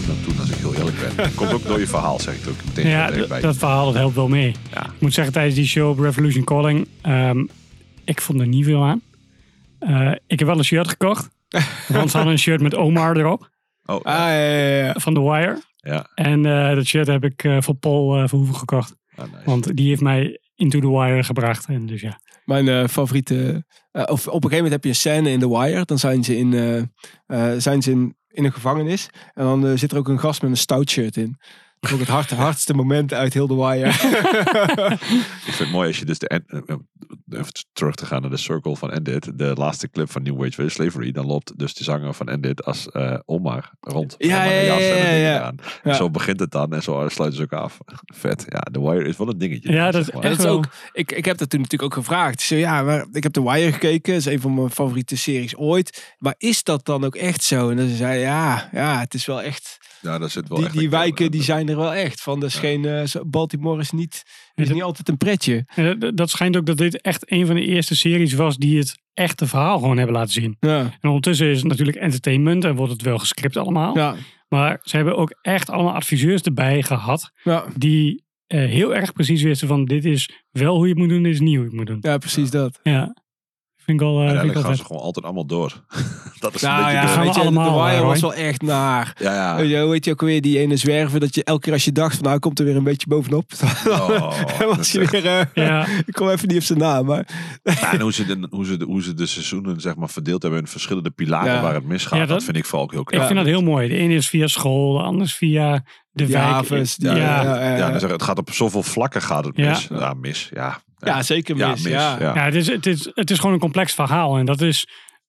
Dan toen, als ik heel eerlijk ben. Komt ook door je verhaal, zeg ik ook meteen Ja, bij. dat verhaal dat helpt wel mee. Ja. Ik moet zeggen, tijdens die show op Revolution Calling, ehm, ik vond er niet veel aan. Eh, ik heb wel een shirt gekocht. Want ze hadden een shirt met Omar erop, Oh, Ah, ja, ja, ja. van The Wire. ja. En eh, dat shirt heb ik eh, voor Paul eh, Verhoeven gekocht. Ah, nice. Want die heeft mij into The Wire gebracht. En dus ja. Mijn eh, favoriete... of op een gegeven moment heb je een scène in The Wire. Dan zijn ze in, eh, eh, zijn ze in, in een gevangenis. En dan eh, zit er ook een gast met een stout shirt in. Ook het hard, hardste moment uit heel The Wire. Ik vind het mooi als je dus de end, eh, eh, even terug te gaan naar de circle van Endit, de laatste clip van New Wage Slavery, dan loopt dus de zanger van Endit als eh Omar rond. Ja, ja, aan. En zo begint het dan en zo sluiten ze ook af. Vet. Ja, The Wire is wel een dingetje. Ja, dat is zeg maar. Ook, ik, ik heb dat toen natuurlijk ook gevraagd. Ik zei, ja, maar ik heb The Wire gekeken. Dat is een van mijn favoriete series ooit. Maar is dat dan ook echt zo? En dan zei hij, ja, ja, het is wel echt... Ja, daar zit wel Die, echt die wijken die zijn er wel echt. Van, dat is Ja. geen, eh, Baltimore is niet, is dat- niet altijd een pretje. En dat- dat schijnt ook dat dit echt een van de eerste series was die het echte verhaal gewoon hebben laten zien. Ja, En ondertussen is het natuurlijk entertainment en wordt het wel gescript allemaal. ja, Maar ze hebben ook echt allemaal adviseurs erbij gehad ja, die eh, heel erg precies wisten van dit is wel hoe je het moet doen, dit is niet hoe je het moet doen. ja precies dat. Ja. Vind ik wel, eh, vind ik gaan vet. ze gewoon altijd allemaal door. dat is Nou een beetje ja, de- gaan we weet je, allemaal, de Wire was wel echt naar. Ja, ja. Weet je, heet je ook weer die ene zwerver dat je elke keer als je dacht van nou komt er weer een beetje bovenop. Oh, was je weer, eh, Ja, ik kom even niet op zijn naam, maar Ja, en hoe ze, de, hoe, ze de, hoe ze de seizoenen zeg maar, verdeeld hebben in verschillende pilaren Ja. waar het misgaat. Ja, dat, dat- vind ik vooral ook heel ik knap. vind dat heel mooi. De ene is via school, de ander is via de wijk. ja, ja, ja, ja, Ja, dan zeg ik, het gaat op zoveel vlakken gaat het Ja. mis. Ja, mis. Ja, ja, zeker mis. Ja, Ja, het, is, het, is, het is gewoon een complex verhaal. En dat is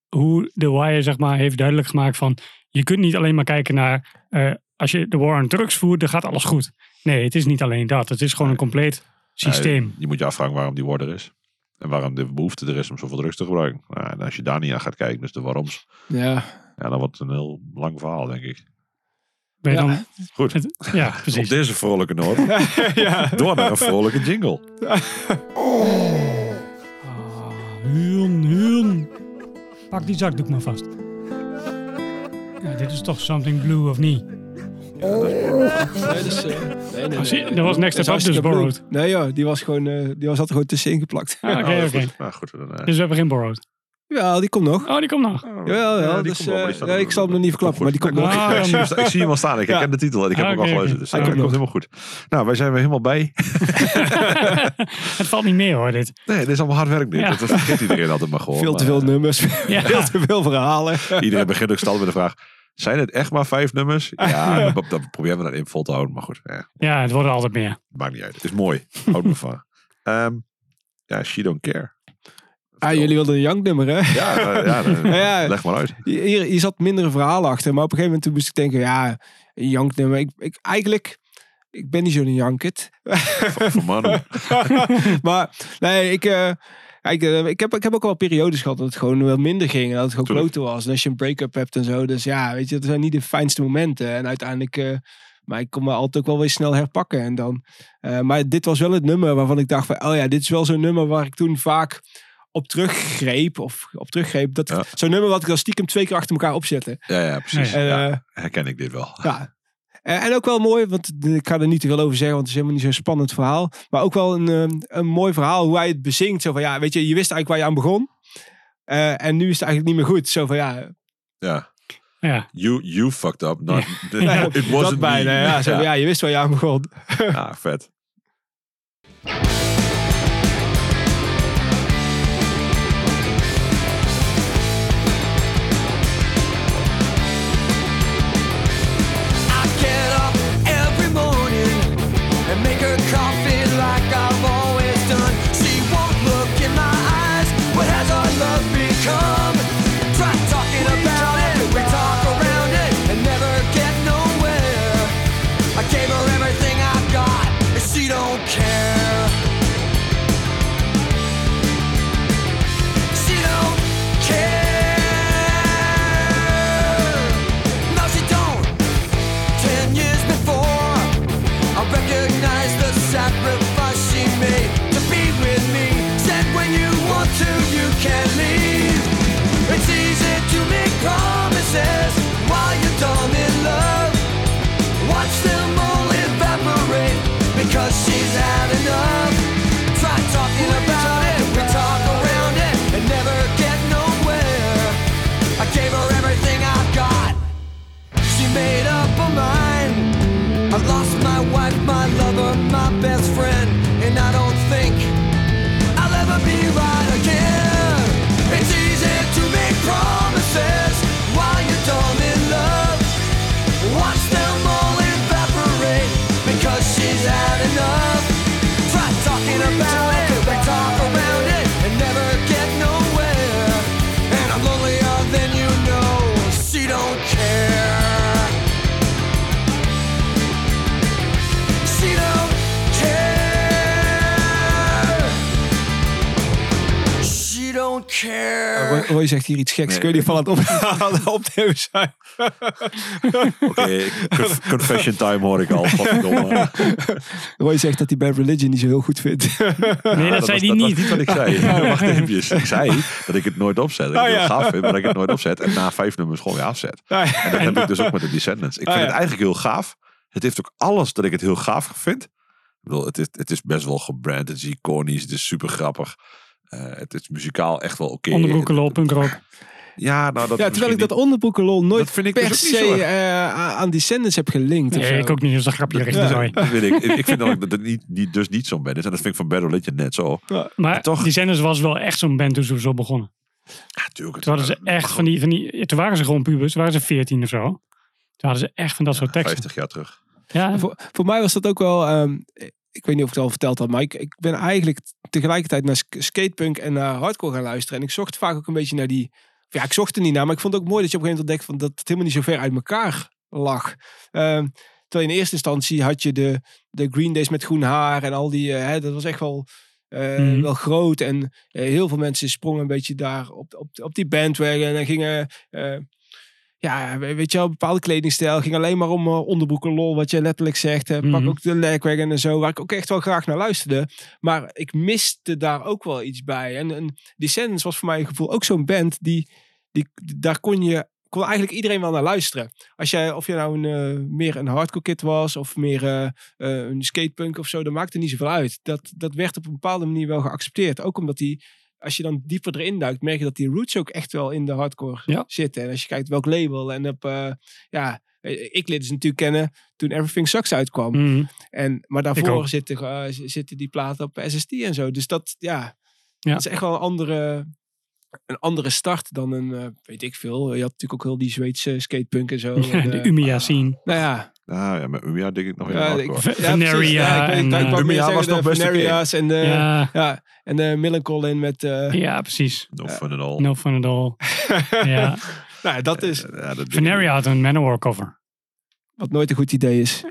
hoe The Wire zeg maar, heeft duidelijk gemaakt van... Je kunt niet alleen maar kijken naar... eh, als je de war on drugs voert, dan gaat alles goed. Nee, het is niet alleen dat. Het is gewoon een compleet systeem. Ja, je moet je afvragen waarom die war er is. En waarom de behoefte er is om zoveel drugs te gebruiken. Nou, en als je daar niet aan gaat kijken, dus de waaroms. Ja. Ja, dan wordt het een heel lang verhaal, denk ik. Ben je Ja. dan, Goed. het- ja, Op precies. deze vrolijke noot. ja. Door naar een vrolijke jingle. Ah, Huun, huun. Pak die zakdoek maar vast. Ja, dit is toch Something Blue of niet? Nee, dus, eh, nee, nee, Ah, zie- nee. dat was Next Dat Step is Up dus Borrowed. Nee joh, die was gewoon, eh, die was altijd gewoon tussenin geplakt. Ah, Oké, Oh, dat is oké. goed. Nou, goed. Dan, eh, Dus we hebben geen Borrowed. Ja, die komt nog. Oh, die komt nog. Jawel, ja, die dus, komt wel, maar die eh, staat ja, er- ik zal hem nog niet verklappen, maar die komt nog. Ah, ik, zie hem, sta- ik zie hem al staan. Ik Ja. herken de titel en ik heb Ah, hem al oké, gelezen. oké. Dus Hij hij komt komt nog. helemaal goed. Nou, wij zijn weer helemaal bij. het valt niet meer hoor, dit. Nee, dit is allemaal hard werk dit. Ja. Dat vergeet iedereen altijd maar gewoon. Veel te Maar, veel nummers, Ja. veel te veel verhalen. Iedereen begint ook stel met de vraag. Zijn het echt maar vijf nummers? Ja, dan, dan proberen we dat in vol te houden. Maar goed, ja, Ja, het wordt er altijd meer. maakt niet uit. Het is mooi. Houd me van. Ehm, ja, She Don't Care. Ah, jullie wilden een Young nummer, hè? Ja, eh, ja, dan- Ja. leg maar uit. Hier, hier zat mindere verhalen achter. Maar op een gegeven moment toen moest ik denken, ja, een Young nummer. Ik, ik, eigenlijk, ik ben niet zo'n Yankit. Voor, mannen. maar nee, ik, eh, eh, ik, heb, ik heb ook wel periodes gehad dat het gewoon wel minder ging. En dat het gewoon kloten was. En als je een break-up hebt en zo. Dus ja, weet je, dat zijn niet de fijnste momenten. En uiteindelijk, eh, maar ik kon me altijd ook wel weer snel herpakken. En dan, maar dit was wel het nummer waarvan ik dacht van, oh ja, dit is wel zo'n nummer waar ik toen vaak op teruggreep. Of op teruggreep. Dat, Ja. Zo'n nummer wat ik dan stiekem twee keer achter elkaar opzette. Ja, ja, precies. En, Ja, eh, herken ik dit wel. ja. En en ook wel mooi, want ik ga er niet te veel over zeggen, want het is helemaal niet zo'n spannend verhaal. Maar ook wel een, eh, een mooi verhaal hoe hij het bezingt. Zo van ja, weet je, je wist eigenlijk waar je aan begon. Eh, en nu is het eigenlijk niet meer goed. Zo van ja, Ja. Ja, You, you fucked up. Not, nee, it wasn't dat bijna. me. Ja, zo van, ja, je wist waar je aan begon. Ja, vet. Like I've Care. Roy, Roy zegt hier iets geks. Nee. Kun je die van het op, aan het opnemen zijn? Oké, conf- confession time hoor ik al. Roy zegt dat hij Bad Religion niet zo heel goed vindt. nee, dat, zei hij was niet. niet wat ik zei. Wacht even. Ik zei dat ik het nooit opzet. Dat ik het ja. heel gaaf vind, maar dat ik het nooit opzet. En na vijf nummers gewoon weer afzet. Ja, En dat heb ik dus ook met de Descendants. Ik Ah, vind ja. het eigenlijk heel gaaf. Het heeft ook alles dat ik het heel gaaf vind. Ik bedoel, het is, het is best wel gebrand. Het is iconisch. Het is super grappig. Eh, het is muzikaal echt wel oké. Onderbroeken, punkrock. Ja, nou dat Ja, terwijl ik dat onderbroekenlol nooit Dat vind ik per dus ook niet se zo eh, a- aan Descendants heb gelinkt. Nee, zo. ik ook niet. Dus een grapje richting Ja. sorry. Dat weet ik. Ik- Ik vind dat dat het niet, niet, dus niet zo'n band is. En dat vind ik van Religion net zo. Maar toch- die Zenders was wel echt zo'n band toen ze zo begonnen. Ja, tuurlijk. Toen hadden ze echt van die, van die... Toen waren ze gewoon pubers. Toen waren ze 14 of zo. Toen hadden ze echt van dat soort teksten. 50 jaar terug. Ja, Voor, voor mij was dat ook wel. ehm, ik weet niet of ik het al verteld had, maar ik, ik ben eigenlijk tegelijkertijd naar sk- skatepunk en naar hardcore gaan luisteren. En ik zocht vaak ook een beetje naar die. Ja, ik zocht er niet naar, maar ik vond het ook mooi dat je op een gegeven moment ontdekt van dat het helemaal niet zo ver uit elkaar lag. Ehm, terwijl in eerste instantie had je de, de Green Days met groen haar en al die. eh, hè, dat was echt wel. eh, Mhm. Wel groot en eh, heel veel mensen sprongen een beetje daar op, op, op die bandwagon en gingen ja, we- weet je wel, bepaalde kledingstijl. Ging alleen maar om eh, onderbroeken lol, wat je letterlijk zegt. hè. Pak Mhm. ook de legwagon en zo, waar ik ook echt wel graag naar luisterde. Maar ik miste daar ook wel iets bij. En, en Descendants was voor mijn gevoel ook zo'n band die, die daar kon je kon eigenlijk iedereen wel naar luisteren. Als jij, of je nou een, eh, meer een hardcore kid was of meer eh, eh, een skatepunk of zo, dat maakte niet zoveel uit. Dat, dat werd op een bepaalde manier wel geaccepteerd. Ook omdat die, als je dan dieper erin duikt, merk je dat die roots ook echt wel in de hardcore Ja. zitten. En als je kijkt welk label en op, eh, ja, eh, ik leerde ze natuurlijk kennen toen Everything Sucks uitkwam. Mhm. En, maar daarvoor zitten, eh, zitten die platen op SST en zo. Dus dat, ja, Ja. dat is echt wel een andere, een andere start dan een, weet ik veel. Je had natuurlijk ook heel die Zweedse skatepunk en zo. En, de Umia scene. Nou ja, Nou ja, met Umia denk ik nog in ja, ja, ik. Veneria en, eh, meer Umia zeggen, was de nog best oké. Veneria's en de, ja. Ja, en de Millencolin met, eh, ja, precies. No fun at all. No fun at all. ja. nou, dat is Veneria had een Manowar cover. wat nooit een goed idee is.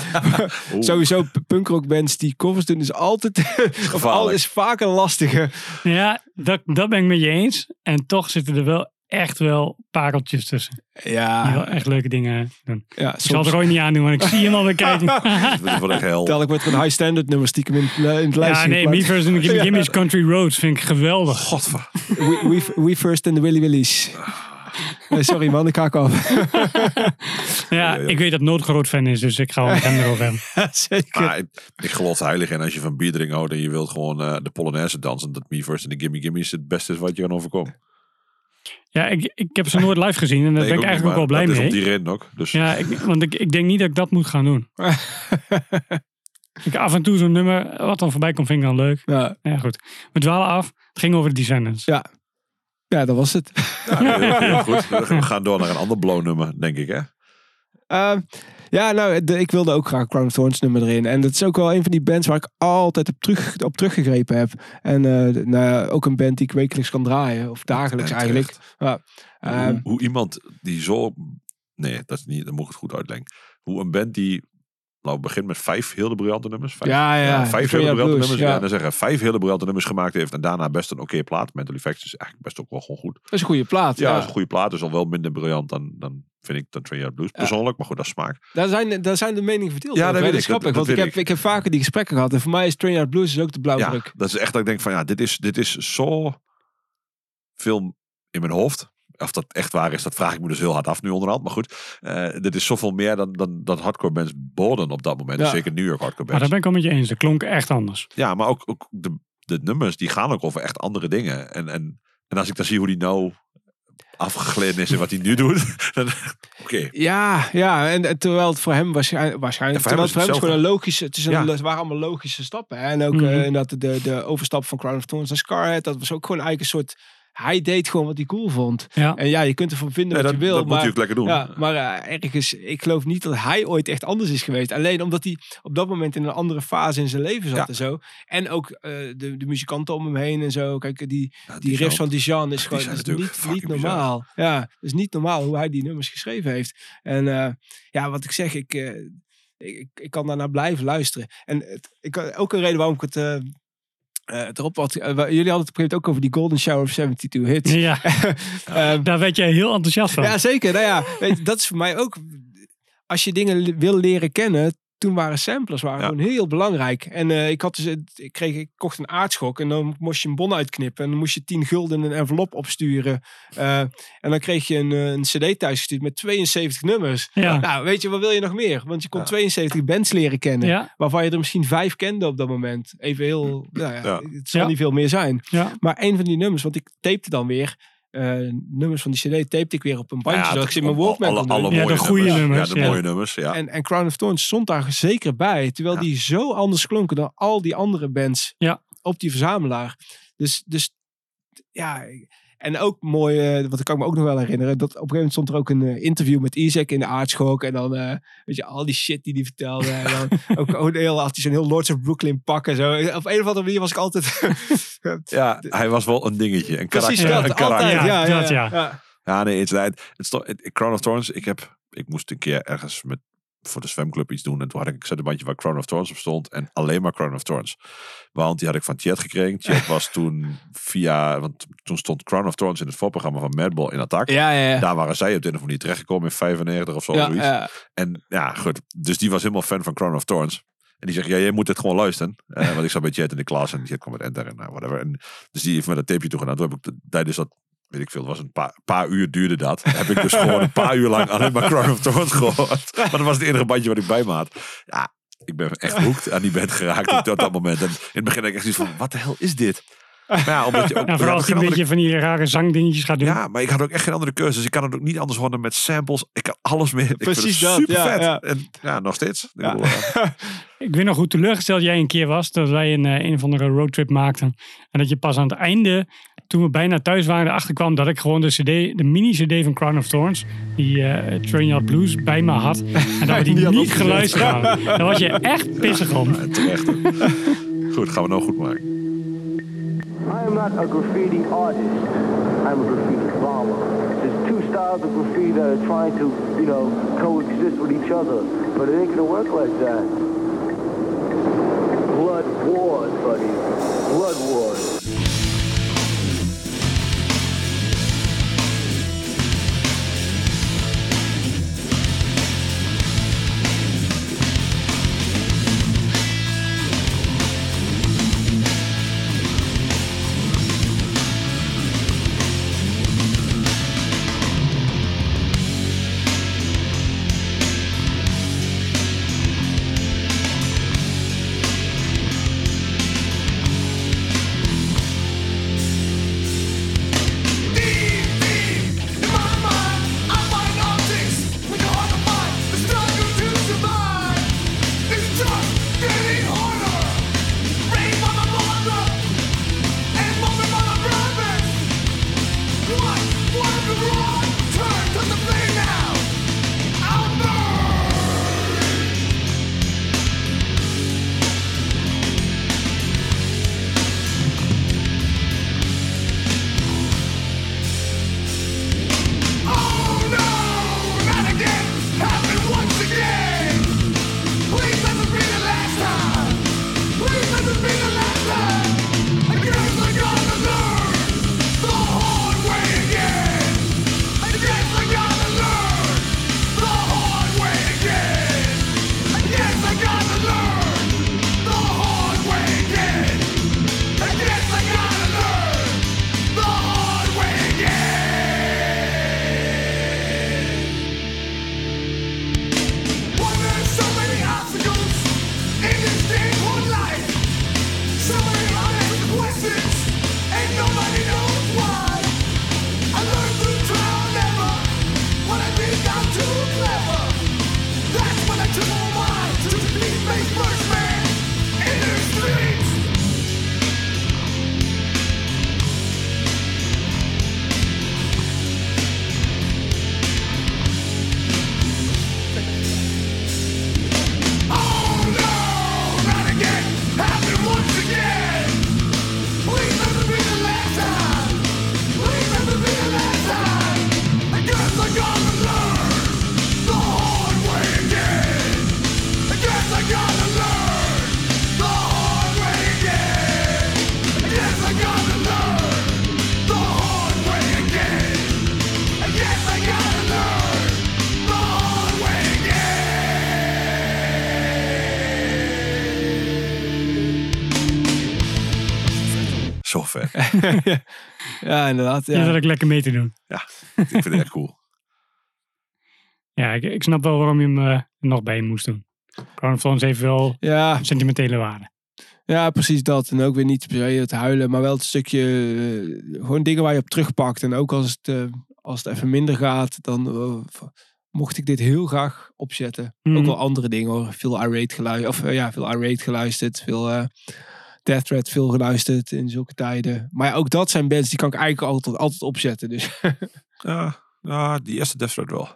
Sowieso punkrockbands die covers doen is altijd, of al Gevaarlijk. is vaak een lastige. Ja, dat, dat ben ik met je eens. En toch zitten er wel echt wel pareltjes tussen. Die Ja, wel echt leuke dingen doen. ja Ik zal het soms Roy niet aandoen, want ik zie hem alweer kijken. Dat is wel echt hel. tel ik met een high standard nummer stiekem in, het- in het lijstje. ja, nee. Me First and the Gimme Ja. Gimme's Country Roads vind ik geweldig. Godver. We, we, we First and the Willy Willies. Nee, sorry man, ik haak af. Ja, ik weet dat Nood groot fan is, dus ik ga wel met hem erover hebben. Zeker. Maar ik, ik geloof er heilig in als je van bier drinken houdt en je wilt gewoon eh, de Polonaise dansen. Dat Me First en de Gimme Gimme's het beste is wat je kan overkomen. Ja, ik, ik heb ze nooit live gezien en daar Nee, ben ik eigenlijk ook wel blij dat mee. is om die reden ook. Dus Ja, ik, want ik, ik denk niet dat ik dat moet gaan doen. ik af en toe zo'n nummer, wat dan voorbij komt, vind ik dan leuk. Ja, Ja, goed. We dwalen af. Het ging over de Descendants. ja. ja, dat was het. ja, heel, heel goed. We gaan door naar een ander blow nummer, denk ik hè. Ehm, ja, nou, de- ik wilde ook graag Crown of Thorns nummer erin. En dat is ook wel een van die bands waar ik altijd op, terug, op teruggegrepen heb. En eh, nou, ook een band die ik wekelijks kan draaien. Of dagelijks En eigenlijk. Ja. Ehm, hoe, hoe iemand die zo... Nee, dat is niet, dan moet ik het goed uitleggen. Hoe een band die... Nou, begint met vijf hele briljante nummers. Vijf, Ja, ja. vijf hele briljante nummers. Ja. ja. dan zeggen vijf hele briljante nummers gemaakt heeft. En daarna best een oké plaat. Mental Effects is eigenlijk best ook wel gewoon goed. dat is een goede plaat. Ja, dat is een goede plaat. Dus al wel minder briljant dan, dan vind ik dan Train Out Blues. Persoonlijk, maar goed, dat is smaak. Daar, zijn, daar zijn de meningen verdeeld. Ja, over, dat weet is ik, dat- grappig. dat want ik heb, ik. ik heb vaker die gesprekken gehad. En voor mij is Out Blues is ook de blauwdruk. Ja, dat is echt dat ik denk van ja, dit is, dit is zo veel in mijn hoofd. Of dat echt waar is, dat vraag ik me dus heel hard af nu onderhand. Maar goed, eh, dit is zoveel meer dan, dan, dan hardcore bands boden op dat moment. Ja. Zeker New York hardcore Maar bands. daar ben ik al met je eens. Dat klonk echt anders. Ja, maar ook, ook de, de nummers, die gaan ook over echt andere dingen. En, en, en als ik dan zie hoe die nou afgegleden is en wat hij nu doet. Oké, Ja, ja. En, en terwijl het voor hem waarschijnlijk, waarschijnlijk Ja, voor hem terwijl het voor hem het is gewoon een logische, het, is een, Ja. het waren allemaal logische stappen. Hè? En ook Mhm. eh, inderdaad de, de overstap van Crown of Thorns naar Scarhead, dat was ook gewoon eigenlijk een soort, hij deed gewoon wat hij cool vond. Ja. En ja, je kunt ervan vinden nee, wat dat, je wil, dat moet maar... hij ook lekker doen. Ja, maar eh, ergens, ik geloof niet dat hij ooit echt anders is geweest. Alleen omdat hij op dat moment in een andere fase in zijn leven zat Ja. en zo. En ook eh, de, de muzikanten om hem heen en zo. Kijk, die, Ja, die riffs van Dijon is Die gewoon is niet, niet bizar. normaal. Ja, het is niet normaal hoe hij die nummers geschreven heeft. En eh, ja, wat ik zeg, ik, eh, ik, ik kan daarnaar blijven luisteren. En het, ik, ook een reden waarom ik het... eh, eh, erop eh, wa- jullie hadden het op een gegeven moment ook over die Golden Shower of 72 hits. Ja, Ehm, daar werd jij heel enthousiast van. ja, zeker. Nou ja, weet dat is voor mij ook. Als je dingen wil leren kennen, toen waren samplers waren Ja. gewoon heel belangrijk. En eh, ik, had dus, ik, kreeg, ik kocht een aardschok en dan moest je een bon uitknippen. En dan moest je 10 gulden in een envelop opsturen. Eh, en dan kreeg je een, eh, een cd thuisgestuurd met 72 nummers. Ja. Nou, weet je, wat wil je nog meer? Want je kon Ja. 72 bands leren kennen. Ja, Waarvan je er misschien vijf kende op dat moment. Even heel, nou ja, Ja. het zal Ja. niet veel meer zijn. ja. Maar een van die nummers, want ik tapte dan weer... eh, nummers van die cd tapte ik weer op een bandje. Ja, zodat ik ze in mijn alle- Walkman alle, alle Ja, mooie de goede nummers, Ja, de ja. mooie nummers. Ja. En, en Crown of Thorns stond daar zeker bij. Terwijl Ja. die zo anders klonken dan al die andere bands Ja. op die verzamelaar. Dus, dus ja, en ook mooi, eh, wat ik kan me ook nog wel herinneren. Dat op een gegeven moment stond er ook een eh, interview met Isaac in de aardschok. En dan, eh, weet je, al die shit die hij vertelde. En dan ook, heel, had hij zo'n heel Lords of Brooklyn pak en zo. Op een of andere manier was ik altijd... ja, hij was wel een dingetje. Een karakter. Dat, een karakter. altijd. Ja, Ja, ja, dat, ja. ja. ja. Nee, het, het, het stond, het- Crown of Thorns. Ik, heb, ik moest een keer ergens met, voor de zwemclub iets doen. En toen had ik een bandje waar Crown of Thorns op stond. En alleen maar Crown of Thorns. Want die had ik van Chet gekregen. Chet was toen via... Want toen stond Crown of Thorns in het voorprogramma van Madball in Attack. Ja, ja, ja. Daar waren zij op de een of andere manier terechtgekomen in 95 of zo. Ja, zoiets. ja. En ja, goed. Dus die was helemaal fan van Crown of Thorns. En die zegt, ja, jij moet het gewoon luisteren. Eh, want ik zat bij Jet in de klas en Jet kwam met Enter en nou, whatever. En, dus die heeft me dat tapeje toegedaan. Toen heb ik tijdens dat, weet ik veel, het was een paar, paar uur duurde dat. heb ik dus gewoon een paar uur lang alleen maar Crown of Thorns gehoord. Maar dat was het enige bandje wat ik bij me had. Ja, ik ben echt hoekt aan die band geraakt op dat, moment. En in het begin had ik echt zoiets van, wat de hel is dit? Maar ja, omdat je ook... Ja, vooral als hij een beetje van die rare zangdingetjes gaat doen. ja, maar ik had ook echt geen andere keuze. Dus ik kan het ook niet anders horen met samples. Ik kan alles meer. Precies dat, super ja, vet. ja. En ja, nog steeds. Ik bedoel, eh, Ik weet nog hoe teleurgesteld jij een keer was dat wij een, eh, een of andere roadtrip maakten. En dat je pas aan het einde, toen we bijna thuis waren, erachter kwam dat ik gewoon de, CD, de mini-CD van Crown of Thorns, die eh Train Yard Blues, bij me had. En dat we die niet geluisterd hadden. Daar was je echt pissig om. ja, terecht. Goed, gaan we nou goed maken. I am not a graffiti artist. I'm a graffiti bomber. There's two styles of graffiti that are trying to, you know, coexist with each other. But it ain't gonna work like that. Blood wars, buddy. Blood wars. ja, inderdaad. Ja. dat Ja. ook lekker mee te doen. Ik vind het echt cool. Ja, ik, ik snap wel waarom je hem eh, nog bij moest doen. Thorns heeft wel Ja, sentimentele waarde. ja, precies dat. En ook weer niet het huilen, maar wel het stukje, eh, gewoon dingen waar je op terugpakt. En ook als het, eh, als het even minder gaat, dan mocht ik dit heel graag opzetten. Mhm. Ook wel andere dingen hoor. Veel irate geluisterd, of ja, veel irate geluisterd, veel Death Threat veel geluisterd in zulke tijden. Maar ja, ook dat zijn bands die kan ik eigenlijk altijd, altijd opzetten. Dus Ja, ja, die eerste Death Threat wel.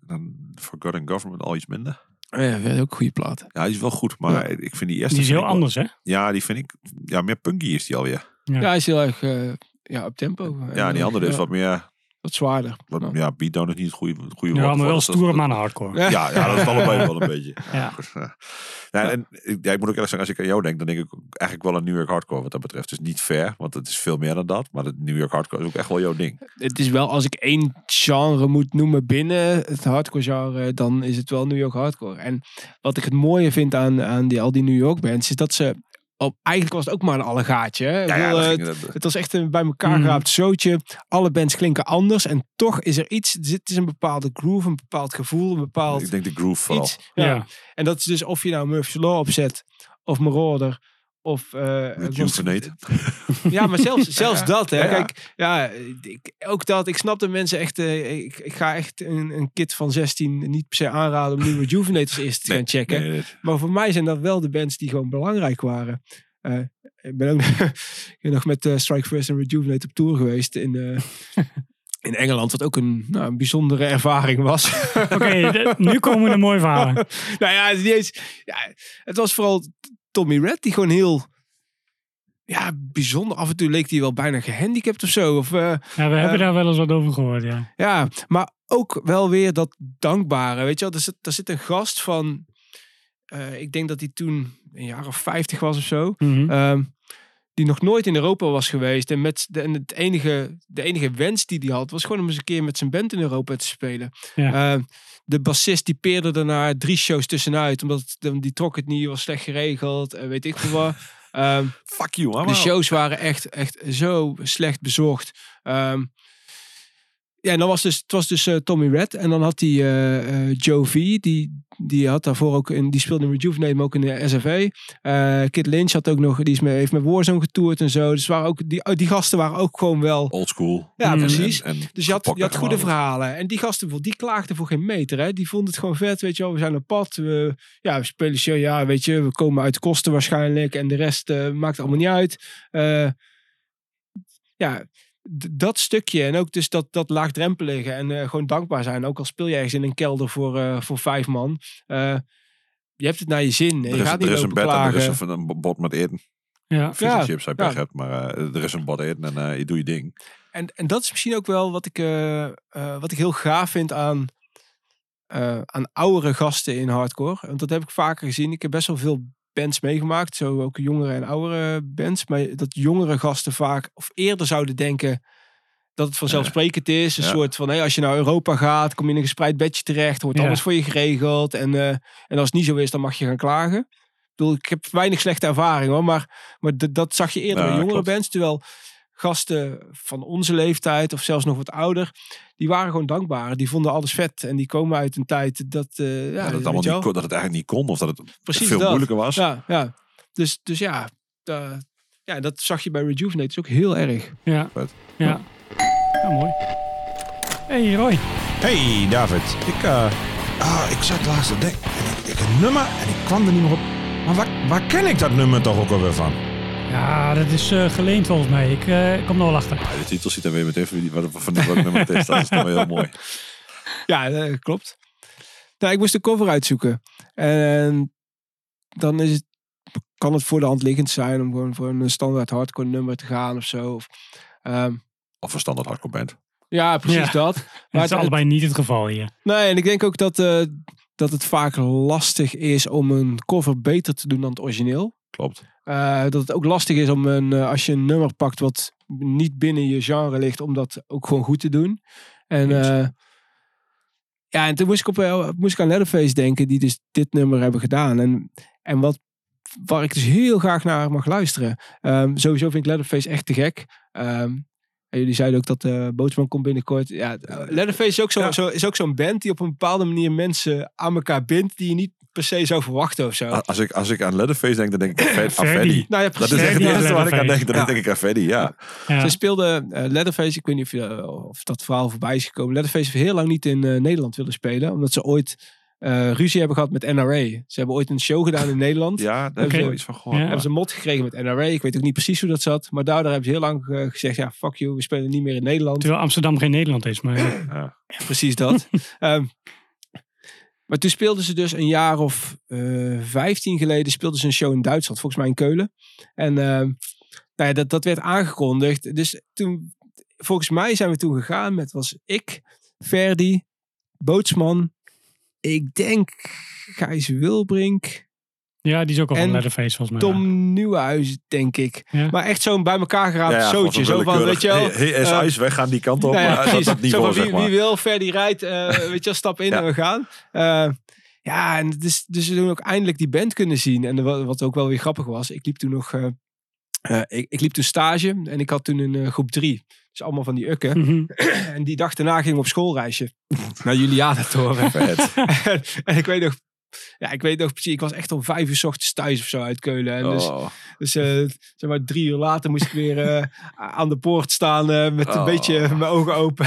Dan Forgotten Government al iets minder. ja, wel ook goede platen. Ja, die is wel goed, maar ik vind die eerste... Die is heel wel- anders, hè? Ja, die vind ik... Ja, meer punky is die alweer. Ja. Ja, hij is heel erg eh, ja, op tempo. Ja, En, die andere is wat meer... wat zwaarder. Wat, Ja. ja, beatdown is niet het goede, het goede Ja, woord. maar wel stoere mannen hardcore. Ja. Ja, ja, dat is allebei wel een beetje. Ja. Ja. En ik- ja, ik moet ook eerlijk zeggen, als ik aan jou denk, dan denk ik eigenlijk wel aan New York Hardcore wat dat betreft. Dus niet fair, want het is veel meer dan dat. Maar het New York Hardcore is ook echt wel jouw ding. Het is wel, als ik één genre moet noemen binnen het hardcore genre, dan is het wel New York hardcore. En wat ik het mooie vind aan, aan die, al die New York bands, is dat ze, op, eigenlijk was het ook maar een allegaatje. Ja, dat eh, het was echt een bij elkaar geraapt zootje. Alle bands klinken anders en toch is er iets, zit- het is een bepaalde groove, een bepaald gevoel, een bepaald ik denk de groove vooral. iets. Ja. Ja. En dat is dus of je nou Murphy's Law opzet, of Marauder, of... eh, Rejuvenate. ja, maar zelfs, zelfs dat, hè. Ja, ja. Kijk, ja, ik, ook dat. Ik snap dat mensen echt... eh, ik, ik ga echt een, een kid van 16 niet per se aanraden om nu Rejuvenate als eerste te gaan checken. Nee, nee, Maar voor mij zijn dat wel de bands die gewoon belangrijk waren. Eh, ik ben ook ik ben nog met eh, Strike First en Rejuvenate op tour geweest in, eh, in Engeland. Wat ook een, nou, een bijzondere ervaring was. Oké, de- nu komen de mooie verhalen. nou ja, het, is niet eens, ja, het was vooral Tommy Red die gewoon heel... Ja, bijzonder. Af en toe leek hij wel bijna gehandicapt of zo. Of, eh, Ja, we hebben Eh, daar wel eens wat over gehoord, ja. Ja, maar ook wel weer dat dankbare. Weet je wel, er zit, er zit een gast van. eh, ik denk dat hij toen een jaar of 50 was of zo. Mhm. ehm, die nog nooit in Europa was geweest. En, met de, en het enige, de enige wens die hij had, was gewoon om eens een keer met zijn band in Europa te spelen. Ja. Ehm, de bassist die peerde daarna drie shows tussenuit. Omdat het- die trok het niet, was slecht geregeld. en weet ik veel wat. Fuck you, de allemaal. shows waren echt, echt zo slecht bezorgd. Ehm, ja, en dan was dus, het was dus eh, Tommy Red. En dan had hij eh, eh, Joe V. Die, die had daarvoor ook in, die speelde in Rejuvenate, maar ook in de SFA. Eh Kid Lynch had ook nog, die is mee, heeft met Warzone getoerd en zo. Dus waren ook, die, oh, die gasten waren ook gewoon wel. Old school. Ja, Mm. precies. En, en Dus je had, je had goede en verhalen. En die gasten die klaagden voor geen meter. Hè? Die vonden het gewoon vet. Weet je wel, we zijn op pad. We, ja, we spelen show. Ja, weet je, we komen uit kosten waarschijnlijk. En de rest eh, maakt allemaal niet uit. Eh, ja, dat stukje. En ook dus dat, dat laagdrempelige. En eh, gewoon dankbaar zijn. Ook al speel je ergens in een kelder voor, eh, voor vijf man. Eh, je hebt het naar je zin. Er je is, gaat er niet is een bed en er is klagen. een, een bord met eten. Ja. Fish and chips, heb je ja. pech hebt, maar er is een bord eten en je doet je ding. En, en dat is misschien ook wel wat ik, eh, eh, wat ik heel gaaf vind aan, eh, aan oudere gasten in hardcore. Want dat heb ik vaker gezien. Ik heb best wel veel bands meegemaakt. Zo ook jongere en oudere bands. Maar dat jongere gasten vaak of eerder zouden denken dat het vanzelfsprekend is. Een Ja. soort van, hey, als je naar Europa gaat, kom je in een gespreid bedje terecht. Wordt Ja. alles voor je geregeld. En, eh, en als het niet zo is, dan mag je gaan klagen. Ik bedoel, ik heb weinig slechte ervaring hoor. Maar, maar dat zag je eerder Ja, bij jongere klopt. bands. Terwijl gasten van onze leeftijd of zelfs nog wat ouder, die waren gewoon dankbaar. Die vonden alles vet en die komen uit een tijd dat, eh, ja, dat, het allemaal niet kon, dat het eigenlijk niet kon of dat het Precies veel dat. moeilijker was. Ja, ja. Dus, dus ja, eh, ja, dat zag je bij Rejuvenate dus ook heel erg. Ja. Vet. Ja. ja, mooi. Hey Roy. Hey David, ik, eh, ah, ik zat laatst. En ik, ik een nummer en ik kwam er niet meer op. Maar waar, waar ken ik dat nummer toch ook alweer van? Ja, dat is eh, geleend volgens mij. Ik eh, kom er wel achter. Ja, de titel ziet dan weer meteen van, die- wat, van die- nummer het is. Dat is dan weer heel mooi. Ja, eh, klopt. Nou, ik moest de cover uitzoeken. En dan is het, kan het voor de hand liggend zijn om gewoon voor een standaard hardcore nummer te gaan of zo. Of, ehm, Of een standaard hardcore band. ja, precies Ja. dat. Dat Maar is het- allebei niet het geval hier. Nee, en ik denk ook dat, eh, dat het vaak lastig is om een cover beter te doen dan het origineel. Klopt. Eh, dat het ook lastig is om een, eh, als je een nummer pakt wat niet binnen je genre ligt, om dat ook gewoon goed te doen. En eh, ja, en toen moest ik, op, moest ik aan Leatherface denken, die dus dit nummer hebben gedaan. En, en wat, waar ik dus heel graag naar mag luisteren. Ehm, sowieso vind ik Leatherface echt te gek. Ehm, en jullie zeiden ook dat eh Bootsman komt binnenkort. Ja, Leatherface is ook zo'n zo, is ook zo'n band die op een bepaalde manier mensen aan elkaar bindt die je niet per se zou verwachten of zo. Als ik, als ik aan Leatherface denk, dan denk ik aan. Freddy. nou ja, Dat precies. is echt het eerste waar ik aan denk. Dan denk ik aan Freddy, ja. Ja. Ze speelde eh, Leatherface, ik weet niet of, je, eh, of dat verhaal voorbij is gekomen. Leatherface heeft heel lang niet in eh, Nederland willen spelen, omdat ze ooit eh, ruzie hebben gehad met NRA. Ze hebben ooit een show gedaan in Nederland. Ja, daar heb Oké. ik wel iets van gehoord. Ja. Hebben ze een mot gekregen met NRA. Ik weet ook niet precies hoe dat zat. Maar daardoor hebben ze heel lang gezegd, ja, fuck you, we spelen niet meer in Nederland. Terwijl Amsterdam geen Nederland is. Maar Ja. Precies dat. Ehm, maar toen speelden ze dus een jaar of eh, vijftien geleden speelden ze een show in Duitsland, volgens mij in Keulen. En ehm, nou ja, dat, dat werd aangekondigd. Dus toen, volgens mij zijn we toen gegaan met, was ik, Verdi, Bootsman, ik denk Gijs Wilbrink, ja, die is ook al En van Leatherface volgens mij. Tom Nieuwenhuis, denk ik. Ja. Maar echt zo'n bij elkaar geraapt Ja, ja, zootje. Zo van, weet je wel, Hey, hey, is eh, wij gaan die kant op. nou ja, maar dat, precies. dat Zo niveau, van wie, zeg maar. wie wil, Ferdi rijdt, eh, weet je wel, stap in Ja. en we gaan. Eh, ja, en dus, dus we doen ook eindelijk die band kunnen zien. En wat, wat ook wel weer grappig was, ik liep toen nog, eh, eh, ik, ik liep toen stage en ik had toen een groep drie. Dus allemaal van die ukken. Mhm. En die dag daarna gingen we op schoolreisje naar Julianatoren. En, en ik weet nog, ja, ik weet nog precies, ik was echt om vijf uur 's ochtends thuis of zo uit Keulen. En dus Oh. dus eh, zeg maar drie uur later moest ik weer eh, aan de poort staan eh, met een Oh. beetje mijn ogen open.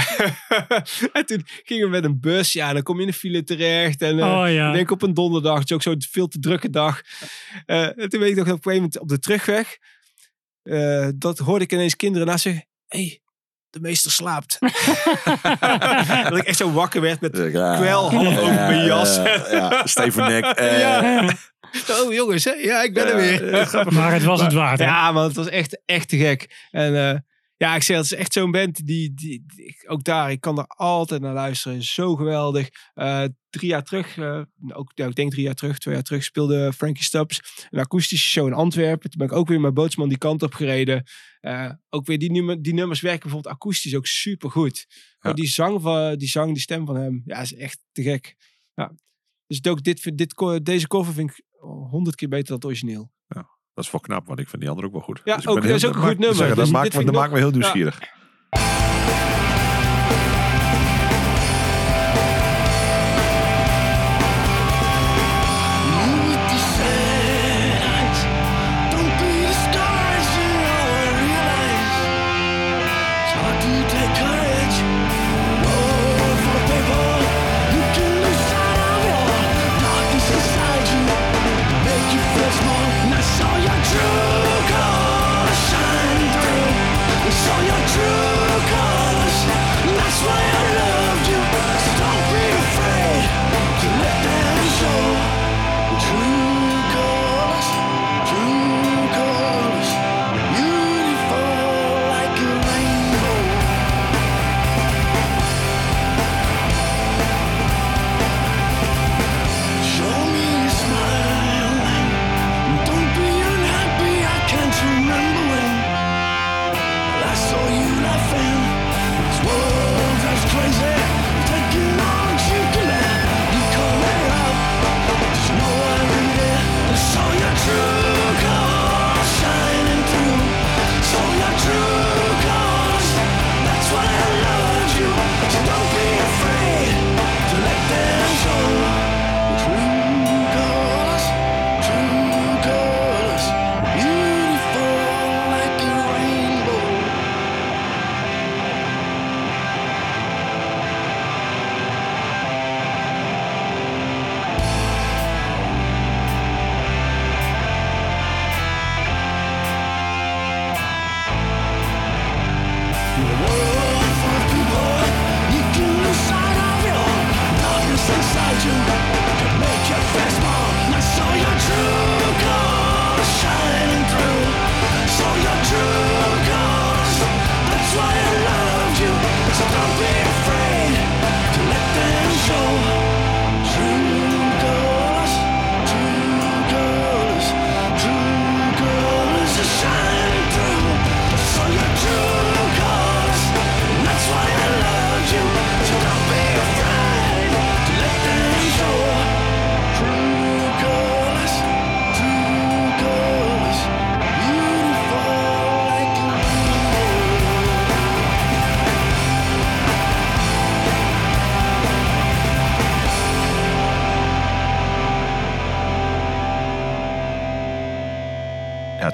en toen gingen we met een bus. Ja, dan kom je in de file terecht. En eh, Oh ja. ik denk op een donderdag. Het is ook zo'n veel te drukke dag. Eh, en toen weet ik nog op een gegeven moment op de terugweg. eh, dat hoorde ik ineens kinderen naast zeggen. hey, de meester slaapt. dat ik echt zo wakker werd met Ja. kwel half over mijn jas. Ja, ja, Steven nek. eh, Ja. Oh jongens, hè? ja, ik ben er weer. Maar het was het waard. hè? Ja, maar het was echt, echt te gek. En eh, ja, ik zeg, het is echt zo'n band die, die, ook daar, ik kan er altijd naar luisteren. Zo geweldig. Eh, drie jaar terug, eh, ook, ja, ik denk drie jaar terug, twee jaar terug, speelde Frankie Stubbs een akoestische show in Antwerpen. Toen ben ik ook weer met Bootsman die kant op gereden. Eh, ook weer die, nummer, die nummers werken bijvoorbeeld akoestisch ook super goed. Ja. Die, zang van, die zang, die stem van hem, ja, is echt te gek. Ja. Dus ook dit, dit, deze cover vind ik honderd keer beter dan het origineel. Dat is wel knap, want ik vind die andere ook wel goed. Ja, ik ook- dat is ook een goed nummer. zeggen, Dus dat dit maakt, me, dat maakt me heel ja.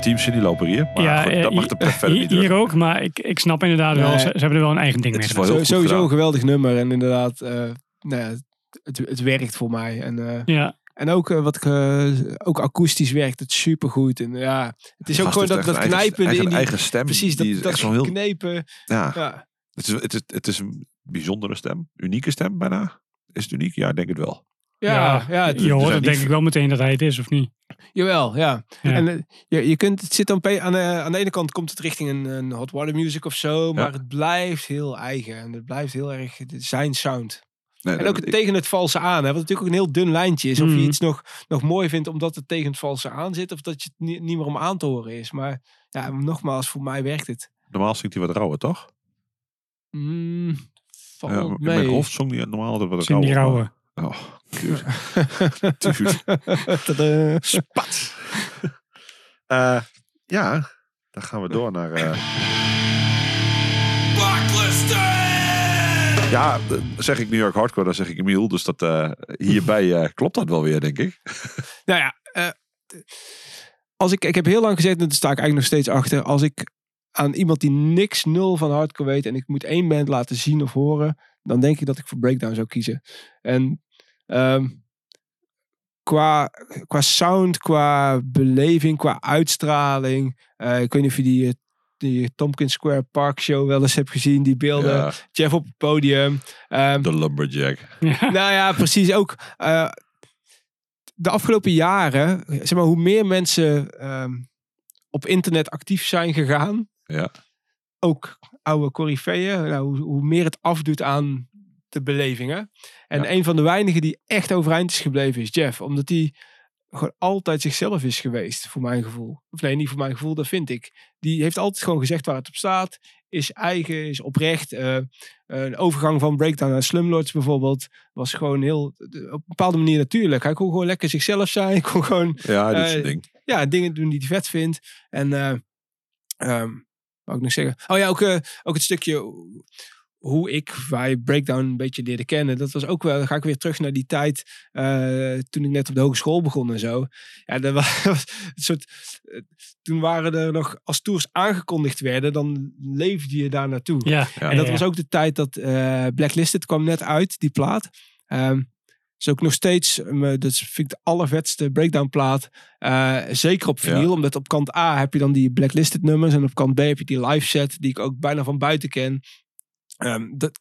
Teams in die lopen hier. Maar Ja, goed, eh, dat mag de verder niet hier ook, maar ik, ik snap inderdaad wel, ze, ze hebben er wel een eigen ding Het mee is gedaan. sowieso gedaan. een geweldig nummer. En inderdaad, eh, nou ja, het, het werkt voor mij. En, eh, Ja, en ook wat ik, eh, ook akoestisch werkt het supergoed. En ja, het is ook gewoon dat, dat echt een eigen- knijpen eigen, in die... eigen stem. Precies, dat, dat heel... knepen. Ja, Ja. het, is, het, is, het is een bijzondere stem. Unieke stem bijna. Is het uniek? Ja, ik denk het wel. Ja, ja, het- je hoort zijn het denk ik wel meteen dat hij het is, of niet? jawel, ja. Ja. En eh, je, je kunt, het zit dan aan de, aan de ene kant komt het richting een, een hot water music of zo, maar het blijft heel eigen en het blijft heel erg zijn sound. Nee, En ook het ik- tegen het valse aan, hè, wat natuurlijk ook een heel dun lijntje is. Of Mhm. je iets nog, nog mooi vindt omdat het tegen het valse aan zit, of dat je het niet, niet meer om aan te horen is. Maar ja, nogmaals, voor mij werkt het. normaal zingt hij wat rauwer, toch? Mm, valt Ja, in mee. mijn hoofd zong hij normaal altijd wat rauwer. Oh, dude. Dude. Tadaa. Spat. Eh, ja, dan gaan we door naar... eh, ja, zeg ik New York Hardcore, dan zeg ik Emiel. Dus dat, eh, hierbij eh, klopt dat wel weer, denk ik. Nou ja, eh, als ik, ik heb heel lang gezegd, en daar sta ik eigenlijk nog steeds achter. Als ik aan iemand die niks nul van hardcore weet en ik moet één band laten zien of horen, dan denk ik dat ik voor Breakdown zou kiezen. En ehm, qua, qua sound, qua beleving, qua uitstraling. eh, ik weet niet of je die, eh, die Tompkins Square Park show wel eens hebt gezien, die beelden. Ja, Jeff op het podium. Ehm, de Lumberjack. nou ja, precies. Ook eh, de afgelopen jaren, zeg maar, hoe meer mensen ehm, op internet actief zijn gegaan, Ja. ook oude coryfeeën, nou, hoe, hoe meer het afdoet aan de belevingen. En Ja. een van de weinigen die echt overeind is gebleven is Jeff, omdat hij gewoon altijd zichzelf is geweest, voor mijn gevoel. Of nee, niet voor mijn gevoel, dat vind ik. Die heeft altijd gewoon gezegd waar het op staat, is eigen, is oprecht. Eh, een overgang van breakdown naar slumlords bijvoorbeeld was gewoon heel, op een bepaalde manier natuurlijk. Hij kon gewoon lekker zichzelf zijn, hij kon gewoon Ja, Eh, ding. ja, dingen doen die hij vet vindt. En eh ehm, wat ik nog zeggen? Oh ja, ook, eh, ook het stukje hoe ik wij Breakdown een beetje leerde kennen. Dat was ook wel, dan ga ik weer terug naar die tijd eh, toen ik net op de hogeschool begon en zo. Ja, dat was een soort, eh, toen waren er nog, als tours aangekondigd werden, dan leefde je daar naartoe. Ja, Ja, En dat ja. was ook de tijd dat eh, Blacklisted kwam net uit, die plaat. Ehm is ook nog steeds, dat vind ik de allervetste breakdown plaat. Eh, zeker op vinyl, Ja. omdat op kant A heb je dan die Blacklisted nummers. En op kant B heb je die live set, die ik ook bijna van buiten ken. Ehm, dat,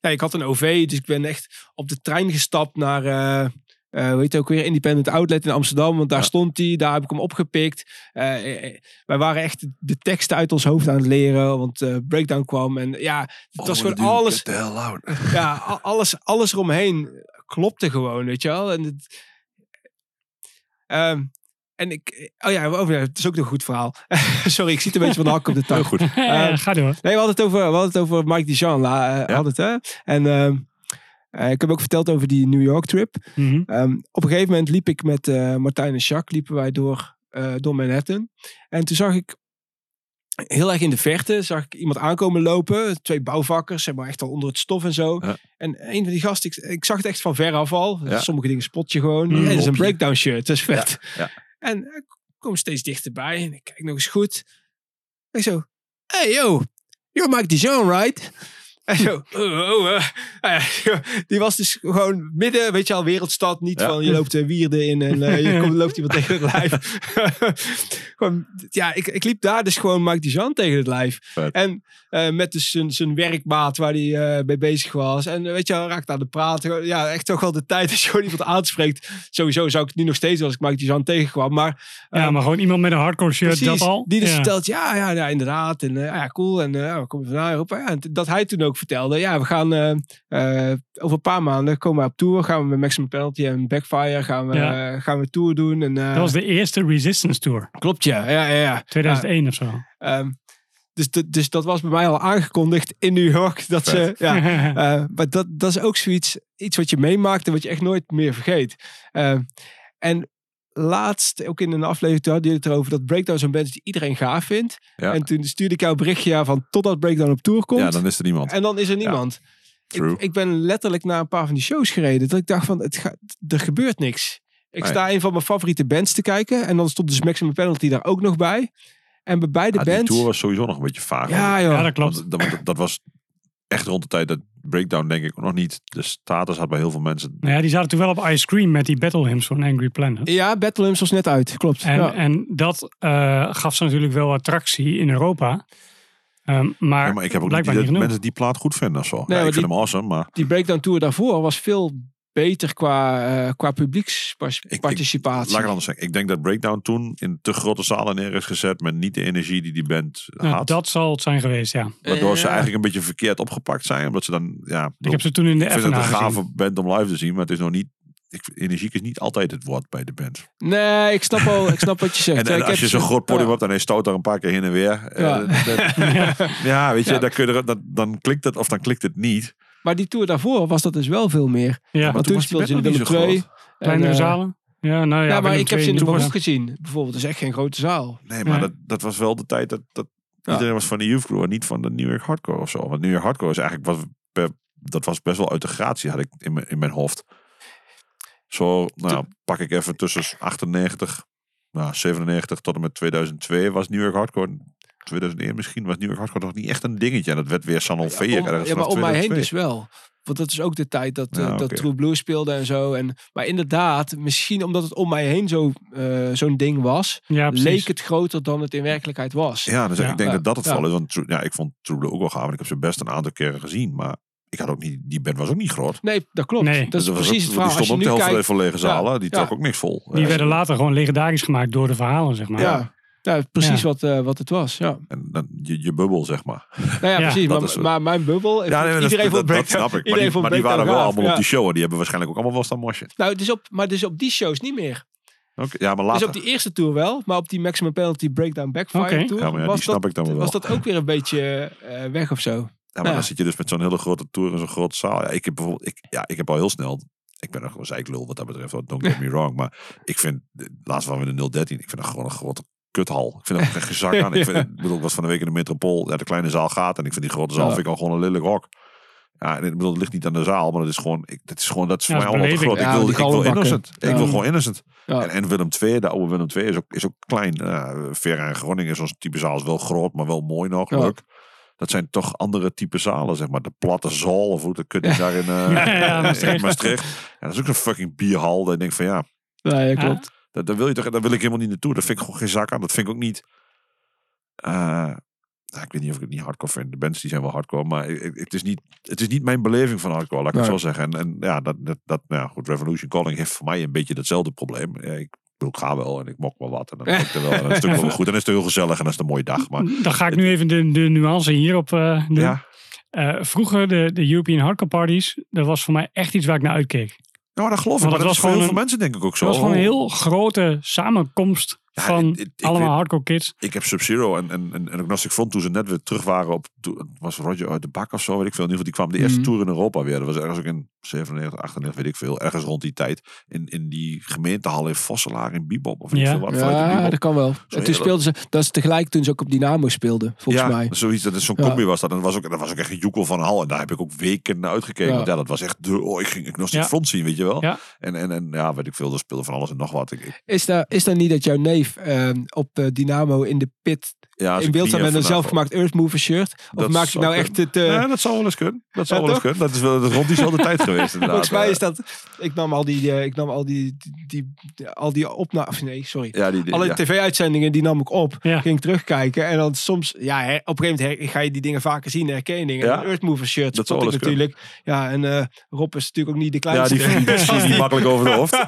ja, ik had een OV, dus ik ben echt op de trein gestapt naar... eh eh, heet het ook weer? Independent Outlet in Amsterdam. Want daar Ja. stond hij. Daar heb ik hem opgepikt. Eh, eh, wij waren echt de teksten uit ons hoofd aan het leren. Want eh, Breakdown kwam. En ja, het was gewoon alles ja, alles, alles eromheen klopte gewoon, weet je wel. En het, Ehm, en ik, oh ja, over, het is ook een goed verhaal. Sorry, ik zit een beetje van de hak op de Heel tang. goed. Ja, ga door. Nee, we hadden het over, we hadden het over Mike Dijon. Eh, hadden het, hè? En ehm, eh, ik heb ook verteld over die New York trip. Mhm. Ehm, op een gegeven moment liep ik met eh, Martijn en Jacques liepen wij door, eh, door Manhattan. En toen zag ik heel erg in de verte zag ik iemand aankomen lopen. Twee bouwvakkers, zeg maar echt al onder het stof en zo. Ja. En een van die gasten, ik, ik zag het echt van ver af al. Ja. Sommige dingen spot je gewoon. Mm, Hey, dat is een breakdown shirt, dat is vet. ja. En ik kom steeds dichterbij en ik kijk nog eens goed. En ik zo, hey yo, you're Mike Dijon, right? En zo, oh, oh, eh. Nou die was dus gewoon midden, weet je al, wereldstad. Niet Ja. van je loopt uh, wierden in en eh, je komt, loopt iemand tegen het lijf. gewoon, ja, ik, ik liep daar dus gewoon Mike Dijon tegen het lijf. Vet. En eh, met dus zijn, zijn werkmaat waar hij eh, mee bezig was. En eh, weet je, wel, raakte aan de praten. Ja, echt toch wel de tijd als je gewoon iemand aanspreekt. Sowieso zou ik het nu nog steeds als ik Mike Dijon tegenkwam. Maar Ja, ehm, maar gewoon iemand met een hardcore shirt, Precies, dat al. die dus ja. vertelt, ja, ja, ja, inderdaad. En eh, ja, cool. En eh, ja, we komen vandaan Europa. Ja, en dat hij toen ook vertelde, ja, we gaan eh, eh, over een paar maanden komen we op tour. Gaan we met Maximum Penalty en Backfire gaan we, Ja. eh, gaan we tour doen. En, eh, Dat was de eerste Resistance Tour, Klopt, ja. ja, ja, ja. 2001 of zo. Ehm, dus, dus dat was bij mij al aangekondigd in New York. Dat ze, ja, eh, maar dat, dat is ook zoiets, iets wat je meemaakt en wat je echt nooit meer vergeet. Eh, en laatst, ook in een aflevering, toen hadden jullie het erover dat Breakdown zo'n band is die iedereen gaaf vindt. Ja. En toen stuurde ik jou een berichtje van totdat Breakdown op tour komt. ja, dan is er niemand. En dan is er niemand. True. Ik, ik ben letterlijk naar een paar van die shows gereden. Dat ik dacht van, het gaat, er gebeurt niks. Ik Nee. sta een van mijn favoriete bands te kijken. En dan stond dus Maximum Penalty daar ook nog bij. En bij beide Ja, die bands... tour was sowieso nog een beetje vaag. ja, joh. Ja, dat klopt. Dat was echt rond de tijd dat Breakdown denk ik nog niet de status had bij heel veel mensen. Nou ja, die zaten toen wel op Ice Cream met die Battle Hymns van Angry Planet. Ja, Battle Hymns was net uit. Klopt. En, ja. en dat eh, gaf ze natuurlijk wel attractie in Europa. Ehm, maar, Ja, maar ik heb ook niet blijkbaar idee niet dat mensen die plaat goed vinden of zo. ja, maar ik vind die- hem awesome, maar Die Breakdown Tour daarvoor was veel beter qua, eh, qua ik- publieksparticipatie. laat ik anders zeggen. Ik denk dat Breakdown toen in te grote zalen neer is gezet met niet de energie die die band Nou, had. dat zal het zijn geweest, ja. Waardoor ze Ja. eigenlijk een beetje verkeerd opgepakt zijn. Omdat ze dan, ja, Ik heb ze toen in de ik vind het een gezien. gave band om live te zien, maar het is nog niet. Ik, energiek is niet altijd het woord bij de band. Nee, ik snap, wel, ik snap wat je zegt. En, ik als je zo'n groot podium ja. hebt en hij stoot daar een paar keer heen en weer. eh, Ja. dat- ja, weet je, Ja. Dan, kun je er, dan, dan klikt het of dan klikt het niet. Maar die tour daarvoor was dat dus wel veel meer. Ja, Want toen was die speelden ze in de nog Willem niet 2. zo groot. kleinere zalen. Ja, nou ja, Ja, maar ik heb ze in de toen Baroque was- gezien. Bijvoorbeeld, dat is echt geen grote zaal. Nee, maar Ja. dat, dat was wel de tijd dat, dat Ja. iedereen was van de Youth Crew en niet van de New York Hardcore of zo. Want New York Hardcore is eigenlijk, per- dat was best wel uit de gratie, had ik in mijn, in mijn hoofd. Zo, nou, pak ik even tussen 98, nou, 97 tot en met 2002 was New York Hardcore. 2001 misschien was New York Hardcore nog niet echt een dingetje. En dat werd weer San Ja, om- ergens ja, maar om mij heen 2002. dus wel. Want dat is ook de tijd dat, eh, dat. True Blue speelde en zo. En, maar inderdaad, misschien omdat het om mij heen zo, eh, zo'n ding was, Ja, leek het groter dan het in werkelijkheid was. Ja, dus Ja. ik denk Ja. dat dat het Ja. val is. Want True- ja, ik vond True Blue ook wel gaaf. En ik heb ze best een aantal keren gezien. Maar ik had ook niet, die band was ook niet groot. Nee, dat klopt. Nee. Dat is was precies ook- het verhaal. Die stond ook nu de helft voor lege zalen. Die Ja. trok ook niks vol. Die werden later gewoon legendarisch gemaakt door de verhalen, zeg maar. ja, ja, precies Ja. Wat, eh, wat het was. Ja. En dan je, je bubbel, zeg maar. Nou ja, Ja, precies. dat Maar, is- maar mijn bubbel, Ja, nee, dat, iedereen dat, vond dat Breakdown- snap ik. Maar iedereen die, maar die waren wel allemaal op die show. En die hebben waarschijnlijk ook allemaal wel staan mosje. Nou, dus op, maar dus op die shows niet meer. Oké, Ja, maar Dus later. op die eerste tour wel, maar op die Maximum Penalty Breakdown Backfire tour Ja, maar ja, was, snap dat, ik dan wel. was dat ook weer een beetje eh, weg of zo. Ja, maar ja. dan zit je dus met zo'n hele grote tour in zo'n grote zaal. Ja, ik heb bijvoorbeeld, ik, ja, ik heb al heel snel. Ik ben nog een zeiklul wat dat betreft. Don't get me wrong. Maar ik vind, laatst waren we in de 013. Ik vind dat gewoon een grote kuthal. Ik vind echt geen zak aan. Ik, vind, ik bedoel, ik was van de week in de metropool. Ja, de kleine zaal gaat. En ik vind die grote zaal Ja. vind ik al gewoon een lelijk hok. Ja, en ik bedoel, het ligt niet aan de zaal. Maar het is gewoon, ik, het is gewoon, dat is voor mij dat allemaal te groot. Ik wil, ik wil innocent. Ik wil gewoon innocent. Ja. En, en Willem II, de oude Willem II is ook, is ook klein. Uh, Vera en Groningen is zo'n type zaal. Is wel groot, maar wel mooi nog. Ja. Leuk. Dat zijn toch andere type zalen, zeg maar. De platte zaal, of hoe dat kun je daar in, eh, Ja, ja, in Maastricht. Maastricht. Ja, dat is ook zo'n fucking bierhal. Dat ik denk van ja, Ja, ja, Ja. klopt. Dat, dat wil je toch, daar wil ik helemaal niet naartoe. Dat vind ik gewoon geen zak aan. Dat vind ik ook niet. eh, nou, ik weet niet of ik het niet hardcore vind. De bands die zijn wel hardcore, maar ik- het is niet, het is niet mijn beleving van hardcore, laat ik het zo zeggen. En, en ja, dat, dat, dat nou ja, goed, Revolution Calling heeft voor mij een beetje datzelfde probleem. Ja, ik ik ga wel en ik mok wel wat en dan ik er wel. En dan is het ook wel goed en dan is het heel gezellig en dan is het een mooie dag. Maar Dan ga ik nu even de, de nuance hierop eh doen. ja, Eh, vroeger, de, de European Hardcore Parties, dat was voor mij echt iets waar ik naar uitkeek. Nou, dat geloof ik. Maar het dat was is voor heel gewoon veel mensen denk ik ook zo. Het was gewoon een heel grote samenkomst Ja, van ik allemaal weet- hardcore kids. ik heb Sub-Zero en, en, en, en Agnostic Front toen ze net weer terug waren op, was Roger uit de bak of zo, weet ik veel. In ieder geval, die kwam de eerste Mhm. tour in Europa weer. Dat was ergens ook in 97, 98, weet ik veel. Ergens rond die tijd. In, in die gemeentehal in Vosselaar in Bebop. Of weet ik Ja. veel Ja, dat kan wel. En toen speelden ze, dat is tegelijk toen ze ook op Dynamo speelden, volgens ja, mij. zoiets. Dat is zo'n Ja. combi was dat. En dat was, ook, dat was ook echt een joekel van een hal. En daar heb ik ook weken naar uitgekeken. Ja. Dat was echt de... Oh, ik ging Agnostic Ja. Front zien, weet je wel. Ja. En, en, en ja, weet ik veel. Er speelde van alles en nog wat. Ik, ik, Is dat, is dat niet dat jouw neef ehm, op eh, Dynamo in de pit ja, in ik beeld staat met een zelfgemaakt Earthmover shirt? Of Dat maak zou nou echt het... eh, Ja, dat zou wel eens kunnen. Dat zou Ja, wel eens kunnen. Dat is wel rond diezelfde tijd geweest inderdaad. Volgens mij is dat... Ik nam al die... eh, ik nam al die... die, die- al die opna... Of nee, sorry. Ja, die, die, Alle ja. tv-uitzendingen die nam ik op. Ja. Ging ik terugkijken. En dan soms... Ja, hè, op een gegeven moment her- ga je die dingen vaker zien. Herken je dingen. Ja. Een Earthmover shirt Dat spot zou ik wel eens natuurlijk. Ja, en eh, Rob is natuurlijk ook niet de Ja, kleinste. die vliegt die vliegt niet makkelijk over de hoofd.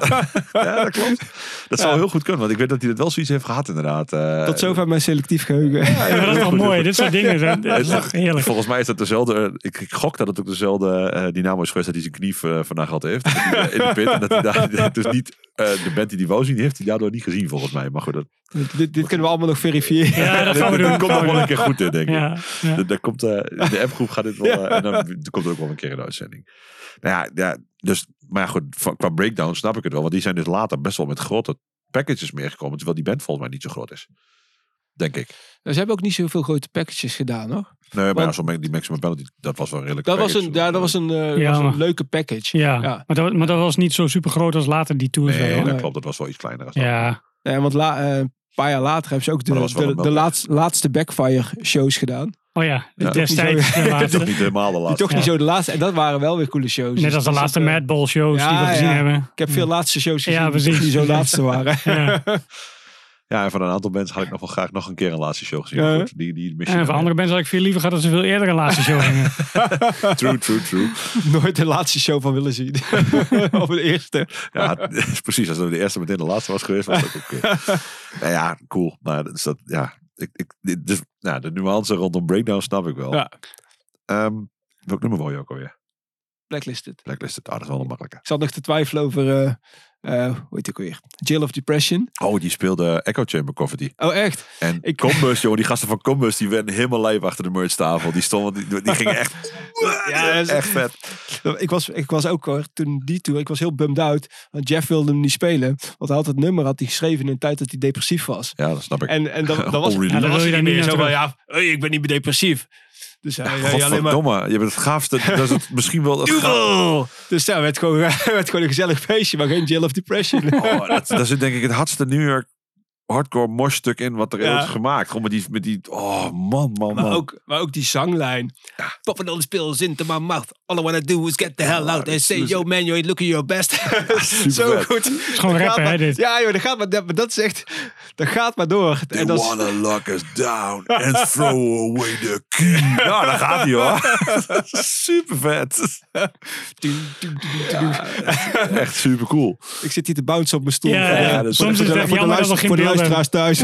ja, dat klopt. Dat zou Ja. heel goed kunnen, want ik weet dat hij dat wel zoiets heeft gehad inderdaad. Eh, Tot zover mijn selectief geheugen. Ja, maar dat is toch mooi. Dit soort dingen. zijn- Dat is toch heerlijk. Volgens mij is dat dezelfde. eh, Ik, ik gok dat het ook dezelfde eh, Dynamo is geweest dat hij zijn knie eh, vandaag had heeft. In de pit. En dat hij daar, dus niet eh, de band die die wou zien, heeft hij daardoor niet gezien volgens mij. Maar goed, dat, dit, dit kunnen we allemaal nog verifiëren. Ja, dat gaan we dat doen. komt nog wel een keer goed in, denk ik. Ja, ja. De, daar komt, de appgroep gaat dit wel. en dan er komt er ook wel een keer in de uitzending. Nou ja, ja dus, maar ja, goed, van- qua breakdown snap ik het wel. Want die zijn dus later best wel met grote packages meegekomen. Terwijl die band volgens mij niet zo groot is. Denk ik. Ze hebben ook niet zoveel grote packages gedaan, hoor. Nee, maar Want- ja, die maximum penalty, dat was wel redelijk. Dat was een, ja, dat was een, eh, Ja, was een leuke package. Ja, Ja. Maar, dat, maar dat was niet zo super groot als later die tour. Nee, dat klopt. Dat was wel iets kleiner. Als dat. ja. Ja, want la, eh, een paar jaar later hebben ze ook de, de, laatste, laatste Backfire shows gedaan. Oh ja, Ja. destijds de Toch niet helemaal de laatste. toch niet zo de laatste. En dat waren wel weer coole shows. Net als de Dus laatste eh, Madball shows die we gezien ja. hebben. Ik heb veel laatste shows gezien Ja, precies. die zo laatste waren. Ja. En van een aantal mensen had ik nog wel graag nog een keer een laatste show gezien. Ja. Maar goed, die, die machine. En voor andere mensen had ik veel liever gehad dat ze veel eerder een laatste show gingen. True, true, true. Nooit de laatste show van willen zien. of de eerste. Ja, precies. Als het de eerste meteen de laatste was geweest, was dat ook oké. nou ja, cool. Maar dat is dat, ja, ik, ik, dit- dus, nou, de nuance rondom breakdown snap ik wel. Ja. Ehm, welk nummer wil je ook alweer? Blacklisted. Blacklist. Ah, dat is wel een makkelijke. Ik zat nog te twijfelen over, eh eh, hoe heet ik weer? Jail of Depression. Oh, die speelde Echo Chamber Coffee. Oh, echt? En Ik- Combus, jongen, die gasten van Combus, die werden helemaal lijf achter de merchtafel. Die stonden, die, die gingen echt, Ja, is- echt vet. Ik was, ik was ook hoor, toen die tour, ik was heel bummed out. Want Jeff wilde hem niet spelen. Want hij had het nummer had hij geschreven in een tijd dat hij depressief was. Ja, dat snap ik. En, en dan, dan was, dan Ja, dan was hij niet meer zo van, ja, hey, ik ben niet meer depressief. Dus hij, hij alleen maar... Je bent het gaafste. Dat is het misschien wel het gaafste. Dus ja, werd gewoon, werd gewoon een gezellig feestje, maar geen Jail of Depression. Oh, dat, dat zit denk ik het hardste New York hardcore mosh stuk in wat er Ja. ooit is gemaakt. Gewoon met die, met die, oh man, man, Maar man. ook, maar ook die zanglijn. Popping all the pills into my mouth. All I wanna do is get the hell out and say, yo man, you ain't looking your best. Zo vet. goed. is gewoon rappen, maar- hè, dit? Ja joh, dat gaat maar, dat, dat is echt, dat gaat maar door. They En dat is- wanna lock us down and throw away the key. Nou, daar gaat hij hoor. super vet. Echt super cool. ik zit hier te bounce op mijn stoel. Ja, ja, soms is het de jammer dat we luister- geen Voor de beeld luisteraars thuis.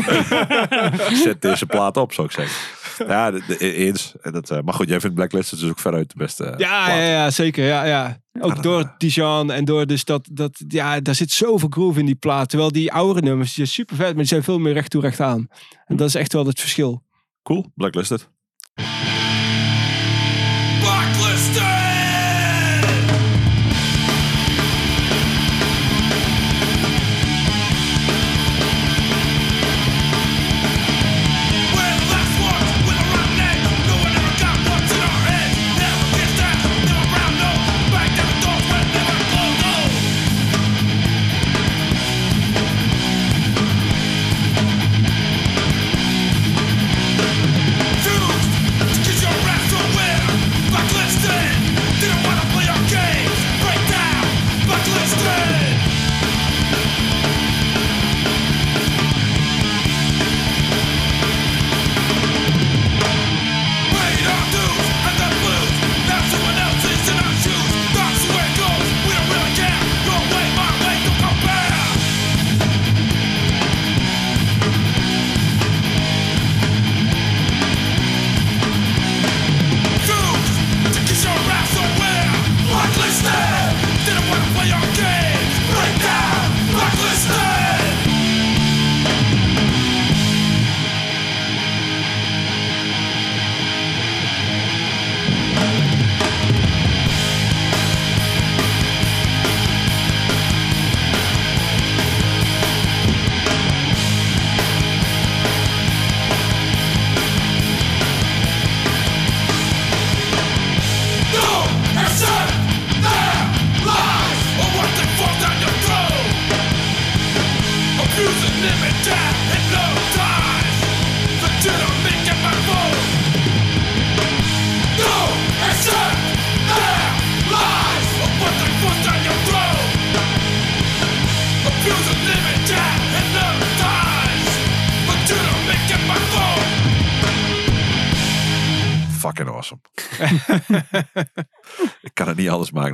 Zet deze plaat op, zou ik zeggen. Ja, de, de, eens. En Dat, eh, maar goed, jij vindt Blacklist dus ook veruit de beste eh, Ja, plaat. ja, ja, zeker. Ja, ja. Ook door Dijon en door dus dat, dat, ja, daar zit zoveel groove in die plaat. Terwijl die oude nummers, die zijn super vet, maar die zijn veel meer recht toe recht aan. En dat is echt wel het verschil. Cool, Blacklisted. Blacklisted!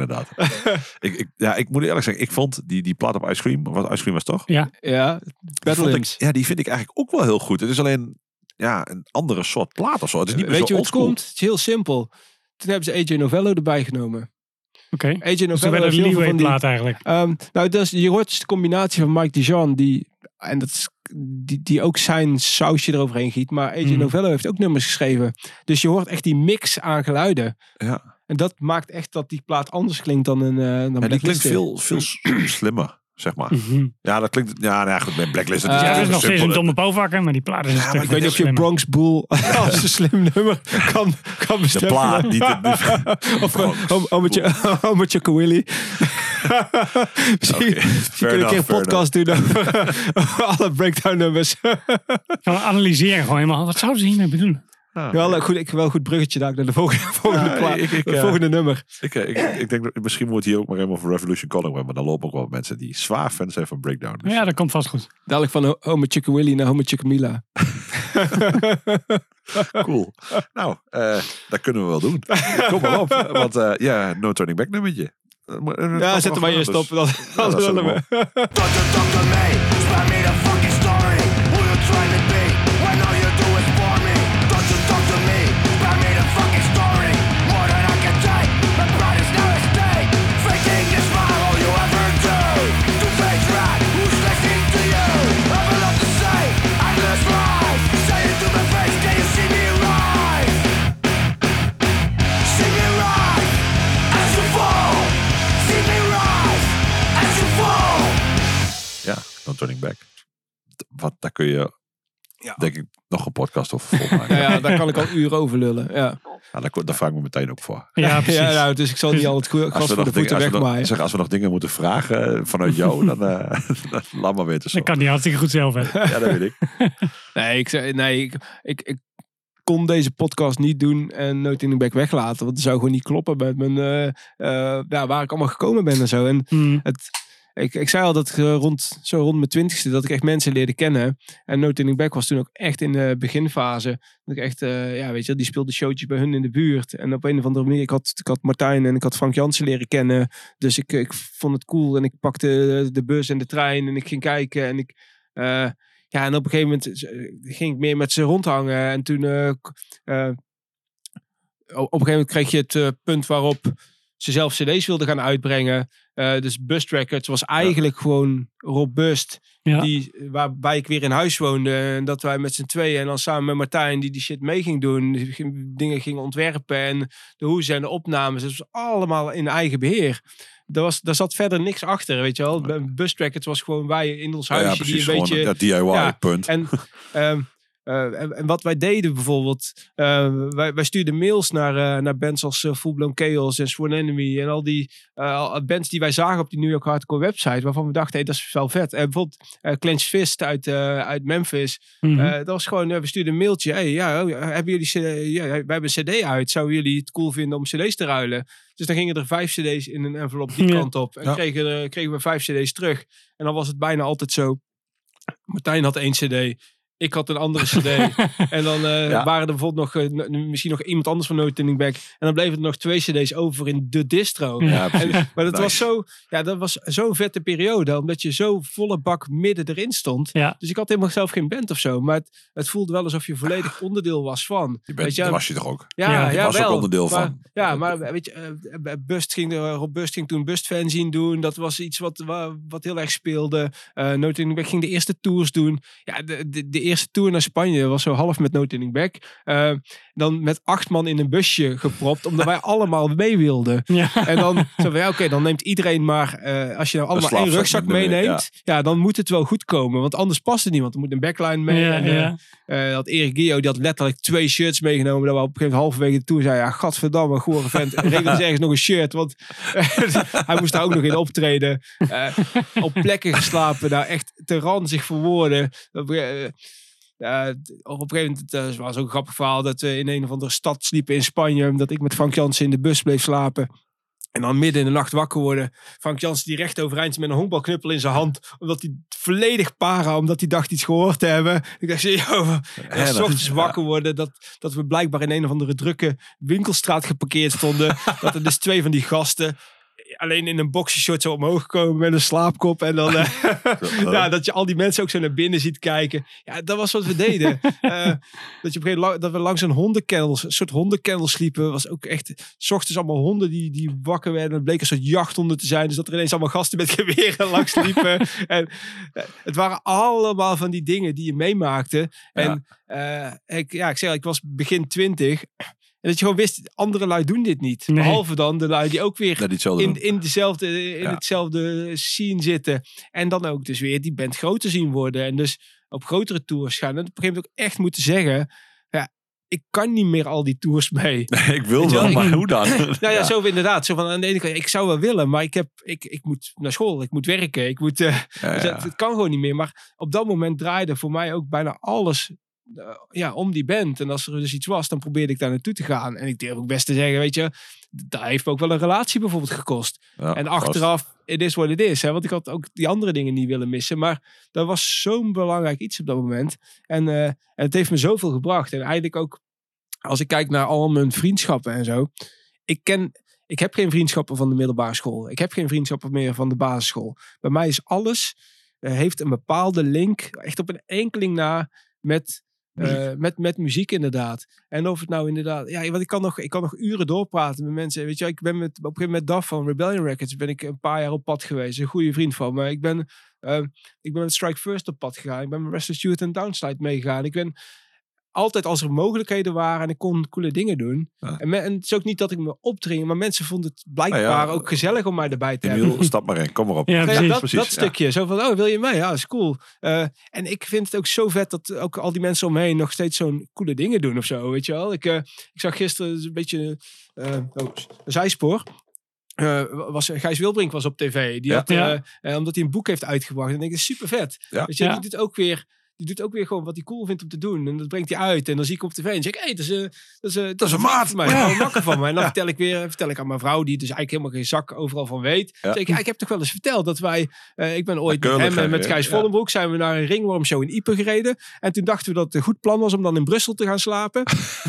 Inderdaad. ik, ik, ja, ik moet eerlijk zeggen, ik vond die, die plaat op Ice Cream, wat Ice Cream was toch? Ja, Ja, Die ik, ja, die vind ik eigenlijk ook wel heel goed. Het is alleen ja, een andere soort plaat of zo. Het is niet meer Weet zo je hoe het komt? Het is heel simpel. Toen hebben ze AJ Novello erbij genomen. oké. AJ Dus Novello heeft een van die... plaat eigenlijk. Ehm, nou, dat is, je hoort dus de combinatie van Mike Dijon, die, en dat is, die, die ook zijn sausje eroverheen giet. Maar AJ Mhm. Novello heeft ook nummers geschreven. Dus je hoort echt die mix aan geluiden. Ja. En dat maakt echt dat die plaat anders klinkt dan een uh, dan En die klinkt veel, veel slimmer. zeg maar. Mhm. Ja, dat klinkt... Ja, nou ja, goed, bij Blacklisted Eh, is Ja, het dat is nog steeds een domme povakker, maar die plaat is een Ja, Ik weet niet of je. Bronx Bull als een slim nummer kan, kan De bestempelen. plaat, niet de... Of Bronx uh, Homertje Homertje Willy. Misschien kunnen we een keer een podcast doen over, over alle breakdown nummers. Gaan we analyseren gewoon helemaal. Wat zouden ze hiermee bedoelen? Ah, wel, een goed, ik, wel een goed bruggetje daar naar de volgende, volgende, Ja, ik- ik, het eh, volgende nummer. Ik, eh, ik, ik denk dat misschien moet hier ook maar helemaal voor Revolution Calling hebben. Maar dan lopen ook wel mensen die zwaar fan zijn van Breakdown. Dus Ja, dat komt vast goed. Dadelijk van Homertje Willy naar Homertje Mila. cool. nou, eh, dat kunnen we wel doen. Kom maar op. Want eh, ja, no turning back nummertje. Ja, zet hem maar eerst gaan, op. Ja, dan dat Turning back. Wat, daar kun je, Ja. denk ik, nog een podcast over volmaken. Ja, ja, daar kan ik al uren over lullen. Ja, Ja, daar, daar vraag ik me meteen ook voor. Ja, precies. ja nou, dus ik zal niet al het gras voor de voeten als, we nog, wegmaaien. zeg, als we nog dingen moeten vragen eh, vanuit jou, dan, eh dan laat maar weten. Zo. Dat kan die hartstikke goed zelf. Hè. Ja, dat weet ik. Nee, ik, zei- nee ik, ik, ik kon deze podcast niet doen en Note in the Back weglaten. Want het zou gewoon niet kloppen met mijn, eh, eh, ja, waar ik allemaal gekomen ben en zo. En Hmm. het, ik, ik zei al dat eh, rond, zo rond mijn twintigste dat ik echt mensen leerde kennen. En No Turning Back was toen ook echt in de beginfase. Dat ik echt, eh, ja weet je, die speelde showtjes bij hun in de buurt. En op een of andere manier, ik had, ik had Martijn en ik had Frank Jansen leren kennen. Dus ik, ik vond het cool en ik pakte de bus en de trein en ik ging kijken. En ik, eh, ja, en op een gegeven moment ging ik meer met ze rondhangen. En toen, eh, op een gegeven moment kreeg je het punt waarop ze zelf cd's wilden gaan uitbrengen. Eh, dus Bust Records was eigenlijk gewoon robust. Ja. Die, waarbij ik weer in huis woonde. En dat wij met z'n tweeën en dan samen met Martijn die die shit mee ging doen. Dingen gingen ontwerpen en de hoes en de opnames. Dat was allemaal in eigen beheer. Daar, was, daar zat verder niks achter, weet je wel. Bij Bust Records was gewoon wij in ons huisje ja, precies. die een Gewoon beetje... dat DIY, ja, punt. En, ehm, eh, en, en wat wij deden bijvoorbeeld, eh, wij, wij stuurden mails naar, eh, naar bands als Full Blown Chaos en Sworn Enemy en al die eh, bands die wij zagen op die New York Hardcore website, waarvan we dachten, hey, dat is wel vet. En bijvoorbeeld uh, Clenched Fist uit, eh, uit Memphis, Mhm. eh, dat was gewoon, we stuurden een mailtje, hey, ja, oh, ja, hebben jullie CD, ja, wij hebben een cd uit, zouden jullie het cool vinden om cd's te ruilen? Dus dan gingen er vijf cd's in een envelop die Ja. kant op en Ja. kregen, er- kregen we vijf cd's terug. En dan was het bijna altijd zo, Martijn had één cd, ik had een andere cd. en dan eh, Ja. waren er bijvoorbeeld nog, eh, misschien nog iemand anders van No Back. En dan bleven er nog twee cd's over in de distro. Ja. En, maar dat Nice. was zo, ja, dat was zo'n vette periode, omdat je zo volle bak midden erin stond. Ja. Dus ik had helemaal zelf geen band of zo, maar het, het voelde wel alsof je volledig onderdeel was van. Je bent, Weet je, dat was je toch ook? Ja, Ja, je was ook wel. onderdeel maar, van. Ja, maar weet je, eh, Bust ging, er- Rob Bust ging toen Bust fanzine doen. Dat was iets wat, wa- wat heel erg speelde. Uh, No Back ging de eerste tours doen. Ja, de, de, de eerste tour naar Spanje was zo half met No Turning Back. Eh, dan met acht man in een busje gepropt, omdat wij allemaal mee wilden. Ja. En dan zo van, ja, oké, dan neemt iedereen maar, eh, als je nou allemaal één rugzak meeneemt, ja. dan moet het wel goed komen. Want anders past het niet, want er moet een backline mee. Ja, en, eh, ja. had Erik Gio, die had letterlijk twee shirts meegenomen. Dat we op een gegeven moment halverwege de tour zei, ja, gadverdamme, gore vent. Regel eens ergens nog een shirt, want hij moest daar ook nog in optreden. Eh, op plekken geslapen, nou echt te ranzig voor woorden. Eh, ja, op een gegeven moment, het was ook een grappig verhaal, dat we in een of andere stad sliepen in Spanje. Dat ik met Frank Jansen in de bus bleef slapen. En dan midden in de nacht wakker worden. Frank Jansen die recht overeind met een honkbalknuppel in zijn hand. Omdat hij volledig para, omdat hij dacht iets gehoord te hebben. Ik dacht, joh, en ochtends wakker worden. Dat, dat we blijkbaar in een of andere drukke winkelstraat geparkeerd stonden. dat er dus twee van die gasten alleen in een boxershort zo omhoog komen met een slaapkop. En dan, eh, ja, dat je al die mensen ook zo naar binnen ziet kijken. Ja, dat was wat we deden. Eh, dat, je op een gegeven moment la- dat we langs een hondenkennel, een soort hondenkennel sliepen. Was ook echt, s ochtends allemaal honden die, die wakker werden. Het bleek een soort jachthonden te zijn. Dus dat er ineens allemaal gasten met geweren langs liepen. en eh, het waren allemaal van die dingen die je meemaakte. En ik, ja, ik zeg, ik was begin twintig. En dat je gewoon wist, andere lui doen dit niet. Nee. Behalve dan de lui die ook weer in, in, dezelfde, in Ja. hetzelfde scene zitten. En dan ook dus weer die band groter zien worden. En dus op grotere tours gaan. En op een gegeven moment ook echt moeten zeggen... Ja, ik kan niet meer al die tours mee. ik wil wel, wel, maar ik- hoe dan? Nou ja, zo inderdaad. Zo van aan de ene kant, ik zou wel willen, maar ik, heb, ik, ik moet naar school, ik moet werken, ik moet, eh, Ja, dus ja. het, het kan gewoon niet meer. Maar op dat moment draaide voor mij ook bijna alles ja, om die band. En als er dus iets was, dan probeerde ik daar naartoe te gaan. En ik durf ook best te zeggen, weet je, dat heeft me ook wel een relatie bijvoorbeeld gekost. Ja, en achteraf, it is what it is. Hè? Want ik had ook die andere dingen niet willen missen. Maar dat was zo'n belangrijk iets op dat moment. En, eh, en het heeft me zoveel gebracht. En eigenlijk ook, als ik kijk naar al mijn vriendschappen en zo. Ik ken, ik heb geen vriendschappen van de middelbare school. Ik heb geen vriendschappen meer van de basisschool. Bij mij is alles, eh, heeft een bepaalde link, echt op een enkeling na, met... eh, met, met muziek inderdaad. En of het nou inderdaad... Ja, want ik kan nog, ik kan nog uren doorpraten met mensen. Weet je, ik ben met, op een gegeven moment met Daf van Rebellion Records... ben ik een paar jaar op pad geweest. Een goede vriend van me. Ik ben, eh, ik ben met Strike First op pad gegaan. Ik ben met Restless Stewart en Downslide meegegaan. Ik ben altijd als er mogelijkheden waren en ik kon coole dingen doen. Ja. En, me- en het is ook niet dat ik me opdring, maar mensen vonden het blijkbaar Nou ja, ook gezellig om mij erbij te hebben. Emiel, stap maar in. Kom maar op. Ja, Ja, precies. dat, precies, dat ja. stukje. Zo van, oh, wil je mee? Ja, is cool. Eh, en ik vind het ook zo vet dat ook al die mensen omheen nog steeds zo'n coole dingen doen of zo, weet je wel. Ik, eh, ik zag gisteren een beetje eh, oh, een zijspoor. Eh, was, Gijs Wilbrink was op tv. Die Ja. had, Ja. omdat hij een boek heeft uitgebracht. En ik denk, super vet. Ja. Weet je, Ja. die doet ook weer... Die doet ook weer gewoon wat hij cool vindt om te doen. En dat brengt hij uit. En dan zie ik op tv en zeg ik... Hé, hey, dat is, eh, dat is, eh, dat is een maat. van mij. Ja. Een makker van mij. En dan vertel ik weer vertel ik aan mijn vrouw... die dus eigenlijk helemaal geen zak overal van weet. Ja. Zeg ik, ik heb toch wel eens verteld dat wij... eh, ik ben ooit met hem en met? Gijs. Vollenbroek... zijn we naar een ringwormshow in Ieper gereden. En toen dachten we dat het een goed plan was... om dan in Brussel te gaan slapen.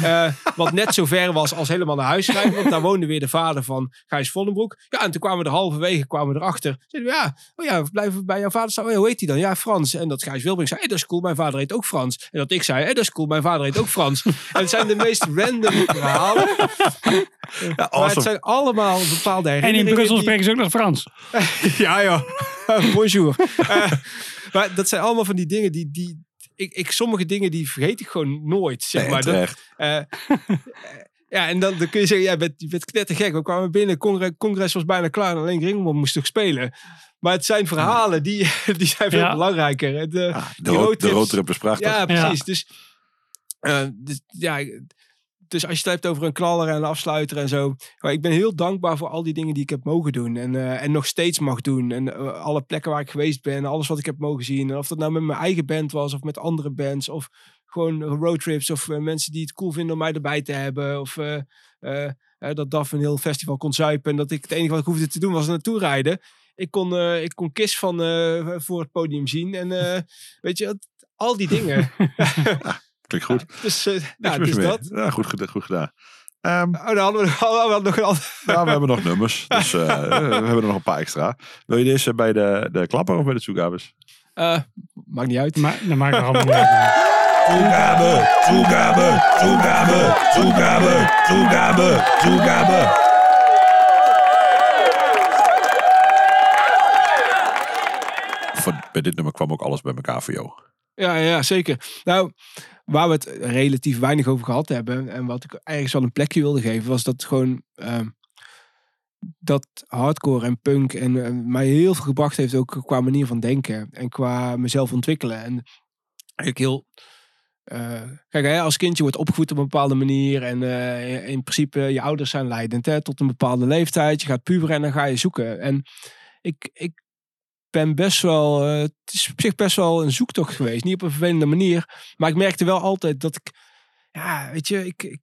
Wat net zo ver was als helemaal naar huis rijden. Want daar woonde weer de vader van Gijs Vollenbroek. Ja, en toen kwamen we er halverwege kwamen we erachter. Zeiden we, ja, oh ja, we blijven bij jouw vader staan. Oh ja, hoe heet hij dan? Ja, Frans. En dat Gijs Wilbrink zei, hey, dat is cool, mijn vader heet ook Frans. En dat ik zei, hey, dat is cool, mijn vader heet ook Frans. en het zijn de meest random verhalen. Ja, Maar het zijn allemaal bepaalde En in herinneringen. Brussel die- spreken ze ook nog Frans. ja, ja. Bonjour. Eh, maar dat zijn allemaal van die dingen die... die ik, ik, sommige dingen die vergeet ik gewoon nooit. Zeg Nee, maar. Dat. Ja, en dan, dan kun je zeggen, jij bent, je bent knettergek. We kwamen binnen, congres, congres was bijna klaar. En alleen Ringman moest nog spelen. Maar het zijn verhalen, die, die zijn veel Ja. belangrijker. Eh, de, die road, de roadtrip is prachtig. ja, precies. Dus, eh, dus, ja, dus als je het hebt over een klaller en een afsluiter en zo. Maar ik ben heel dankbaar voor al die dingen die ik heb mogen doen. En, eh, en nog steeds mag doen. En alle plekken waar ik geweest ben. Alles wat ik heb mogen zien. En of dat nou met mijn eigen band was of met andere bands. Of gewoon roadtrips. Of eh, mensen die het cool vinden om mij erbij te hebben. Of eh, eh, dat DAF een heel festival kon zuipen. En dat ik het enige wat ik hoefde te doen was er naartoe rijden. Ik kon, eh, ik kon Kiss van eh, voor het podium zien. En eh, weet je, al die dingen. Klinkt goed. Dus, eh, nou, dus dat. Ja, goed, ged- goed gedaan. Ehm, Oh, dan hadden we, hadden we nog een ander. nou, we hebben nog nummers. Dus eh, we hebben er nog een paar extra. Wil je deze bij de, de klapper of bij de toegabes? Eh, maakt niet uit. Maar dat maakt er allemaal niet uit. Toegabe, toegabe, toegabe, toegabe, toegabe, toegabe. Voor, bij dit nummer kwam ook alles bij elkaar voor jou. Ja, ja, zeker. Nou, waar we het relatief weinig over gehad hebben. En wat ik ergens wel een plekje wilde geven. Was dat gewoon. ehm, dat hardcore en punk en eh, mij heel veel gebracht heeft. Ook qua manier van denken. En qua mezelf ontwikkelen. En eigenlijk heel. Eh, kijk, hè, als kindje wordt opgevoed op een bepaalde manier. En eh, in principe, je ouders zijn leidend hè, tot een bepaalde leeftijd. Je gaat puberen en dan ga je zoeken. En ik, ik ben best wel. eh, het is op zich best wel een zoektocht geweest. Niet op een vervelende manier. Maar ik merkte wel altijd dat ik. Ja, weet je, ik.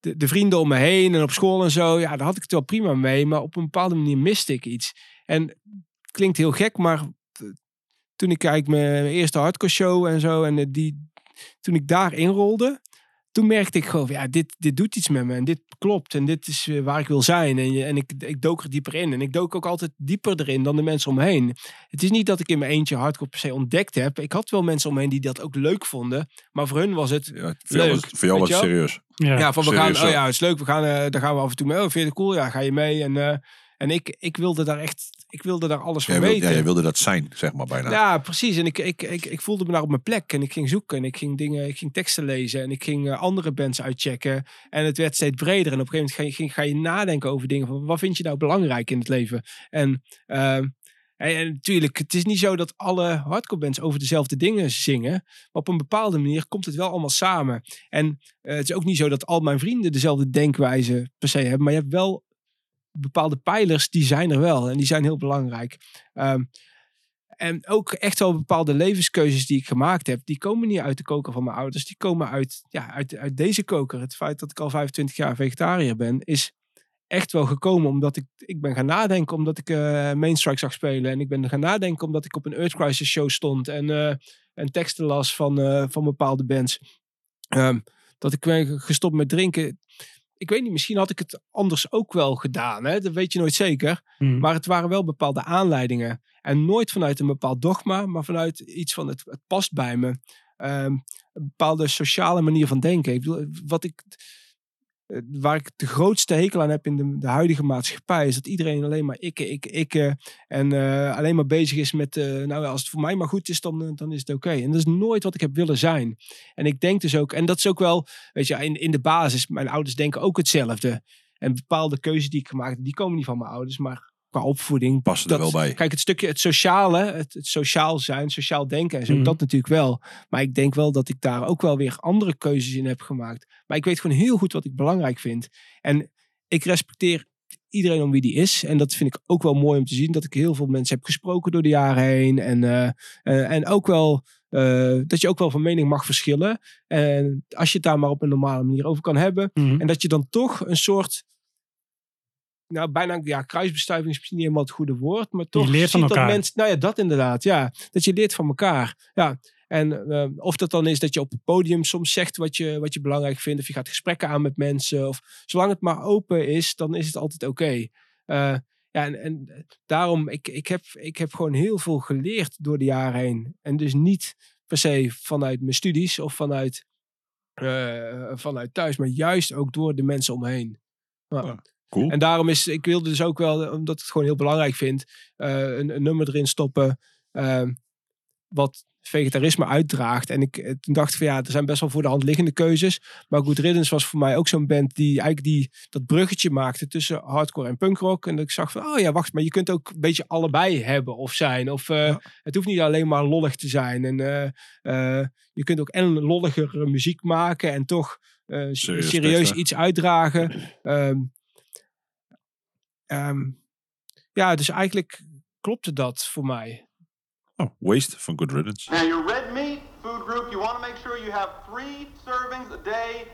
de, de vrienden om me heen en op school en zo. Ja, daar had ik het wel prima mee. Maar op een bepaalde manier miste ik iets. En het klinkt heel gek, maar. Toen ik eigenlijk mijn eerste hardcore show en zo. En die, toen ik daar inrolde. Toen merkte ik gewoon, ja, dit, dit doet iets met me. En dit klopt. En dit is eh, waar ik wil zijn. En, je- en ik, ik dook er dieper in. En ik dook ook altijd dieper erin dan de mensen om me heen. Het is niet dat ik in mijn eentje hardcore per se ontdekt heb. Ik had wel mensen om me heen die dat ook leuk vonden. Maar voor hun was het, Ja, voor jou Leuk, was, voor jou was het serieus. Ja. ja, van we gaan, serieus oh zo. ja, het is leuk. We gaan, eh, daar gaan we af en toe mee. Oh, vind je het cool? Ja, ga je mee? En, eh, En ik, ik wilde daar echt, ik wilde daar alles van Jij, wil- weten. ja, jij wilde dat zijn, zeg maar bijna. Ja, precies. En ik, ik, ik, ik voelde me daar op mijn plek. En ik ging zoeken. En ik ging dingen, ik ging teksten lezen. En ik ging eh, andere bands uitchecken. En het werd steeds breder. En op een gegeven moment ga je, ging, ga je nadenken over dingen. Van wat vind je nou belangrijk in het leven? En, ehm, en, en natuurlijk, het is niet zo dat alle hardcore bands over dezelfde dingen zingen. Maar op een bepaalde manier komt het wel allemaal samen. En eh, het is ook niet zo dat al mijn vrienden dezelfde denkwijze per se hebben. Maar je hebt wel bepaalde pijlers, die zijn er wel. En die zijn heel belangrijk. Ehm, en ook echt wel bepaalde levenskeuzes die ik gemaakt heb, die komen niet uit de koker van mijn ouders. Die komen uit, ja, uit, uit deze koker. Het feit dat ik al 25 jaar vegetariër ben, is echt wel gekomen omdat ik, ik ben gaan nadenken omdat ik eh Mainstrike zag spelen. En ik ben gaan nadenken omdat ik op een Earth Crisis show stond en, eh, en teksten las van, eh, van bepaalde bands. Ehm, dat ik ben gestopt met drinken. Ik weet niet, misschien had ik het anders ook wel gedaan. Hè? Dat weet je nooit zeker. Hmm. Maar het waren wel bepaalde aanleidingen. En nooit vanuit een bepaald dogma, maar vanuit iets van het, het past bij me. Ehm, een bepaalde sociale manier van denken. Ik bedoel, wat ik, waar ik de grootste hekel aan heb in de, de huidige maatschappij, is dat iedereen alleen maar ikke, ikke, ikke. En eh, alleen maar bezig is met, eh, nou als het voor mij maar goed is, dan, eh, dan is het oké. En dat is nooit wat ik heb willen zijn. En ik denk dus ook, en dat is ook wel, weet je, in, in de basis, mijn ouders denken ook hetzelfde. En bepaalde keuzes die ik gemaakt heb, die komen niet van mijn ouders, maar qua opvoeding. Passen er wel bij. Kijk, het stukje, het sociale, het, het sociaal zijn, sociaal denken en zo, Mhm. dat natuurlijk wel. Maar ik denk wel dat ik daar ook wel weer andere keuzes in heb gemaakt. Maar ik weet gewoon heel goed wat ik belangrijk vind. En ik respecteer iedereen om wie die is. En dat vind ik ook wel mooi om te zien. Dat ik heel veel mensen heb gesproken door de jaren heen. En, eh, eh, en ook wel eh, dat je ook wel van mening mag verschillen. En als je het daar maar op een normale manier over kan hebben. Mhm. En dat je dan toch een soort. Nou, bijna, ja, kruisbestuiving is misschien niet helemaal het goede woord. Maar toch leert van ziet dat elkaar. mensen. Nou ja, dat inderdaad. Ja, dat je leert van elkaar. Ja. En eh, of dat dan is dat je op het podium soms zegt wat je, wat je belangrijk vindt. Of je gaat gesprekken aan met mensen. Of zolang het maar open is, dan is het altijd oké. Eh, ja, en, en daarom, ik, ik, heb, ik heb gewoon heel veel geleerd door de jaren heen. En dus niet per se vanuit mijn studies of vanuit, eh, vanuit thuis, maar juist ook door de mensen om me heen. Ja. Cool. En daarom is, ik wilde dus ook wel, omdat ik het gewoon heel belangrijk vind, eh, een, een nummer erin stoppen. eh, wat vegetarisme uitdraagt. En ik eh, toen dacht van ja, er zijn best wel voor de hand liggende keuzes. Maar Good Riddance was voor mij ook zo'n band die eigenlijk die, dat bruggetje maakte tussen hardcore en punkrock. En ik zag van, oh ja, wacht, maar je kunt ook een beetje allebei hebben of zijn. Of eh, het hoeft niet alleen maar lollig te zijn. En je kunt ook en lolligere muziek maken en toch Serieus serieus iets uitdragen. Ehm, ehm, ja, dus eigenlijk klopte dat voor mij. Oh, Waste van Good Riddance. Now, your red meat food group, you want to make sure you have three servings a day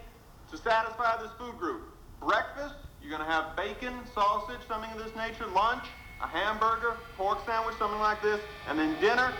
to satisfy this food group. Breakfast, you're going to have bacon, sausage, something of this nature. Lunch, a hamburger, pork sandwich, something like this. And then dinner,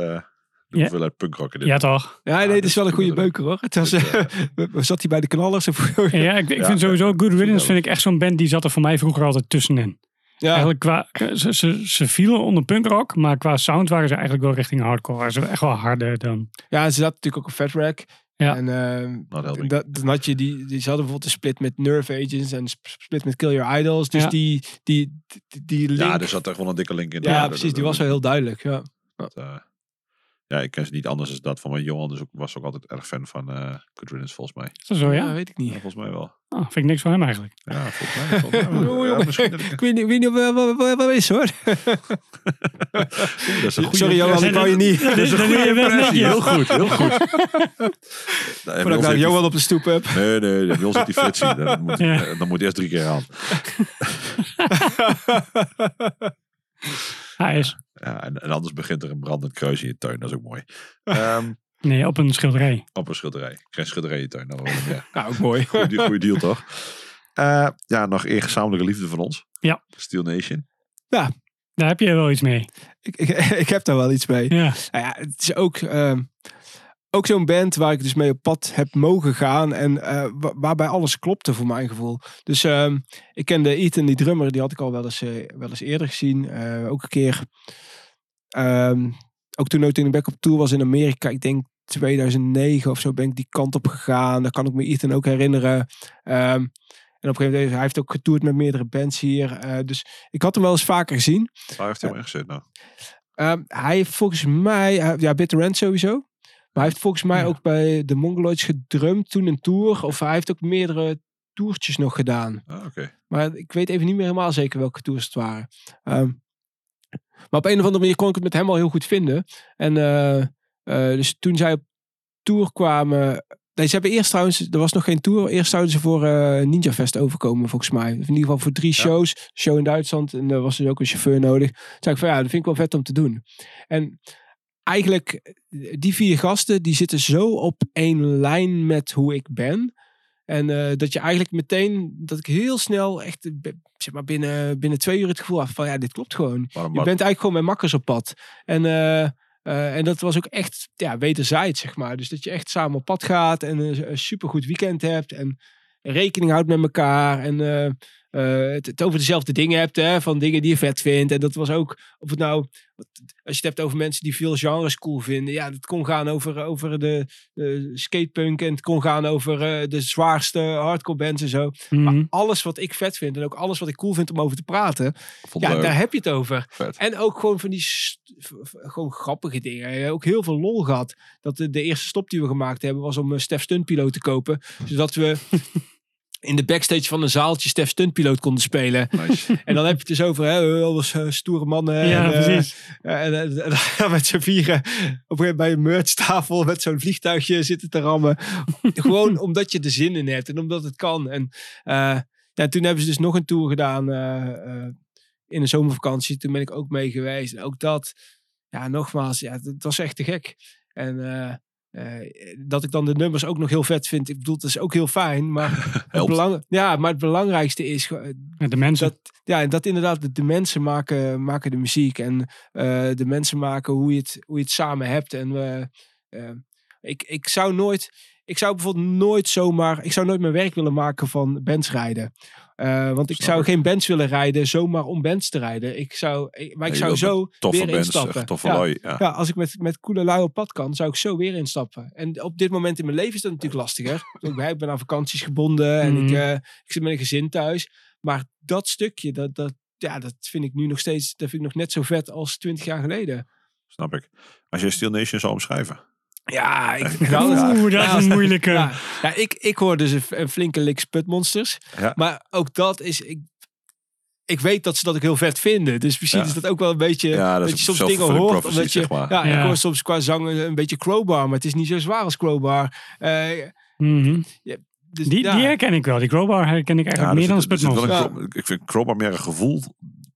de Ja. hoeveelheid punkrock in dit. Ja, toch? Ja, nee, dit is wel een goede beuker hoor. Het was, eh, zat hij bij de knallers? Ja, ik, ik Ja, vind sowieso Good Riddance vind ik echt zo'n band die zat er voor mij vroeger altijd tussenin. ja, Eigenlijk qua, ze, ze, ze vielen onder punkrock, maar qua sound waren ze eigenlijk wel richting hardcore. Waren ze echt wel harder dan. ja, ze zat natuurlijk ook op Fat Rack. Ja. En eh, Not helping. dat, dan had je die, die ze hadden bijvoorbeeld een split met Nerve Agents en een sp- split met Kill Your Idols. Dus Ja. die, die, die, die link. Ja, Ja, er zat echt wel een dikke link in. ja, dat- precies. Die was wel heel duidelijk. Ja. dat, eh, ja, ik ken ze niet anders dan dat van mijn Johan. Dus ook, was ook altijd erg fan van eh Good Riddance volgens mij. Is dat zo, Ja, ja? weet ik Ja, niet. volgens mij wel. Ah, vind ik niks van hem eigenlijk. Ja, volgens mij. Volgens mij wel. Oh, Ja, jongen. misschien dat ik- Ik weet niet, weet niet wat, wat is hoor. Dat is een goede Sorry Johan, ik kan je niet. Dat is een goede impressie. Heel goed, heel goed. Nou, Voordat ik nou heeft Johan op de stoep heb. Nee, nee, Jos heeft die flitsie. Dan moet, Ja. eh, dan moet eerst drie keer aan. Hij is. Ja, en, en anders begint er een brandend kruis in je tuin. Dat is ook mooi. Ehm, Nee, op een schilderij. op een schilderij. Geen schilderij in je tuin. Nou, waarom, ja. Nou, ook mooi. Goeie, goeie deal toch? Eh, ja, nog één gezamenlijke liefde van ons. Ja. Steel Nation. Daar heb je wel iets mee. ik, ik, ik heb daar wel iets mee. Ja. Nou ja, het is ook, ehm, ook zo'n band waar ik dus mee op pad heb mogen gaan. En eh, wa- waarbij alles klopte voor mijn gevoel. Dus ehm, ik kende Ethan, die drummer, die had ik al wel eens, eh, wel eens eerder gezien. Eh, ook een keer. ehm, ook toen Note in de Back op tour was in Amerika. Ik denk 2009 of zo ben ik die kant op gegaan. Daar kan ik me Ethan ook herinneren. Ehm, en op een gegeven moment, hij heeft ook getoerd met meerdere bands hier. Dus ik had hem wel eens vaker gezien. Waar heeft hij hem ingezet nou? Ehm, hij heeft volgens mij, ja, Bitter End sowieso. Maar hij heeft volgens mij Ja. ook bij de Mongoloids gedrumd toen een tour. Of hij heeft ook meerdere toertjes nog gedaan. Ah, oké. Maar ik weet even niet meer helemaal zeker welke tours het waren. Ehm, maar op een of andere manier kon ik het met hem al heel goed vinden. En eh, eh, dus toen zij op tour kwamen. Nee, ze hebben eerst trouwens, er was nog geen tour. Eerst zouden ze voor eh Ninja Fest overkomen, volgens mij. In ieder geval voor drie Ja. shows. Show in Duitsland. En er was dus ook een chauffeur nodig. Toen zei ik van ja, dat vind ik wel vet om te doen. En eigenlijk, eh, die vier gasten, die zitten zo op één lijn met hoe ik ben. En eh, dat je eigenlijk meteen, dat ik heel snel echt, eh, zeg maar binnen, binnen twee uur het gevoel had van ja, dit klopt gewoon. Waarom, Je bent eigenlijk gewoon met makkers op pad. En, en dat was ook echt ja, wederzijds, zeg maar. Dus dat je echt samen op pad gaat en een, een supergoed weekend hebt. En rekening houdt met elkaar. En eh, eh, het, het over dezelfde dingen hebt, hè, van dingen die je vet vindt. En dat was ook, of het nou, als je het hebt over mensen die veel genres cool vinden. Ja, het kon gaan over, over de, de skatepunk en het kon gaan over eh, de zwaarste hardcore bands en zo. Mhm. Maar alles wat ik vet vind en ook alles wat ik cool vind om over te praten. Ja, leuk. daar heb je het over. Vet. En ook gewoon van die gewoon grappige dingen. Ook heel veel lol gehad. Dat de, de eerste stop die we gemaakt hebben was om een Stef Stuntpiloot te kopen. Zodat we in de backstage van een zaaltje Stef Stuntpiloot konden spelen. Nice. En dan heb je het dus over hè, alles eh, stoere mannen. Ja, en, eh, precies. en, en- en dan met z'n vieren op een gegeven moment bij een merchtafel met zo'n vliegtuigje zitten te rammen. Gewoon omdat je er zin in hebt en omdat het kan. En eh, ja, toen hebben ze dus nog een tour gedaan eh, eh, in de zomervakantie. Toen ben ik ook mee geweest. En ook dat, ja, nogmaals, ja, het was echt te gek. En eh, eh, dat ik dan de nummers ook nog heel vet vind. Ik bedoel, dat is ook heel fijn. Maar, het, belang, ja, maar het belangrijkste is gewoon- Ja, de mensen. dat, ja, en dat inderdaad de, de mensen maken, maken de muziek. En eh, de mensen maken hoe je het, hoe je het samen hebt. En eh, eh, ik, ik zou nooit... Ik zou bijvoorbeeld nooit zomaar... Ik zou nooit mijn werk willen maken van bands rijden. Eh, want ik Snap zou ik. geen bands willen rijden zomaar om bands te rijden. Ik zou, ik- maar ik zou zo Toffe weer bands, instappen. toffe Ja. lui. Ja. Ja, als ik met, met coole lui op pad kan, zou ik zo weer instappen. En op dit moment in mijn leven is dat natuurlijk lastiger. Ik ben- Ik ben aan vakanties gebonden en ik, Mhm. eh, ik zit met een gezin thuis. Maar dat stukje, dat, dat, ja, dat vind ik nu nog steeds, dat vind ik nog net zo vet als twintig jaar geleden. Snap ik. Als je Steel Nation zou omschrijven. Ja, ik. Oeh, dat is een moeilijke. ja, ja, ik, ik hoor dus een, flinke lik sputmonsters. Ja. Maar ook dat is... Ik, ik weet dat ze dat ook heel vet vinden. Dus misschien Ja. is dat ook wel een beetje... Ja, dat dat is je soms dingen hoort. Omdat je, zeg maar. ja, ik hoor soms qua zang een beetje crowbar. Maar het is niet zo zwaar als crowbar. Eh, Mhm. dus, Die, ja. die herken ik wel. Die crowbar herken ik eigenlijk Ja, meer er dan er Cro- Ik vind Crowbar meer een gevoel.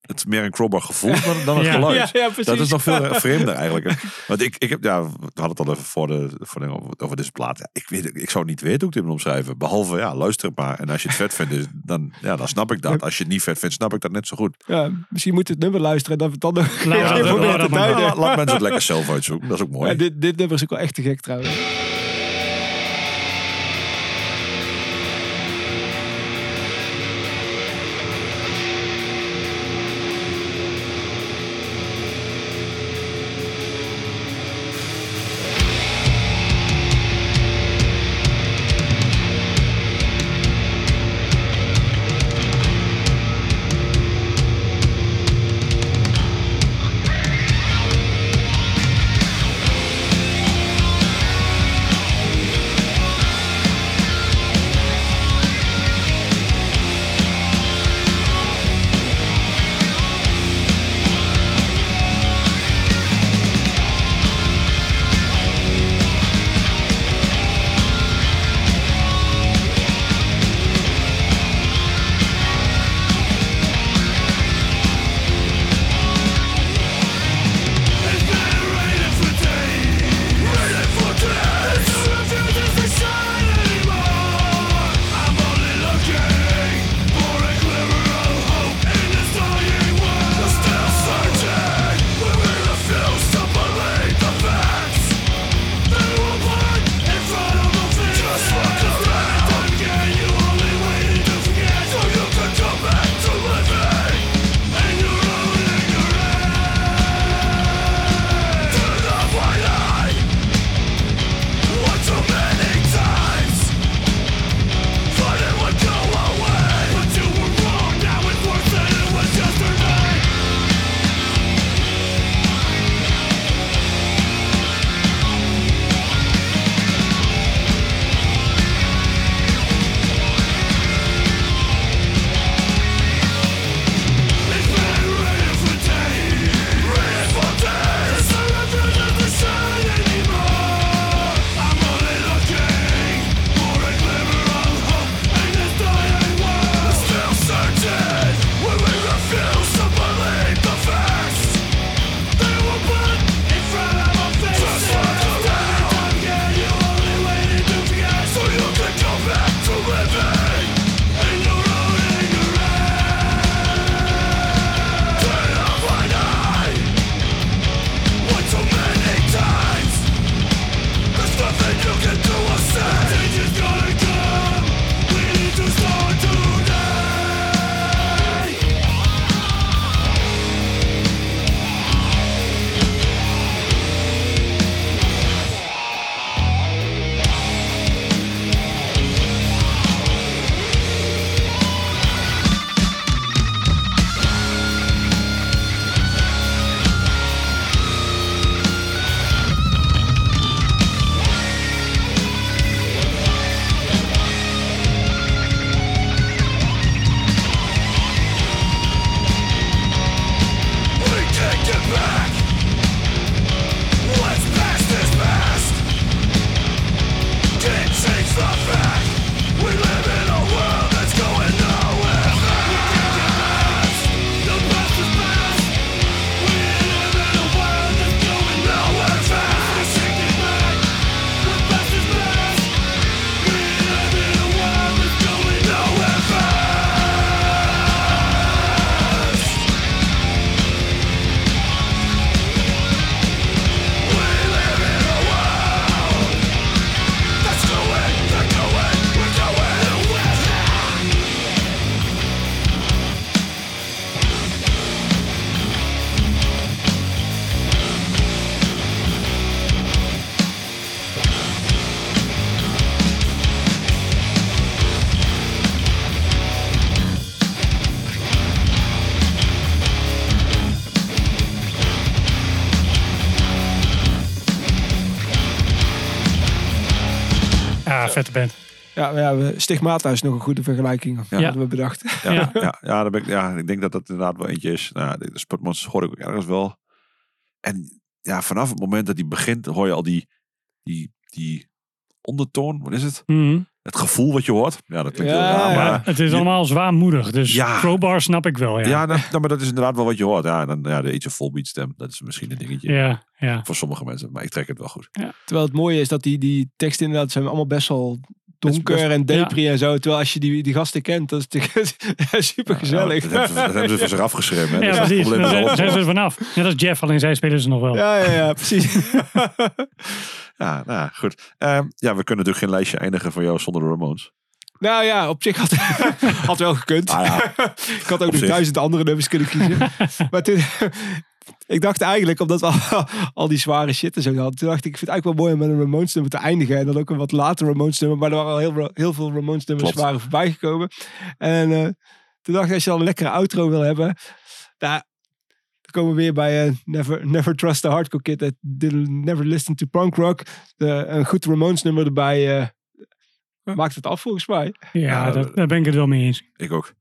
Het is meer een crowbar gevoel dan, dan een Ja. geluid. Ja, ja, precies. Dat is nog veel vreemder eigenlijk. Want ik, ik heb, ja, we hadden het al even voor de, voor de, over deze plaat. Ja, ik, weet, ik zou niet weten hoe ik dit moet omschrijven. Behalve, ja, luister het maar. En als je het vet vindt, dan, ja, dan snap ik dat. Als je het niet vet vindt, snap ik dat net zo goed. Ja, misschien moet je het nummer luisteren en het dan nog Laten we even dat- proberen laten te we dat maar duiden. Ja, laat mensen het lekker zelf uitzoeken. Dat is ook mooi. Ja, dit, dit nummer is ook wel echt te gek trouwens. Vette band. Ja, ja, we- Stigmata is nog een goede vergelijking. Ja. Hadden we bedacht. Ja, Ja. ja. Ben ik, ja, ik denk dat dat inderdaad wel eentje is. Nou, de, Spotmonsters hoor ik ook ergens wel. En ja, vanaf het moment dat die begint, hoor je al die, die, die ondertoon. Wat is het? Mhm. Het gevoel wat je hoort. Ja, dat klinkt Ja, heel raar. Maar, het is je- allemaal zwaarmoedig. Dus Ja. crowbar snap ik wel. Ja, Ja, nou, nou, maar dat is inderdaad wel wat je hoort. Ja, dan, ja de Age of Volbeat stem, dat is misschien een dingetje. ja, ja. Voor sommige mensen, maar ik trek het wel goed. Terwijl het mooie is dat die, die teksten inderdaad zijn allemaal best wel donker Best- en depri en zo. Terwijl als je die, die gasten kent, dat is natuurlijk super gezellig. Ja, dat, hebben ze, dat hebben ze voor zich afgeschreven. Hè? Ja, dat precies. Daar zijn, ze er vanaf. Ja, dat is Jeff, alleen zij spelen ze nog wel. Ja, ja, ja, precies. Ja, nou goed. Ehm, ja, we kunnen natuurlijk geen lijstje eindigen van jou zonder de Ramones. nou ja, op zich had, had wel gekund. Ah ja, Ik had ook nog duizend andere nummers kunnen kiezen. maar toen, ik dacht eigenlijk, omdat we al, al die zware shit en zo hadden, toen dacht ik, ik vind het eigenlijk wel mooi om met een Ramones nummer te eindigen. En dan ook een wat later Ramones nummer, maar er waren al heel, heel veel Ramones nummers waren voorbij gekomen. En eh, toen dacht ik, als je dan een lekkere outro wil hebben, nou, komen we weer bij eh, never, never Trust the Hardcore Kid that didn't never listen to punk rock. De, een goed Ramones nummer erbij eh, maakt het af volgens mij. Ja, dat, daar ben ik het wel mee eens. ik ook.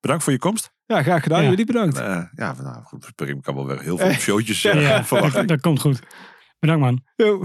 Bedankt voor je komst. Ja, graag gedaan. Ja. Jullie bedankt. Eh, ja, nou goed, ik kan wel weer heel veel showtjes uh, Ja, verwacht dat, komt goed. Bedankt man. Yo.